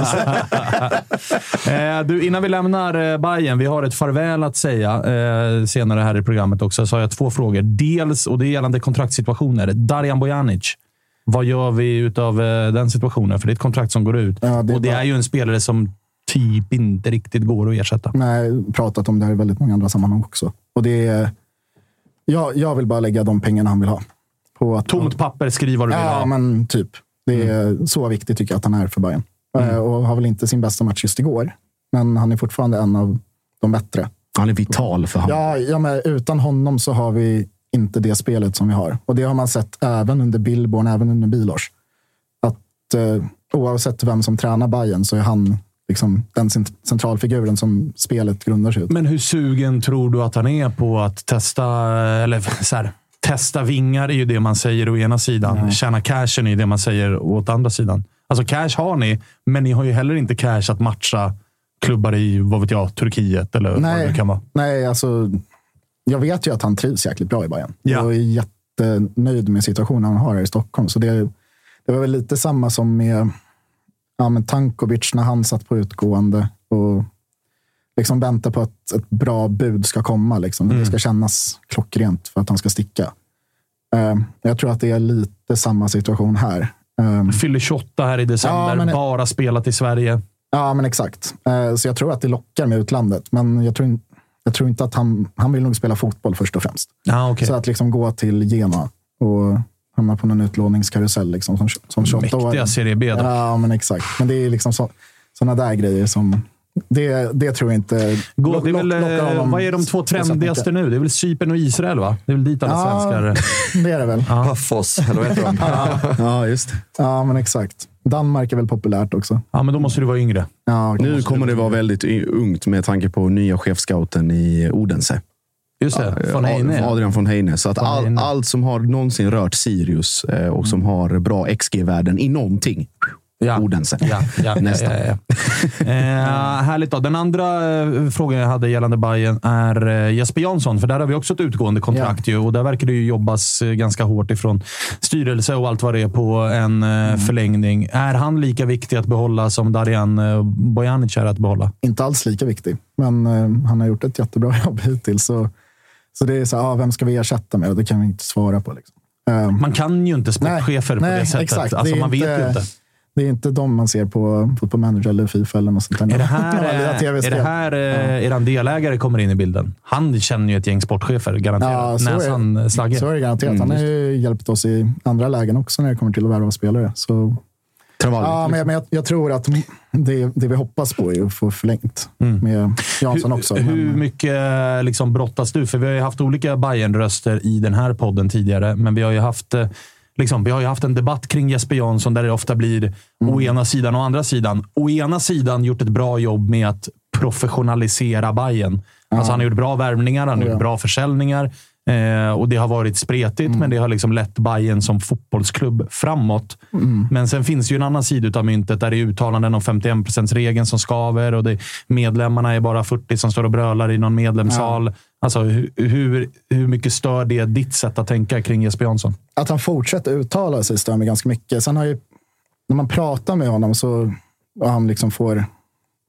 [SPEAKER 1] Eh, du, innan vi lämnar eh, Bayern, vi har ett farväl att säga eh, senare här i programmet också. Så har jag två frågor. Dels, och det är gällande kontraktssituationer. Darjan Bojanic. Vad gör vi utav den situationen? För det är ett kontrakt som går ut.
[SPEAKER 4] Ja, det
[SPEAKER 1] och det är ju en spelare som typ inte riktigt går att ersätta.
[SPEAKER 4] Nej, pratat om det här i väldigt många andra sammanhang också. Och det är, jag, jag vill bara lägga de pengarna han vill ha. På att,
[SPEAKER 1] Tomt papper, skriv vad du vill
[SPEAKER 4] Ja,
[SPEAKER 1] ha.
[SPEAKER 4] men typ. Det är så viktigt tycker jag att han är för Bayern. Eh, Och har väl inte sin bästa match just igår. Men han är fortfarande en av de bättre.
[SPEAKER 5] Han är vital för honom.
[SPEAKER 4] Ja, ja men utan honom så har vi inte det spelet som vi har. Och det har man sett även under Billborn, även under Bilors. Att eh, oavsett vem som tränar Bayern så är han liksom den cent- centralfiguren som spelet grundar sig ut.
[SPEAKER 1] Men hur sugen tror du att han är på att testa, eller så här, testa vingar är ju det man säger å ena sidan. Tjäna cashen är det man säger åt andra sidan. Alltså cash har ni, men ni har ju heller inte cash att matcha klubbar i, vad vet jag, Turkiet eller vad det
[SPEAKER 4] Nej,
[SPEAKER 1] kan vara.
[SPEAKER 4] nej, alltså. Jag vet ju att han trivs jäkligt bra i Bayern.
[SPEAKER 1] Ja.
[SPEAKER 4] Jag är jättenöjd med situationen han har här i Stockholm. Så det, det var väl lite samma som med, ja, med Tankovic när han satt på utgående och liksom väntar på att ett bra bud ska komma. Liksom.
[SPEAKER 1] Mm.
[SPEAKER 4] Det ska kännas klockrent för att han ska sticka. Eh, jag tror att det är lite samma situation här. Eh,
[SPEAKER 1] Fyller 28 här i december,
[SPEAKER 4] Ja, men-
[SPEAKER 1] bara spelat i Sverige.
[SPEAKER 4] Ja, men exakt. Eh, Så jag tror att det lockar med utlandet. Men jag tror, Jag tror inte att han, han vill nog spela fotboll först och främst.
[SPEAKER 1] Ah, okay.
[SPEAKER 4] Så att liksom gå till Genoa och hamna på någon utlåningskarusell liksom, som, som 28 år.
[SPEAKER 1] Mäktiga Serie B. Då.
[SPEAKER 4] Ja, men exakt. Men det är liksom så, sådana där grejer som... Det, det tror jag inte
[SPEAKER 1] Gå,
[SPEAKER 4] lock-
[SPEAKER 1] det är väl, eh,
[SPEAKER 4] honom
[SPEAKER 1] vad är de två trendigaste nu? Det är väl Cypern och Israel, va? Det är väl dit alla
[SPEAKER 4] Ja,
[SPEAKER 1] svenskar...
[SPEAKER 4] det är det väl.
[SPEAKER 3] Paphos, eller vad heter de? [LAUGHS]
[SPEAKER 5] Ja, just
[SPEAKER 4] Ja, men exakt. Danmark är väl populärt också.
[SPEAKER 1] Ja, men då måste du vara yngre.
[SPEAKER 4] Ja,
[SPEAKER 5] Nu kommer det vara väldigt ungt med tanke på nya chefscouten i Odense.
[SPEAKER 1] Just det,
[SPEAKER 5] Ja,
[SPEAKER 1] von Heine.
[SPEAKER 5] Adrian von Heine. Så att all,
[SPEAKER 1] Heine.
[SPEAKER 5] allt som har någonsin rört Sirius eh, och som har bra XG-värden i någonting.
[SPEAKER 1] Ja.
[SPEAKER 5] Odense.
[SPEAKER 1] Ja, ja, [LAUGHS]
[SPEAKER 5] Nästan.
[SPEAKER 1] Ja, ja. Eh, härligt. Då. Den andra eh, frågan jag hade gällande Bayern är eh, Jesper Jansson, för där har vi också ett utgående kontrakt. Ju, och där verkar det ju jobbas eh, ganska hårt ifrån styrelse och allt vad det är på en eh, förlängning. Är han lika viktig att behålla som Darijan Bojanic är att behålla?
[SPEAKER 4] Inte alls lika viktig, men han har gjort ett jättebra [LAUGHS] jobb hittills. Så, så det är så, ah, vem ska vi ersätta med? Det kan vi inte svara på. Liksom. Eh,
[SPEAKER 1] Man kan ju inte sportchefer på
[SPEAKER 4] nej,
[SPEAKER 1] det sättet.
[SPEAKER 4] exakt.
[SPEAKER 1] Alltså,
[SPEAKER 4] Det är
[SPEAKER 1] man vet ju inte.
[SPEAKER 4] Det är inte de man ser på Football Manager eller Fifa eller något sånt där.
[SPEAKER 1] Är det [LAUGHS] här, eh, är det här eh, eran delägare kommer in i bilden? Han känner ju ett gäng sportchefer, garanterat.
[SPEAKER 4] Ja, så
[SPEAKER 1] Näsan
[SPEAKER 4] är,
[SPEAKER 1] Slagge.
[SPEAKER 4] så är det garanterat.
[SPEAKER 1] Mm,
[SPEAKER 4] Han har ju hjälpt oss i andra lägen också när det kommer till att värva spelare. Så,
[SPEAKER 5] Travalli.
[SPEAKER 4] ja, men, jag, men jag, jag tror att det, det vi hoppas på är att få förlängt med Jansson
[SPEAKER 1] hur,
[SPEAKER 4] också.
[SPEAKER 1] Hur
[SPEAKER 4] men,
[SPEAKER 1] mycket liksom brottas du? För vi har ju haft olika Bayern-röster i den här podden tidigare, men vi har ju haft eh, Liksom, vi har ju haft en debatt kring Jesper Jansson där det ofta blir å ena sidan och andra sidan. Å ena sidan gjort ett bra jobb med att professionalisera Bayern. Alltså han har gjort bra värvningar, han har
[SPEAKER 4] Ja.
[SPEAKER 1] gjort bra försäljningar eh, och det har varit spretigt, men det har liksom lett Bayern som fotbollsklubb framåt. Men sen finns det ju en annan sida av myntet där det är uttalanden om 51% regeln som skaver och det, medlemmarna är bara 40 som står och brölar i någon medlemssal. Alltså, hur, hur, hur mycket stör det ditt sätt att tänka kring Jesper Jansson?
[SPEAKER 4] att han fortsätter uttala sig stör mig ganska mycket. Sen har ju, när man pratar med honom så och han liksom får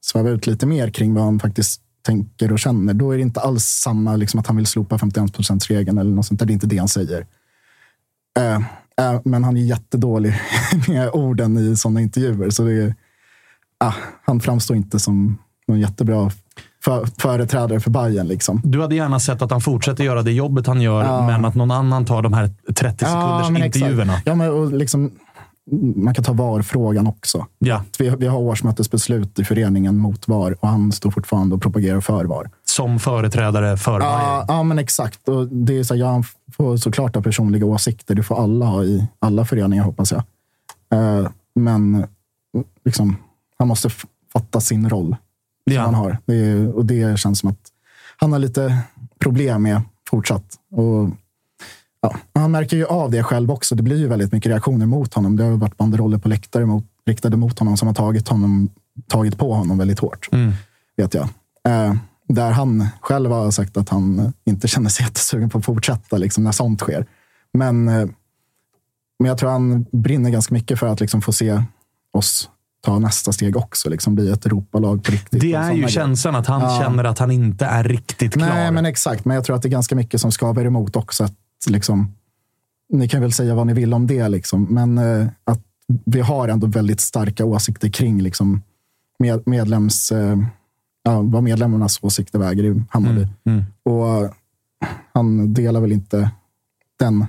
[SPEAKER 4] sväva ut lite mer kring vad han faktiskt tänker och känner. Då är det inte alls samma liksom, att han vill slopa 51% regeln eller något sånt där. Det är inte det han säger. Eh, eh, men han är jättedålig [LAUGHS] med orden i sådana intervjuer. Så är, ah, han framstår inte som någon jättebra för, företrädare för Bayern liksom.
[SPEAKER 1] Du hade gärna sett att han fortsätter göra det jobbet han gör, men att någon annan tar de här 30 sekunders intervjuerna.
[SPEAKER 4] Ja, men, och liksom, man kan ta VAR-frågan också.
[SPEAKER 1] Ja.
[SPEAKER 4] Vi, vi har årsmötesbeslut i föreningen mot VAR och han står fortfarande och propagerar för VAR.
[SPEAKER 1] Som företrädare för Bayern.
[SPEAKER 4] Ja, ja, men exakt. Och det är så, ja, han får såklart ha personliga åsikter. Det får alla ha i alla föreningar, hoppas jag. Eh, men liksom, han måste fatta sin roll som
[SPEAKER 1] Ja.
[SPEAKER 4] han har. Det och det känns som att han har lite problem med fortsatt. Och, ja, han märker ju av det själv också. Det blir ju väldigt mycket reaktioner mot honom. Det har varit banderoller på läktare mot, riktade mot honom som har tagit, honom, tagit på honom väldigt hårt.
[SPEAKER 1] Mm.
[SPEAKER 4] Vet jag. Eh, där han själv har sagt att han inte känner sig [LAUGHS] jättesugen på att fortsätta liksom, när sånt sker. Men, eh, men jag tror han brinner ganska mycket för att liksom, få se oss ta nästa steg också. Liksom, bli ett Europalag på riktigt.
[SPEAKER 1] Det är ju
[SPEAKER 4] grejer.
[SPEAKER 1] känslan att han
[SPEAKER 4] Ja.
[SPEAKER 1] känner att han inte är riktigt klar.
[SPEAKER 4] Nej, men exakt. Men jag tror att det är ganska mycket som skaver emot också. Att, liksom, ni kan väl säga vad ni vill om det, liksom, men eh, att vi har ändå väldigt starka åsikter kring liksom, med, medlems, eh, ja, vad medlemmarnas åsikter väger i Hammarby.
[SPEAKER 1] Mm.
[SPEAKER 4] Och eh, han delar väl inte den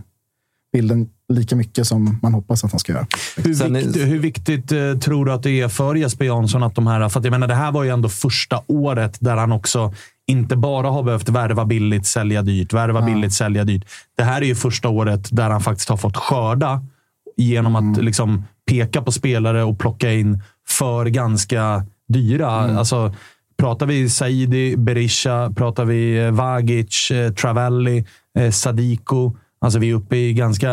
[SPEAKER 4] bilden lika mycket som man hoppas att han ska göra.
[SPEAKER 1] Hur, viktigt, hur viktigt eh, tror du att det är för Jesper Jansson att de här... För att jag menar, det här var ju ändå första året där han också inte bara har behövt värva billigt, sälja dyrt, värva billigt, sälja dyrt. Det här är ju första året där han faktiskt har fått skörda genom att liksom peka på spelare och plocka in för ganska dyra. Alltså, pratar vi Saidi, Berisha, pratar vi eh, Vagic, eh, Travelli, eh, Sadiko. Alltså vi är uppe i ganska,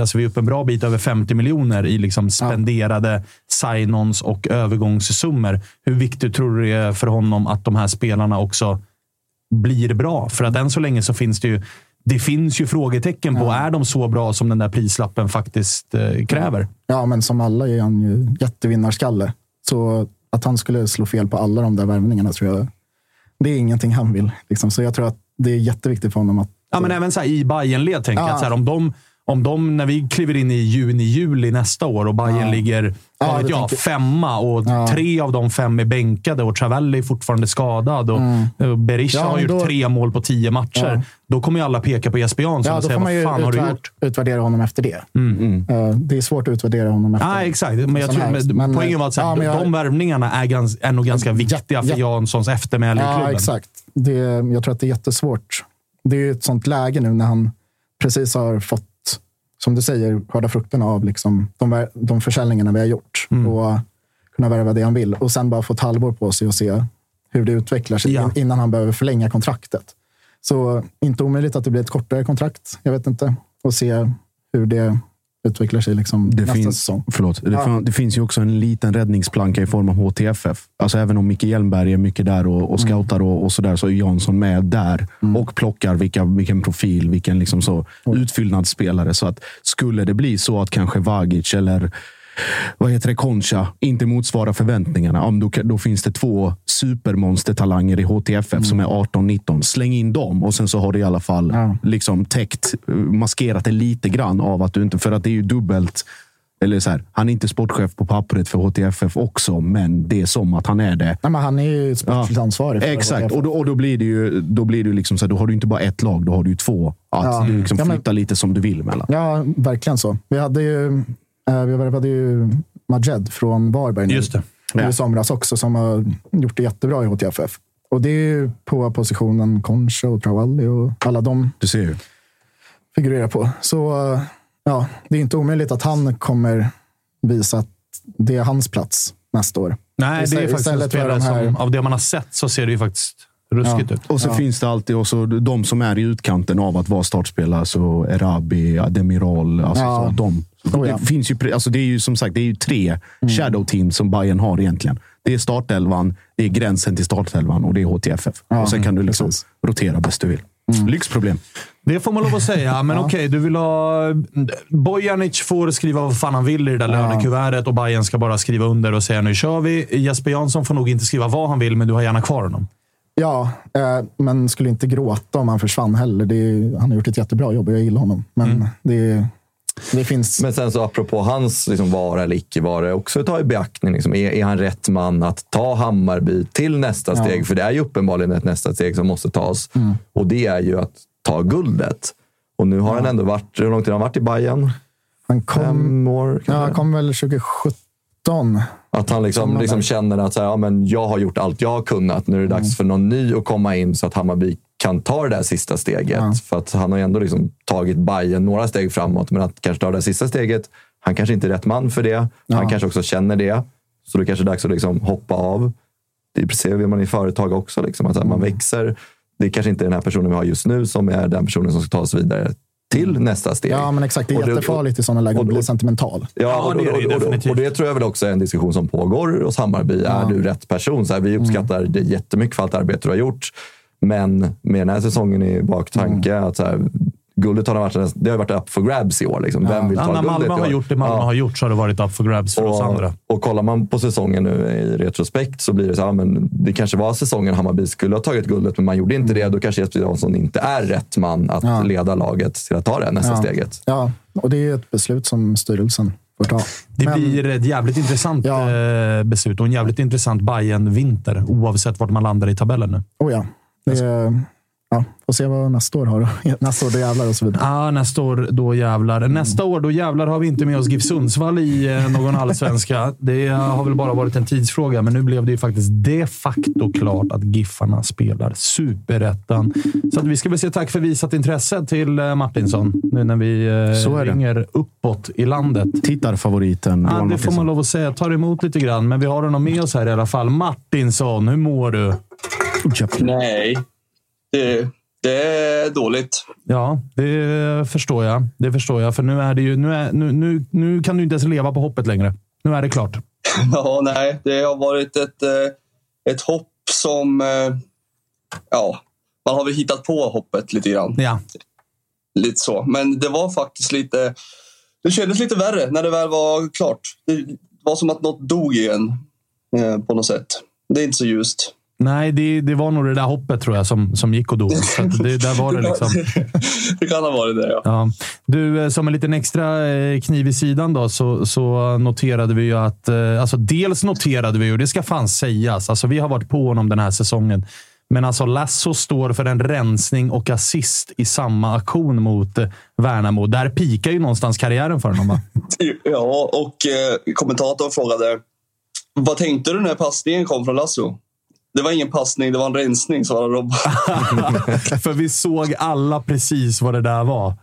[SPEAKER 1] alltså vi är uppe en bra bit över 50 miljoner i liksom spenderade sign-ons och övergångssummor. Hur viktigt tror du det är för honom att de här spelarna också blir bra? För att än så länge så finns det ju det finns ju frågetecken på, är de så bra som den där prislappen faktiskt eh, kräver?
[SPEAKER 4] Ja, men som alla är han ju jättevinnarskalle. Så att han skulle slå fel på alla de där värvningarna tror jag, det är ingenting han vill. Liksom. Så jag tror att det är jätteviktigt för honom att
[SPEAKER 1] Ja, men även så här, i Bayernled tänker jag
[SPEAKER 4] Ja.
[SPEAKER 1] att så här, om, de, Om de, när vi kliver in i juni, juli nästa år och Bayern
[SPEAKER 4] Ja.
[SPEAKER 1] ligger
[SPEAKER 4] Ja,
[SPEAKER 1] vet jag,
[SPEAKER 4] tänker-
[SPEAKER 1] femma och
[SPEAKER 4] Ja.
[SPEAKER 1] tre av de fem är bänkade och Travelli är fortfarande skadad och mm. Berisha
[SPEAKER 4] Ja,
[SPEAKER 1] har gjort
[SPEAKER 4] då-
[SPEAKER 1] tre mål på tio matcher.
[SPEAKER 4] Ja.
[SPEAKER 1] Då kommer ju alla peka på Jesper Jansson
[SPEAKER 4] Ja,
[SPEAKER 1] och
[SPEAKER 4] då
[SPEAKER 1] säga
[SPEAKER 4] får man ju
[SPEAKER 1] vad fan har du gjort?
[SPEAKER 4] utvärdera honom efter det.
[SPEAKER 1] Mm.
[SPEAKER 4] Eh, Det är svårt att utvärdera honom efter
[SPEAKER 1] Nej, exakt. Men jag tror, men,
[SPEAKER 4] men-
[SPEAKER 1] poängen var att så här,
[SPEAKER 4] Ja, men jag-
[SPEAKER 1] de värvningarna är, gans, är nog ganska viktiga för
[SPEAKER 4] ja.
[SPEAKER 1] Janssons eftermäle i
[SPEAKER 4] Ja,
[SPEAKER 1] klubben.
[SPEAKER 4] exakt. Det, jag tror att det är jättesvårt. Det är ju ett sånt läge nu när han precis har fått, som du säger, skörda frukterna av liksom de, de försäljningarna vi har gjort.
[SPEAKER 1] Mm.
[SPEAKER 4] Och kunna värva det han vill. Och sen bara få ett halvår på sig och se hur det utvecklar sig
[SPEAKER 1] Ja.
[SPEAKER 4] in- innan han behöver förlänga kontraktet. Så inte omöjligt att det blir ett kortare kontrakt. Jag vet inte. Och se hur det utvecklar sig liksom
[SPEAKER 5] Det
[SPEAKER 4] nästa
[SPEAKER 5] finns,
[SPEAKER 4] säsong.
[SPEAKER 5] förlåt, det,
[SPEAKER 4] Ja.
[SPEAKER 5] det finns ju också en liten räddningsplanka i form av HTFF. Alltså även om Micke Hjelmberg är mycket där och,
[SPEAKER 4] Mm.
[SPEAKER 5] och scoutar och, och sådär, så är Jansson med där och plockar vilka, vilken profil, vilken liksom så utfyllnadsspelare. Så att skulle det bli så att kanske Vagic eller vad heter det, Concha inte motsvarar förväntningarna, ja, då, då finns det två supermonstertalanger i HTFF som är 18-19. Släng in dem och sen så har du i alla fall liksom täckt, maskerat det lite grann av att du inte, för att det är ju dubbelt. Eller så här, han är inte sportchef på pappret för HTFF också, men det är som att han är det.
[SPEAKER 4] Nej, men han är ju sportsligt ansvarig. för
[SPEAKER 5] Exakt,
[SPEAKER 4] HTFF.
[SPEAKER 5] och då, och då blir det ju, då blir det liksom så här, då har du inte bara ett lag, då har du ju två. Att
[SPEAKER 4] Ja.
[SPEAKER 5] du liksom
[SPEAKER 4] Ja, men-
[SPEAKER 5] flyttar lite som du vill mellan.
[SPEAKER 4] Ja, verkligen så. Vi, hade ju, vi värvade ju Majed från Varberg nu,
[SPEAKER 1] Just det.
[SPEAKER 5] Ja.
[SPEAKER 4] i somras också, som har gjort det jättebra i HTFF. Och det är ju på positionen Concha och Travalli och alla de
[SPEAKER 5] Du ser ju.
[SPEAKER 4] figurerar på. Så eh, ja, det är inte omöjligt att han kommer visa att det är hans plats nästa år.
[SPEAKER 1] Nej, det är
[SPEAKER 4] Istället-
[SPEAKER 1] faktiskt en spelare
[SPEAKER 4] de här-
[SPEAKER 1] som, av det man har sett så ser det ju faktiskt ruskigt
[SPEAKER 4] Ja.
[SPEAKER 1] ut.
[SPEAKER 5] Och så finns det alltid också de som är i utkanten av att vara startspelare. Så Erabi, Ademiral. Alltså
[SPEAKER 4] Ja.
[SPEAKER 5] så, de.
[SPEAKER 4] Oh, ja.
[SPEAKER 5] det, finns ju, alltså det är ju som sagt det är ju tre shadow team som Bayern har egentligen. Det är startelvan, det är gränsen till startelvan och det är HTFF.
[SPEAKER 4] Ja,
[SPEAKER 5] och sen kan du liksom
[SPEAKER 4] precis.
[SPEAKER 5] rotera bäst du vill. Lyxproblem.
[SPEAKER 1] Det får man lov att säga, men [LAUGHS] okej, du vill ha... Bojanic får skriva vad fan han vill i det där lönekuvertet och Bayern ska bara skriva under och säga nu kör vi. Jesper Jansson får nog inte skriva vad han vill, men du har gärna kvar honom.
[SPEAKER 4] Ja, eh, men skulle inte gråta om han försvann heller. Är, han har gjort ett jättebra jobb och jag gillar honom. Men
[SPEAKER 1] Mm.
[SPEAKER 4] det, det finns...
[SPEAKER 3] Men sen så apropå hans liksom, vara eller icke vara, också ta i beaktning. Liksom, är, är han rätt man att ta Hammarby till nästa
[SPEAKER 4] Ja.
[SPEAKER 3] steg? För det är ju uppenbarligen ett nästa steg som måste tas.
[SPEAKER 4] Mm.
[SPEAKER 3] Och det är ju att ta guldet. Och nu har han ändå varit, hur långt har han varit i Bayern?
[SPEAKER 4] Han kom,
[SPEAKER 3] Fem år
[SPEAKER 4] ja, han kom väl 2017.
[SPEAKER 3] Att han liksom, liksom
[SPEAKER 4] där.
[SPEAKER 3] känner att så här, ja, men jag har gjort allt jag har kunnat. Nu är det
[SPEAKER 4] Mm.
[SPEAKER 3] dags för någon ny att komma in så att Hammarby kan ta det där sista steget.
[SPEAKER 4] Ja.
[SPEAKER 3] För att han har ju ändå liksom tagit Bayern några steg framåt. Men att kanske ta det där sista steget, han kanske inte är rätt man för det.
[SPEAKER 4] Ja.
[SPEAKER 3] Han kanske också känner det. Så det kanske är dags att liksom hoppa av. Det är det man i företag också. Liksom, att här, Man
[SPEAKER 4] Mm.
[SPEAKER 3] växer. Det är kanske inte den här personen vi har just nu som är den personen som ska ta oss vidare till nästa steg.
[SPEAKER 4] Ja, men exakt. Det är
[SPEAKER 3] Och
[SPEAKER 4] jättefarligt i sådana lägen
[SPEAKER 3] och-
[SPEAKER 4] att bli
[SPEAKER 3] och-
[SPEAKER 4] sentimental.
[SPEAKER 3] Ja, och,
[SPEAKER 1] det är det
[SPEAKER 3] och, och, och,
[SPEAKER 1] definitivt.
[SPEAKER 3] och det tror jag väl också är en diskussion som pågår hos Hammarby. Är du rätt person? Så här, vi uppskattar det jättemycket för allt arbete du har gjort. Men med den här säsongen i baktanke, att så här, guldet har varit, det har varit up for grabs i år. Liksom. Vem vill
[SPEAKER 1] Ja,
[SPEAKER 3] ta
[SPEAKER 1] när
[SPEAKER 3] guldet
[SPEAKER 1] Malmö har gjort det Malmö
[SPEAKER 3] Ja.
[SPEAKER 1] har gjort så har det varit up for grabs för oss andra.
[SPEAKER 3] Och, och kollar man på säsongen nu i retrospekt så blir det så här, ja, men det kanske var säsongen Hammarby skulle ha tagit guldet, men man gjorde inte det. Då kanske Jesper Jansson inte är rätt man att
[SPEAKER 4] Ja.
[SPEAKER 3] leda laget till att ta det nästa
[SPEAKER 4] Ja.
[SPEAKER 3] steget.
[SPEAKER 4] Ja, och det är ett beslut som styrelsen får ta.
[SPEAKER 1] Det
[SPEAKER 4] Men-
[SPEAKER 1] blir ett jävligt intressant
[SPEAKER 4] Ja.
[SPEAKER 1] eh, beslut och en jävligt intressant bayern vinter oavsett vart man landar i tabellen nu.
[SPEAKER 4] Oh ja. Det är, ja, får se vad nästa år har. [LAUGHS] Nästa år, då jävlar och så vidare.
[SPEAKER 1] Ah, nästa år, då jävlar. Nästa år, då jävlar har vi inte med oss GIF Sundsvall i eh, någon allsvenska. Det har väl bara varit en tidsfråga, men nu blev det ju faktiskt de facto klart att Giffarna spelar superettan. Så att vi ska väl säga tack för visat intresse till eh, Martinsson nu när vi eh, ringer uppåt i landet.
[SPEAKER 5] Tittarfavoriten.
[SPEAKER 1] Ja, det får man lov att säga. Tar emot lite grann, men vi har honom med oss här i alla fall. Martinsson, hur mår du?
[SPEAKER 9] Nej, det, det är dåligt.
[SPEAKER 1] Ja, det förstår jag. Det förstår jag, för nu är det ju... Nu, är, nu, nu, nu kan du inte ens leva på hoppet längre. Nu är det klart. [LAUGHS]
[SPEAKER 9] Ja, nej, det har varit ett, eh, ett hopp som... eh, Ja, man har väl hittat på hoppet lite grann.
[SPEAKER 1] Ja.
[SPEAKER 9] Lite så. Men det var faktiskt lite... Det kändes lite värre när det väl var klart. Det var som att något dog igen eh, på något sätt. Det är inte så ljust.
[SPEAKER 1] Nej, det, det var nog det där hoppet tror jag som, som gick och dog. [LAUGHS] Så det, där var det liksom. [LAUGHS]
[SPEAKER 9] det kan ha varit det, ja.
[SPEAKER 1] Ja. Du, eh, som en liten extra eh, kniv i sidan då, så, så noterade vi ju att... eh, Alltså dels noterade vi, och det ska fan sägas, alltså vi har varit på honom den här säsongen. Men alltså Lasso står för en rensning och assist i samma aktion mot Värnamo. Där pikar ju någonstans karriären för honom, va? [LAUGHS]
[SPEAKER 9] Ja, och eh, kommentatorn frågade vad tänkte du när passningen kom från Lasso? Det var ingen passning, det var en rensning, svarade Robban. [LAUGHS]
[SPEAKER 1] För vi såg alla precis vad det där var.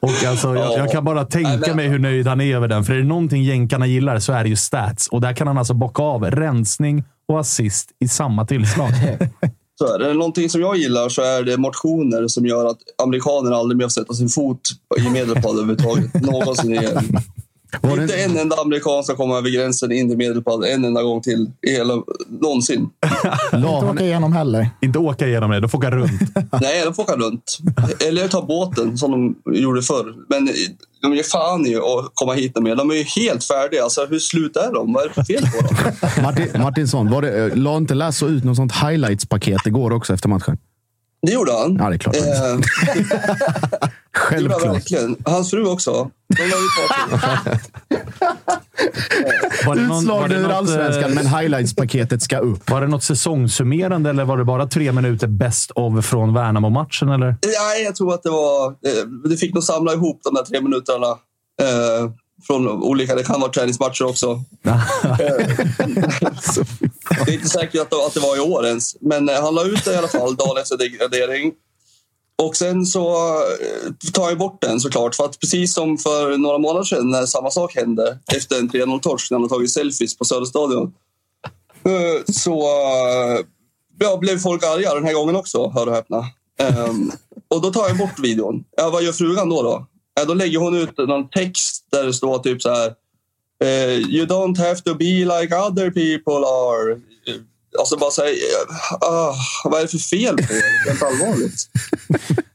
[SPEAKER 1] Och alltså, jag, jag kan bara tänka mig hur nöjd han är över den. För är det någonting jänkarna gillar så är det ju stats. Och där kan han alltså bocka av rensning och assist i samma tillslag. [LAUGHS]
[SPEAKER 9] Så är det någonting som jag gillar så är det motioner som gör att amerikaner aldrig mer får sätta sin fot i Medelpad överhuvudtaget. [LAUGHS] Någonsin igen. Inte en enda amerikan ska komma över gränsen in i Medelpad en enda gång till. I hela, någonsin. [LAUGHS]
[SPEAKER 4] Inte åka igenom heller.
[SPEAKER 1] Inte åka igenom det, då får åka runt. [LAUGHS]
[SPEAKER 9] Nej, de får åka runt. Eller ta båten som de gjorde förr. Men de ger fan i att komma hit med. De är ju helt färdiga. Alltså, hur slut är de? Vad är det för fel på dem? [LAUGHS]
[SPEAKER 5] Martin, Martinsson, var det, eh, la inte Lasso ut något sånt highlights-paket igår också efter matchen?
[SPEAKER 9] Det gjorde han.
[SPEAKER 5] Ja, det är klart.
[SPEAKER 9] Eh, [LAUGHS]
[SPEAKER 5] Självklart.
[SPEAKER 9] verkligen. Hans fru också. De
[SPEAKER 1] Var [LAUGHS] det någon- var
[SPEAKER 5] Utslagna
[SPEAKER 1] det
[SPEAKER 5] ur
[SPEAKER 1] något,
[SPEAKER 5] allsvenskan, men highlights-paketet ska upp.
[SPEAKER 1] Var det något säsongssummerande eller var det bara tre minuter best of från Värnamo-matchen? Eller?
[SPEAKER 9] Nej, jag tror att det var... eh, Det fick nog samla ihop de där tre minuterna. Eh, från olika, det kan vara träningsmatcher också. [LAUGHS] [LAUGHS] Det är inte säkert att det, att det var i år ens. Men eh, han la ut det i alla fall dagen efter degradering. Och sen så eh, tar jag bort den såklart. För att precis som för några månader sedan när samma sak hände efter en 3-0-torsk när han tagit selfies på Söderstadion. eh, Så ja, blev folk arga den här gången också, hör och häpna. Ehm, och då tar jag bort videon. Ja, vad gör frugan då? Då, ja, då lägger hon ut någon text där det står typ så här. eh, you don't have to be like other people are. Eh, Alltså bara säga, ah, vad är det för fel på er? Helt allvarligt.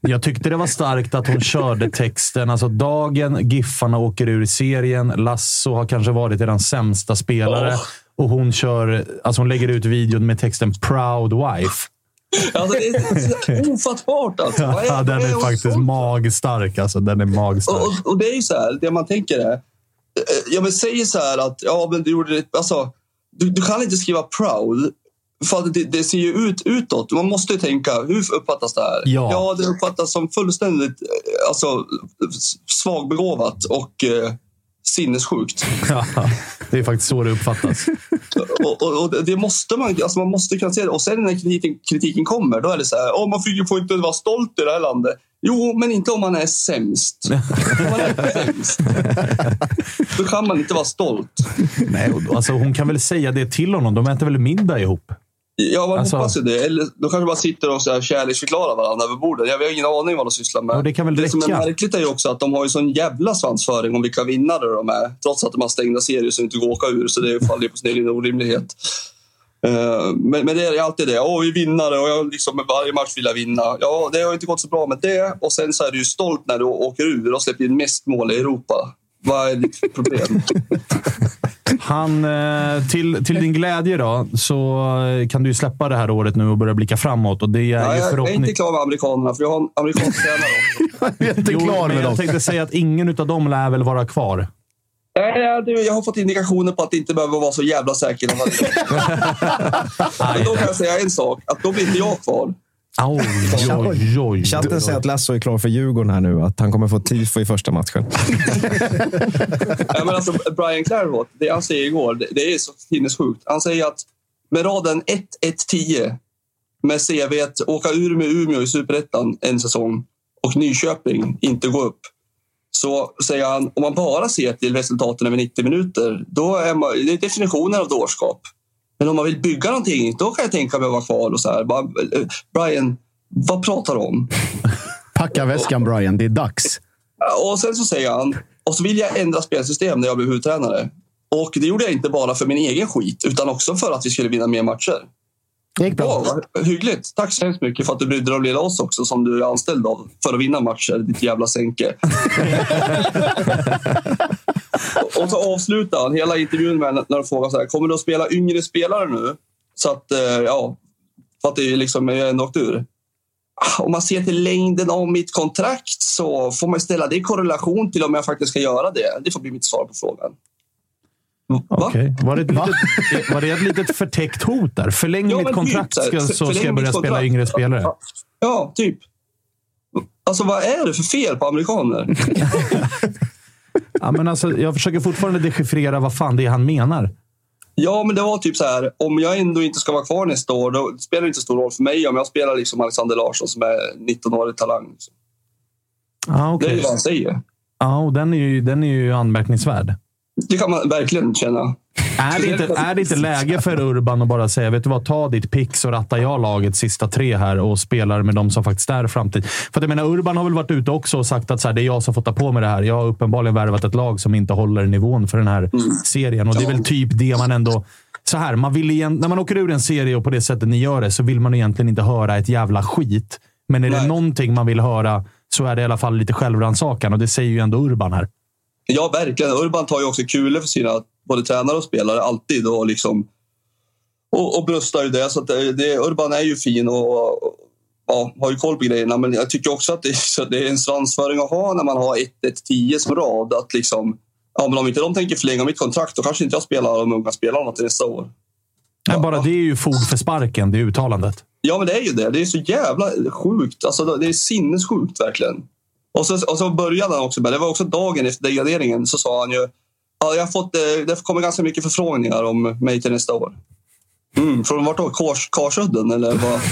[SPEAKER 9] [LAUGHS]
[SPEAKER 1] Jag tyckte det var starkt att hon körde texten. Alltså dagen Giffarna åker ur serien. Lasso har kanske varit den sämsta spelare. Och hon kör, alltså hon lägger ut videon med texten “Proud wife”. [LAUGHS]
[SPEAKER 9] Alltså, det är ofattbart. Alltså. Vad
[SPEAKER 1] Ja, den är
[SPEAKER 9] hon
[SPEAKER 1] faktiskt magstark. Alltså, den är magstark.
[SPEAKER 9] Och, och, och det är ju så här, det man tänker är... eh, Ja, men säg så här att ja, men du gjorde det... Alltså, du, du kan inte skriva proud. För det, det ser ju ut utåt. Man måste ju tänka, hur uppfattas det här?
[SPEAKER 1] Ja.
[SPEAKER 9] det uppfattas som fullständigt eh, alltså, svagbegåvat och eh, sinnessjukt. [LAUGHS]
[SPEAKER 1] Ja, det är faktiskt så det uppfattas. [LAUGHS]
[SPEAKER 9] Och, och, och det måste man, alltså man måste kunna se det. Och sen när kritiken, kritiken kommer, då är det så här, oh, man får inte vara stolt i det här landet. Jo, men inte om man är sämst. [LAUGHS] om man är sämst, då kan man inte vara stolt.
[SPEAKER 1] Nej, alltså, hon kan väl säga det till honom. De äter väl middag ihop?
[SPEAKER 9] Ja, man
[SPEAKER 1] Alltså-
[SPEAKER 9] hoppas ju det. Eller de kanske bara sitter och så här kärleksförklarar varandra över bordet. Jag har ingen aning vad de sysslar med.
[SPEAKER 1] Ja, det kan väl
[SPEAKER 9] som är märkligt är ju också att de har ju sån jävla svansföring om vilka vinnare de är. Trots att de har stängda serier så inte går att åka ur. Så det faller ju på sin egen orimlighet. Eh, men, men det är alltid det. Åh, vi är vinnare och jag liksom, med varje match vill jag vinna. Ja, det har inte gått så bra med det. Och sen så är du ju stolt när du åker ur och släpper in mest mål i Europa. Vad är ditt problem?
[SPEAKER 1] Han, eh, till, till din glädje då, så eh, kan du ju släppa det här året nu och börja blicka framåt. Och det är
[SPEAKER 9] Ja,
[SPEAKER 1] ju
[SPEAKER 9] jag, jag är
[SPEAKER 1] förhoppning...
[SPEAKER 9] inte klar med amerikanerna, för jag har en amerikansk tränare. [LAUGHS]
[SPEAKER 5] Jag är inte
[SPEAKER 1] Jo,
[SPEAKER 5] klar
[SPEAKER 1] men
[SPEAKER 5] med
[SPEAKER 1] jag
[SPEAKER 5] dem.
[SPEAKER 1] tänkte säga att ingen av dem lär väl vara kvar.
[SPEAKER 9] Nej, jag har fått indikationer på att det inte behöver vara så jävla säker. [LAUGHS] Men då kan jag säga en sak, att då blir inte jag kvar. [LAUGHS]
[SPEAKER 1] Oj, oj, oj.
[SPEAKER 2] Chatten säger att Lasso är klar för Djurgården här nu. Att han kommer få tifo i första matchen. [LAUGHS]
[SPEAKER 9] Ja, men alltså, Brian Clairvaux, det han säger igår, det, det är så sinnessjukt. Han säger att med raden 1-1-10 med CV att åka ur med Umeå i Superettan en säsong och Nyköping inte gå upp. Så säger han, om man bara ser till resultaten över 90 minuter, då är man, det är definitionen av dårskap. Men om man vill bygga någonting, då kan jag tänka mig att vara kvar. Och så här. Bara, eh, Brian, vad pratar du om? [LAUGHS]
[SPEAKER 5] Packa väskan Brian, det är dags.
[SPEAKER 9] Och sen så säger han, och så vill jag ändra spelsystem när jag blev huvudtränare. Och det gjorde jag inte bara för min egen skit, utan också för att vi skulle vinna mer matcher.
[SPEAKER 4] Det gick bra.
[SPEAKER 9] Ja, hyggligt. Tack så hemskt mycket för att du brydde dig om lilla oss också som du är anställd av för att vinna matcher, ditt jävla sänke. [LAUGHS] och så avslutar han hela intervjun med när de frågar så här, kommer du att spela yngre spelare nu? Så att, eh, ja, För att det är liksom, jag är ändå åkt ur. Ah, Om man ser till längden av mitt kontrakt så får man ställa det i korrelation till om jag faktiskt ska göra det. Det får bli mitt svar på frågan.
[SPEAKER 1] Okej. Var, det ett var det ett litet förtäckt hot där? Förläng
[SPEAKER 9] Ja,
[SPEAKER 1] mitt
[SPEAKER 9] men
[SPEAKER 1] kontrakt
[SPEAKER 9] typ så
[SPEAKER 1] så ska jag börja spela yngre spelare.
[SPEAKER 9] Ja, typ. Alltså vad är det för fel på amerikaner? [LAUGHS]
[SPEAKER 1] Ja, men alltså, jag försöker fortfarande dechiffrera vad fan det är han menar.
[SPEAKER 9] Ja, men det var typ så här. Om jag ändå inte ska vara kvar nästa år, då spelar det inte stor roll för mig om jag spelar liksom Alexander Larsson som är 19-årig talang. Liksom.
[SPEAKER 1] Ja,
[SPEAKER 9] Det är ju vad han säger.
[SPEAKER 1] Ja, och den är ju, den är ju anmärkningsvärd.
[SPEAKER 9] Det kan man verkligen känna.
[SPEAKER 1] Är det, inte, är det inte läge för Urban att bara säga, vet du vad, ta ditt pick så rattar jag laget sista tre här och spelar med de som faktiskt är framtid. För att jag menar, Urban har väl varit ute också och sagt att så här, det är jag som får ta på mig det här. Jag har uppenbarligen värvat ett lag som inte håller nivån för den här serien. Och det är väl typ det man ändå... Så här, man vill igen, när man åker ur en serie och på det sättet ni gör det så vill man egentligen inte höra ett jävla skit. Men är det någonting man vill höra så är det i alla fall lite självrannsakan och det säger ju ändå Urban här.
[SPEAKER 9] Ja, verkligen. Urban tar ju också kulor för sina både tränare och spelare alltid. Och, liksom, och, och bröstar ju det. Så att det, det, Urban är ju fin och, och ja, har ju koll på grejerna. Men jag tycker också att det, det är en svansföring att ha när man har 1-1-10 som rad. Att liksom, ja, men om inte de tänker förlänga mitt kontrakt, då kanske inte jag spelar de unga spelarna till nästa år.
[SPEAKER 1] Nej, bara det är ju fog för sparken, det uttalandet.
[SPEAKER 9] Ja, men det är ju det. Det är så jävla sjukt. Alltså, det är sinnessjukt verkligen. Och så, och så började han också det var också dagen efter degraderingen, så sa han ju ja, jag har fått, eh, det kommer ganska mycket förfrågningar om mig till nästa år. Mm, från vart då? Kars, Karsudden eller vad? [LAUGHS]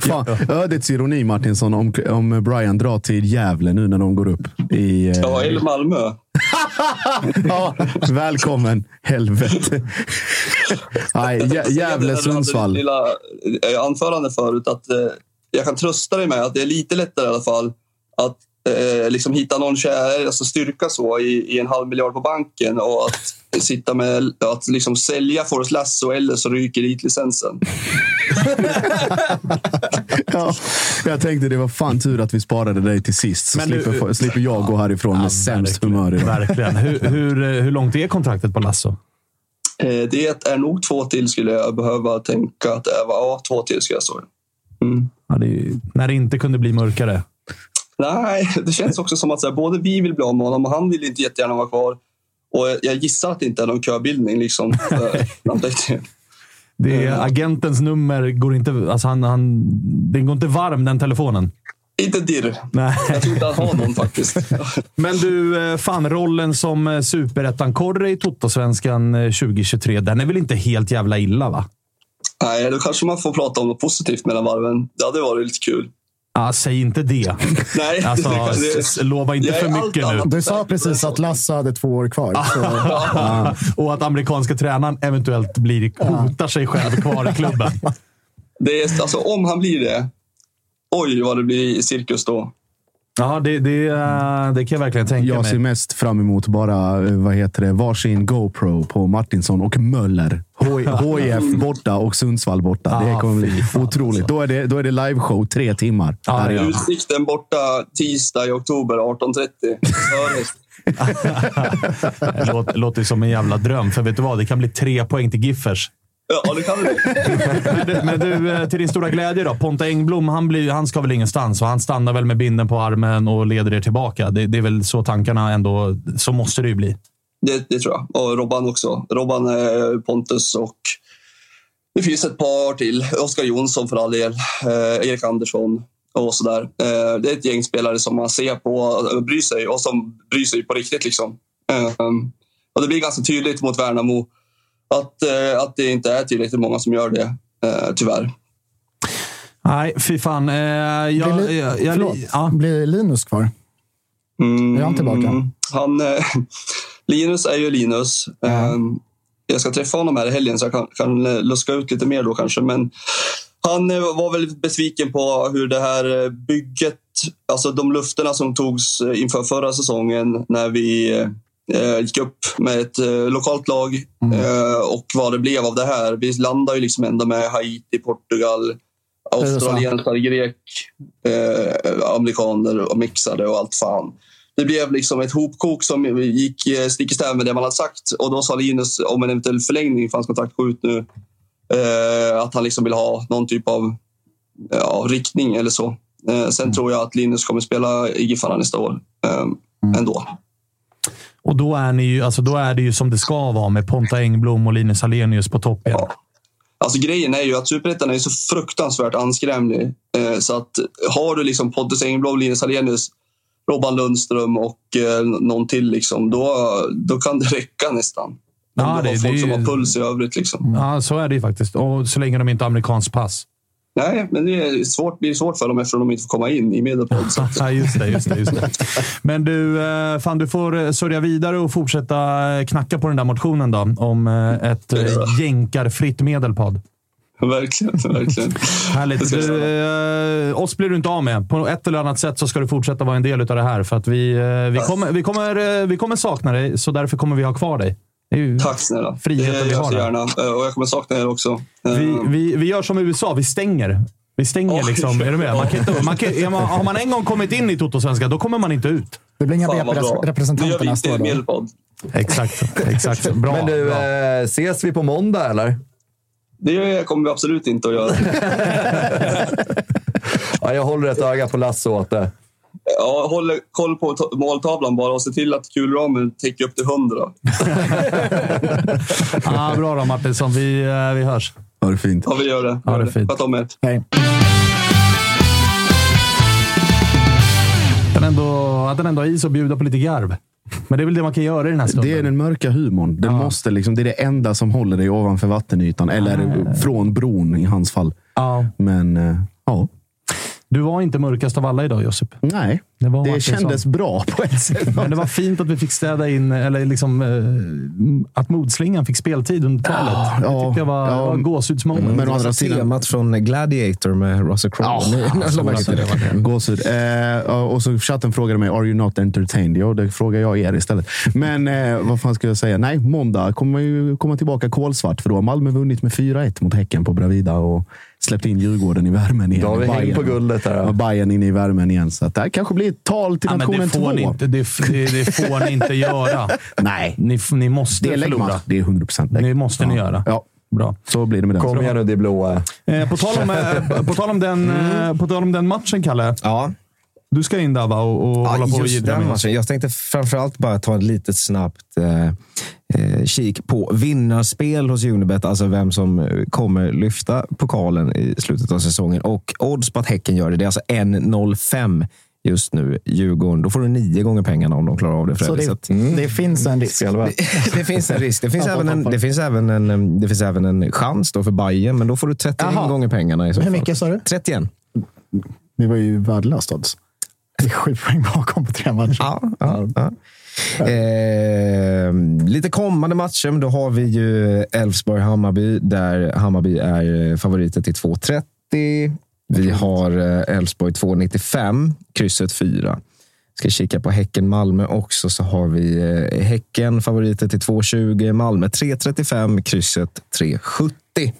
[SPEAKER 5] Fan, ödets ironi Martinsson om, om Brian drar till Gävle nu när de går upp. I, eh,
[SPEAKER 9] Ja, eller Malmö. [LAUGHS]
[SPEAKER 5] ja, välkommen, helvete. [LAUGHS] Nej, Gä- Gävle, Sundsvall.
[SPEAKER 9] lilla eh, anförande förut att jag kan trösta dig med att det är lite lättare i alla fall att eh, liksom hitta någon kär, alltså styrka så i, i en halv miljard på banken och att sitta med att liksom sälja Forrest Lasso eller så ryker elitlicensen. [LAUGHS]
[SPEAKER 5] Ja, jag tänkte det var fan tur att vi sparade dig till sist. Så
[SPEAKER 1] Men du-
[SPEAKER 5] slipper, slipper jag gå härifrån med sämst humör idag.
[SPEAKER 1] Verkligen. Hur, hur, eh, hur långt är kontraktet på Lasso?
[SPEAKER 9] Eh, det är nog två till skulle jag behöva tänka att det var. Ja, två till skulle jag säga. Mm.
[SPEAKER 1] Ja, det ju- när det inte kunde bli mörkare.
[SPEAKER 9] Nej, det känns också som att så här, både vi vill bli av med honom och han vill inte jättegärna vara kvar. Och jag- gissar att det inte är någon köbildning. Liksom, [LAUGHS] framtiden.
[SPEAKER 1] Det är, agentens nummer går inte... Alltså han, han, den går inte varm, den telefonen.
[SPEAKER 9] inte dirr.
[SPEAKER 1] Nej.
[SPEAKER 9] Jag tror inte han har någon faktiskt. [LAUGHS]
[SPEAKER 1] Men du, eh, fan rollen som eh, superettan-korre i Totosvenskan eh, 2023, den är väl inte helt jävla illa, va?
[SPEAKER 9] Nej, då kanske man får prata om något positivt mellan varven. Det hade varit lite kul.
[SPEAKER 1] Ja, säg inte det.
[SPEAKER 9] Nej,
[SPEAKER 1] Alltså, [LAUGHS]
[SPEAKER 9] det-
[SPEAKER 1] lova inte för mycket nu.
[SPEAKER 4] Du sa precis att Lasse hade två år kvar. Så, [LAUGHS]
[SPEAKER 1] Ja. Och att amerikanska tränaren eventuellt blir, hotar sig själv kvar i klubben.
[SPEAKER 9] Det är, alltså, om han blir det, oj vad det blir cirkus då.
[SPEAKER 1] Ja, det, det, eh, det kan jag verkligen tänka
[SPEAKER 5] Jag ser
[SPEAKER 1] mig.
[SPEAKER 5] mest fram emot bara eh, vad heter det, varsin GoPro på Martinsson och Möller. HIF [LAUGHS] borta och Sundsvall borta. Det
[SPEAKER 1] Ah,
[SPEAKER 5] kommer bli
[SPEAKER 1] fan,
[SPEAKER 5] otroligt. Då är det, då är det liveshow tre timmar. Är
[SPEAKER 1] ja.
[SPEAKER 9] Utsikten borta tisdag i oktober 18.30. Hördes.
[SPEAKER 1] Det låter, låter som en jävla dröm, för vet du vad? Det kan bli tre poäng till Giffers.
[SPEAKER 9] Ja, det kan det.
[SPEAKER 1] Men du, men du, eh, till din stora glädje då. Ponta Engblom, han, blir, han ska väl ingenstans och han stannar väl med binden på armen och leder er tillbaka. Det, det är väl så tankarna ändå... Så måste det ju bli.
[SPEAKER 9] Det, det tror jag. Och Robban också. Robban, eh, Pontus och det finns ett par till. Oskar Jonsson för all del. Eh, Erik Andersson och sådär. Eh, det är ett gäng spelare som man ser på och bryr sig och som bryr sig på riktigt. Liksom. Eh, och det blir ganska tydligt mot Värnamo att, eh, att det inte är tillräckligt många som gör det, eh, tyvärr.
[SPEAKER 1] Nej, fy fan. Eh, jag,
[SPEAKER 4] blir, Li-
[SPEAKER 1] jag, jag, ja.
[SPEAKER 4] blir Linus kvar?
[SPEAKER 9] Mm,
[SPEAKER 4] Är han tillbaka?
[SPEAKER 9] Han, eh, [LAUGHS] Linus är ju Linus. Eh, jag ska träffa honom här i helgen så jag kan, kan luska ut lite mer då kanske. Men han eh, var väl besviken på hur det här bygget, alltså de lufterna som togs inför förra säsongen när vi eh, gick upp med ett eh, lokalt lag eh, och vad det blev av det här. Vi landade ju liksom ändå med Haiti, Portugal, australiensare, grek, eh, amerikaner och mixade och allt fan. Det blev liksom ett hopkok som gick eh, stick i stäv med det man hade sagt. Och då sa Linus om en eventuell förlängning för hans kontrakt går ut nu Eh, att han liksom vill ha någon typ av ja, riktning eller så. Eh, sen tror jag att Linus kommer spela i Giffarna nästa år eh, ändå.
[SPEAKER 1] Och då är, ni ju, alltså, då är det ju som det ska vara med Ponta Engblom och Linus Alenius på topp igen.
[SPEAKER 9] Alltså grejen är ju att Superettan är så fruktansvärt anskrämlig. Eh, så att har du liksom Pontus Engblom, Linus Alenius, Robban Lundström och eh, någon till, liksom, då, då kan det räcka nästan. Om
[SPEAKER 1] Ja,
[SPEAKER 9] du har
[SPEAKER 1] det-
[SPEAKER 9] folk
[SPEAKER 1] det
[SPEAKER 9] som har puls i övrigt. Liksom.
[SPEAKER 1] Ja, så är det ju faktiskt. Och så länge de inte har amerikanskt pass.
[SPEAKER 9] Nej, men det är svårt, blir svårt för dem eftersom de inte får komma in i Medelpad. [LAUGHS]
[SPEAKER 1] Just det, just det, just det. Men du, eh, fan, du får eh, sörja vidare och fortsätta knacka på den där motionen då, om eh, ett jänkarfritt medelpad.
[SPEAKER 9] Verkligen, verkligen. [LAUGHS]
[SPEAKER 1] Härligt. Du, eh, oss blir du inte av med. På ett eller annat sätt så ska du fortsätta vara en del av det här. För att vi, eh, vi, kommer, vi, kommer, eh, vi kommer sakna dig, så därför kommer vi ha kvar dig. Det är ju
[SPEAKER 9] Tack snälla.
[SPEAKER 1] friheten
[SPEAKER 9] det
[SPEAKER 1] vi
[SPEAKER 9] gör jag
[SPEAKER 1] har. här.
[SPEAKER 9] gärna. Eh, Och jag kommer sakna er också. Eh,
[SPEAKER 1] Vi, vi, vi gör som USA, vi stänger. Vi stänger
[SPEAKER 9] Oj.
[SPEAKER 1] liksom. Är du med? Man kan inte, man kan, är man, har man en gång kommit in i Toto-svenska, då kommer man inte ut.
[SPEAKER 4] Det blir inga
[SPEAKER 9] gör
[SPEAKER 4] BP-representanter
[SPEAKER 9] vi
[SPEAKER 4] nästa år.
[SPEAKER 9] i.
[SPEAKER 1] Exakt. exakt. Bra.
[SPEAKER 3] Men du,
[SPEAKER 1] bra.
[SPEAKER 3] eh, ses vi på måndag eller?
[SPEAKER 9] Det kommer vi absolut inte att göra. [LAUGHS]
[SPEAKER 3] Ja, jag håller ett öga på Lasse åt det.
[SPEAKER 9] Ja, håll koll på ta- måltavlan bara och se till att kulramen täcker upp till 100.
[SPEAKER 1] Ah, [LAUGHS] bra då Martinsson. Vi, eh, vi hörs.
[SPEAKER 5] Ha det fint.
[SPEAKER 9] Ja, vi gör det.
[SPEAKER 1] Ha det fint.
[SPEAKER 9] Sköt om er.
[SPEAKER 4] Hej.
[SPEAKER 1] Att den ändå, att den ändå har is och bjuda på lite garv. Men det är väl det man kan göra i den här stunden.
[SPEAKER 5] Det är den mörka humorn. Den måste liksom, det är det enda som håller dig ovanför vattenytan. Eller från bron i hans fall.
[SPEAKER 1] Ja.
[SPEAKER 5] Men eh, ja,
[SPEAKER 1] Du var inte mörkast av alla idag, Josip.
[SPEAKER 5] nej.
[SPEAKER 1] Det, var
[SPEAKER 5] Det kändes bra på ett sätt.
[SPEAKER 1] Men det var fint att vi fick städa in, eller liksom, eh, att modslingan fick speltid under talet.
[SPEAKER 5] Ja,
[SPEAKER 1] det
[SPEAKER 5] ja,
[SPEAKER 1] tyckte jag var,
[SPEAKER 5] ja.
[SPEAKER 1] var gåshudsmoment.
[SPEAKER 5] Men å
[SPEAKER 2] Det
[SPEAKER 5] andra sidan...
[SPEAKER 2] temat från Gladiator med Russell Crowe.
[SPEAKER 5] Ja. Gåshud. Eh, och så chatten frågade mig, are you not entertained? Ja, det frågar jag er istället. Men eh, vad fan ska jag säga? Nej, måndag kommer man ju komma tillbaka kolsvart. För då har Malmö vunnit med 4-1 mot Häcken på Bravida och släppt in Djurgården i värmen igen.
[SPEAKER 3] Då har vi häng
[SPEAKER 5] Bayern-
[SPEAKER 3] på guldet där. då.
[SPEAKER 5] Bayern inne i värmen igen. Så att det här kanske blir ett tal till
[SPEAKER 1] Ja,
[SPEAKER 5] nationen
[SPEAKER 1] det, får
[SPEAKER 5] 2.
[SPEAKER 1] ni inte, det, det, det får ni inte [LAUGHS] göra.
[SPEAKER 5] Nej,
[SPEAKER 1] Ni, ni måste
[SPEAKER 5] det är
[SPEAKER 1] förlora.
[SPEAKER 5] läggmatch. Det är 100 procent
[SPEAKER 1] Det måste ni göra.
[SPEAKER 5] Ja,
[SPEAKER 1] Bra.
[SPEAKER 5] så blir det med den.
[SPEAKER 3] Kom igen nu, det blåa.
[SPEAKER 1] Eh, på, tal om, eh, [LAUGHS] på, tal om den, eh, på tal om den matchen, Kalle.
[SPEAKER 2] Ja,
[SPEAKER 1] Du ska in där va? Och, och hålla på och
[SPEAKER 2] just
[SPEAKER 1] jiddra
[SPEAKER 2] den matchen. Jag tänkte framförallt bara ta ett litet snabbt eh, eh, kik på vinnarspel hos Unibet. Alltså vem som eh, kommer lyfta pokalen i slutet av säsongen. Och odds på att Häcken gör det, det är alltså 1,05 just nu. Djurgården, då får du nio gånger pengarna om de klarar av det.
[SPEAKER 4] Så
[SPEAKER 2] Fredrik.
[SPEAKER 4] det,
[SPEAKER 2] Så att, mm.
[SPEAKER 4] det finns en risk.
[SPEAKER 2] det, [LAUGHS] det finns en risk. Det finns, även en, det, finns även en, det finns även en chans då för Bayern men då får du 31
[SPEAKER 4] Jaha.
[SPEAKER 2] gånger pengarna i så
[SPEAKER 4] Hur
[SPEAKER 2] fall.
[SPEAKER 4] mycket sa du?
[SPEAKER 2] 31.
[SPEAKER 4] Det var ju värdelöst odds. Sju poäng bakom på tre matcher.
[SPEAKER 2] Ja, ja, ja. Eh, lite kommande matcher, men då har vi ju Elfsborg-Hammarby, där Hammarby är favoriter till 2,30. Vi har eh, Elfsborg 2,95, krysset 4. Ska kika på Häcken-Malmö också, så har vi eh, Häcken favoriter till 2,20, Malmö 3,35, krysset 3,70.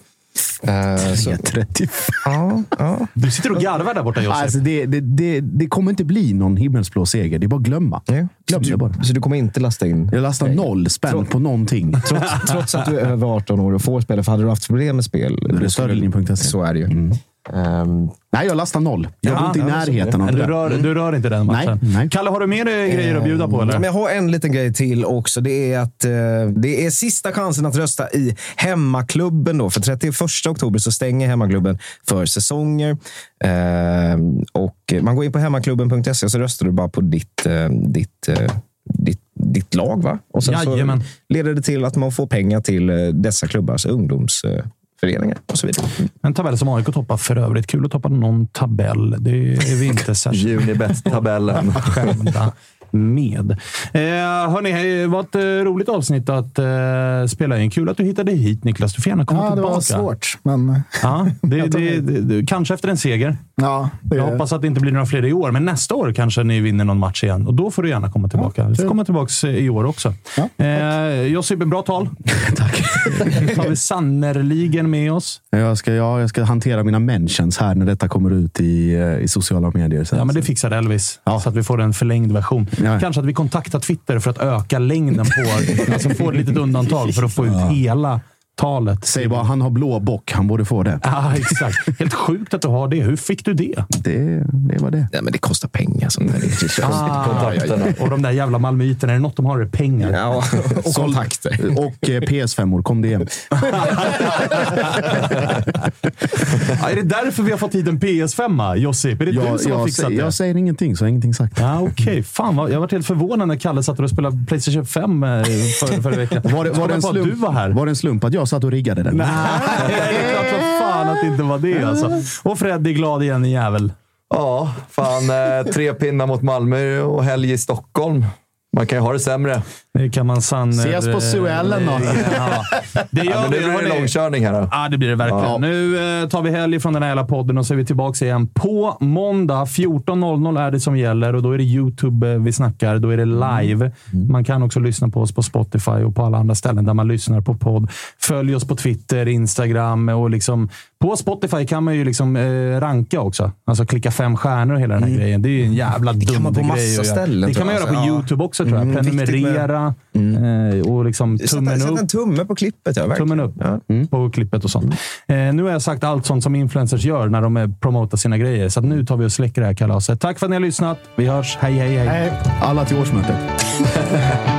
[SPEAKER 2] Eh, så-
[SPEAKER 5] 35.
[SPEAKER 2] Ja, ja.
[SPEAKER 1] Du sitter och garvar där borta, Josef.
[SPEAKER 5] Alltså, det, det, det, det kommer inte bli någon himmelsblå seger. Det är bara att glömma.
[SPEAKER 2] Ja.
[SPEAKER 5] Glöm
[SPEAKER 2] Så,
[SPEAKER 5] det bara.
[SPEAKER 2] du, så du kommer inte lasta in?
[SPEAKER 5] Jag lastar noll spänn på någonting.
[SPEAKER 2] Trots, trots att du är över 18 år och får spela, för hade du haft problem med spel...
[SPEAKER 5] Det är
[SPEAKER 2] då skulle-
[SPEAKER 5] stödlinjen.se.
[SPEAKER 2] Så är det ju. Ehm,
[SPEAKER 5] Nej, jag lastar noll. Jag går
[SPEAKER 1] Ja,
[SPEAKER 5] inte i närheten av det
[SPEAKER 1] du, rör, du rör inte den matchen.
[SPEAKER 5] Nej, nej.
[SPEAKER 1] Kalle, har du mer eh, grejer att bjuda på? Eller?
[SPEAKER 2] Ja, men jag har en liten grej till också. Det är att eh, det är sista chansen att rösta i hemmaklubben. Då. För 31 oktober så stänger hemmaklubben för säsonger. Eh, och man går in på hemmaklubben.se och så röstar du bara på ditt, eh, ditt, eh, ditt, ditt lag. Va? Och sen så leder det till att man får pengar till eh, dessa klubbars ungdomsföreningar och så vidare.
[SPEAKER 1] En tabell som AIK toppar för övrigt. Kul att toppa någon tabell. Det är vi inte [LAUGHS] särskilt
[SPEAKER 3] Unibet-tabellen.
[SPEAKER 1] Med. Eh, hörni, det var ett eh, roligt avsnitt att eh, spela in. Kul att du hittade hit, Niklas. Du får gärna komma
[SPEAKER 4] Ja, det
[SPEAKER 1] tillbaka.
[SPEAKER 4] var svårt, men [LAUGHS]
[SPEAKER 1] Ja, det, det, det, det, kanske efter en seger.
[SPEAKER 4] ja, det,
[SPEAKER 1] Jag hoppas att det inte blir några fler i år, men nästa år kanske ni vinner någon match igen. Och då får du gärna komma tillbaka. Du får komma tillbaka i år också.
[SPEAKER 4] Ja,
[SPEAKER 1] eh, Josip, bra tal. [LAUGHS]
[SPEAKER 5] Tack. [LAUGHS]
[SPEAKER 1] Det tar vi sannerligen med oss.
[SPEAKER 5] Jag ska, ja, jag ska hantera mina mentions här när detta kommer ut i, eh, i sociala medier. Sen.
[SPEAKER 1] Ja, men det fixar Elvis,
[SPEAKER 5] Ja.
[SPEAKER 1] så att vi får en förlängd version.
[SPEAKER 5] Ja.
[SPEAKER 1] Kanske att vi kontaktar Twitter för att öka längden på... alltså få ett litet undantag för att få ut hela talet.
[SPEAKER 5] Säg bara han har blå bock. Han borde få det.
[SPEAKER 1] Ja, exakt. Helt sjukt att du har det. Hur fick du det?
[SPEAKER 5] Det, det var det.
[SPEAKER 2] Ja, men det kostar pengar. Sånt där.
[SPEAKER 1] Ah, och de där jävla malmöiterna, är det något de har är det pengar.
[SPEAKER 2] Ja, [LAUGHS] och kontakter.
[SPEAKER 5] Och eh, PS5-or. Kom det igen. [LAUGHS]
[SPEAKER 1] Ja, är det därför vi har fått hit en PS5, Josip? Är det
[SPEAKER 5] Jag,
[SPEAKER 1] du som har
[SPEAKER 5] jag,
[SPEAKER 1] fixat
[SPEAKER 5] säger,
[SPEAKER 1] det?
[SPEAKER 5] jag säger ingenting, så har jag ingenting sagt.
[SPEAKER 1] Ja, Okej, okay. fan vad, jag var helt förvånad när Kalle satt och spelade Playstation 5 eh, för, förra veckan.
[SPEAKER 5] Var det, var, det en slump,
[SPEAKER 1] du var här?
[SPEAKER 5] var det en slump att jag satt och riggade den?
[SPEAKER 1] Nej, det är klart som fan att det inte var det alltså. Och Fred är glad igen, en jävel.
[SPEAKER 3] Ja, fan. Eh, tre pinnar mot Malmö och helg i Stockholm. Man kan ju ha det sämre.
[SPEAKER 1] Det kan man sann...
[SPEAKER 5] Ses på Suellen då.
[SPEAKER 1] Ja, det [LAUGHS] gör
[SPEAKER 3] Ja, men
[SPEAKER 1] vi.
[SPEAKER 3] nu blir det långkörning här. Då.
[SPEAKER 1] Ja, det blir det verkligen.
[SPEAKER 3] Ja.
[SPEAKER 1] Nu eh, tar vi helg från den här hela podden och så är vi tillbaka igen på måndag. 14.00 är det som gäller och då är det YouTube eh, vi snackar. Då är det live. Man kan också lyssna på oss på Spotify och på alla andra ställen där man lyssnar på podd. Följ oss på Twitter, Instagram och liksom på Spotify kan man ju liksom eh, ranka också. Alltså klicka fem stjärnor och hela den här grejen. Det är ju en jävla dum
[SPEAKER 2] kan man på
[SPEAKER 1] grej
[SPEAKER 2] massa ställen,
[SPEAKER 1] Det kan man göra på
[SPEAKER 2] Ja.
[SPEAKER 1] YouTube också tror jag.
[SPEAKER 2] Mm, viktigt med-
[SPEAKER 1] Prenumerera eh, och liksom tummen
[SPEAKER 2] Sätt, sätt
[SPEAKER 1] upp.
[SPEAKER 2] en tumme på klippet. Ja, verkligen.
[SPEAKER 1] Tummen upp på klippet och sånt. Eh, nu har jag sagt allt sånt som influencers gör när de promotar sina grejer. Så att nu tar vi och släcker det här kalaset. Tack för att ni har lyssnat. Vi hörs. Hej, hej, hej.
[SPEAKER 5] Alla till årsmötet. [LAUGHS]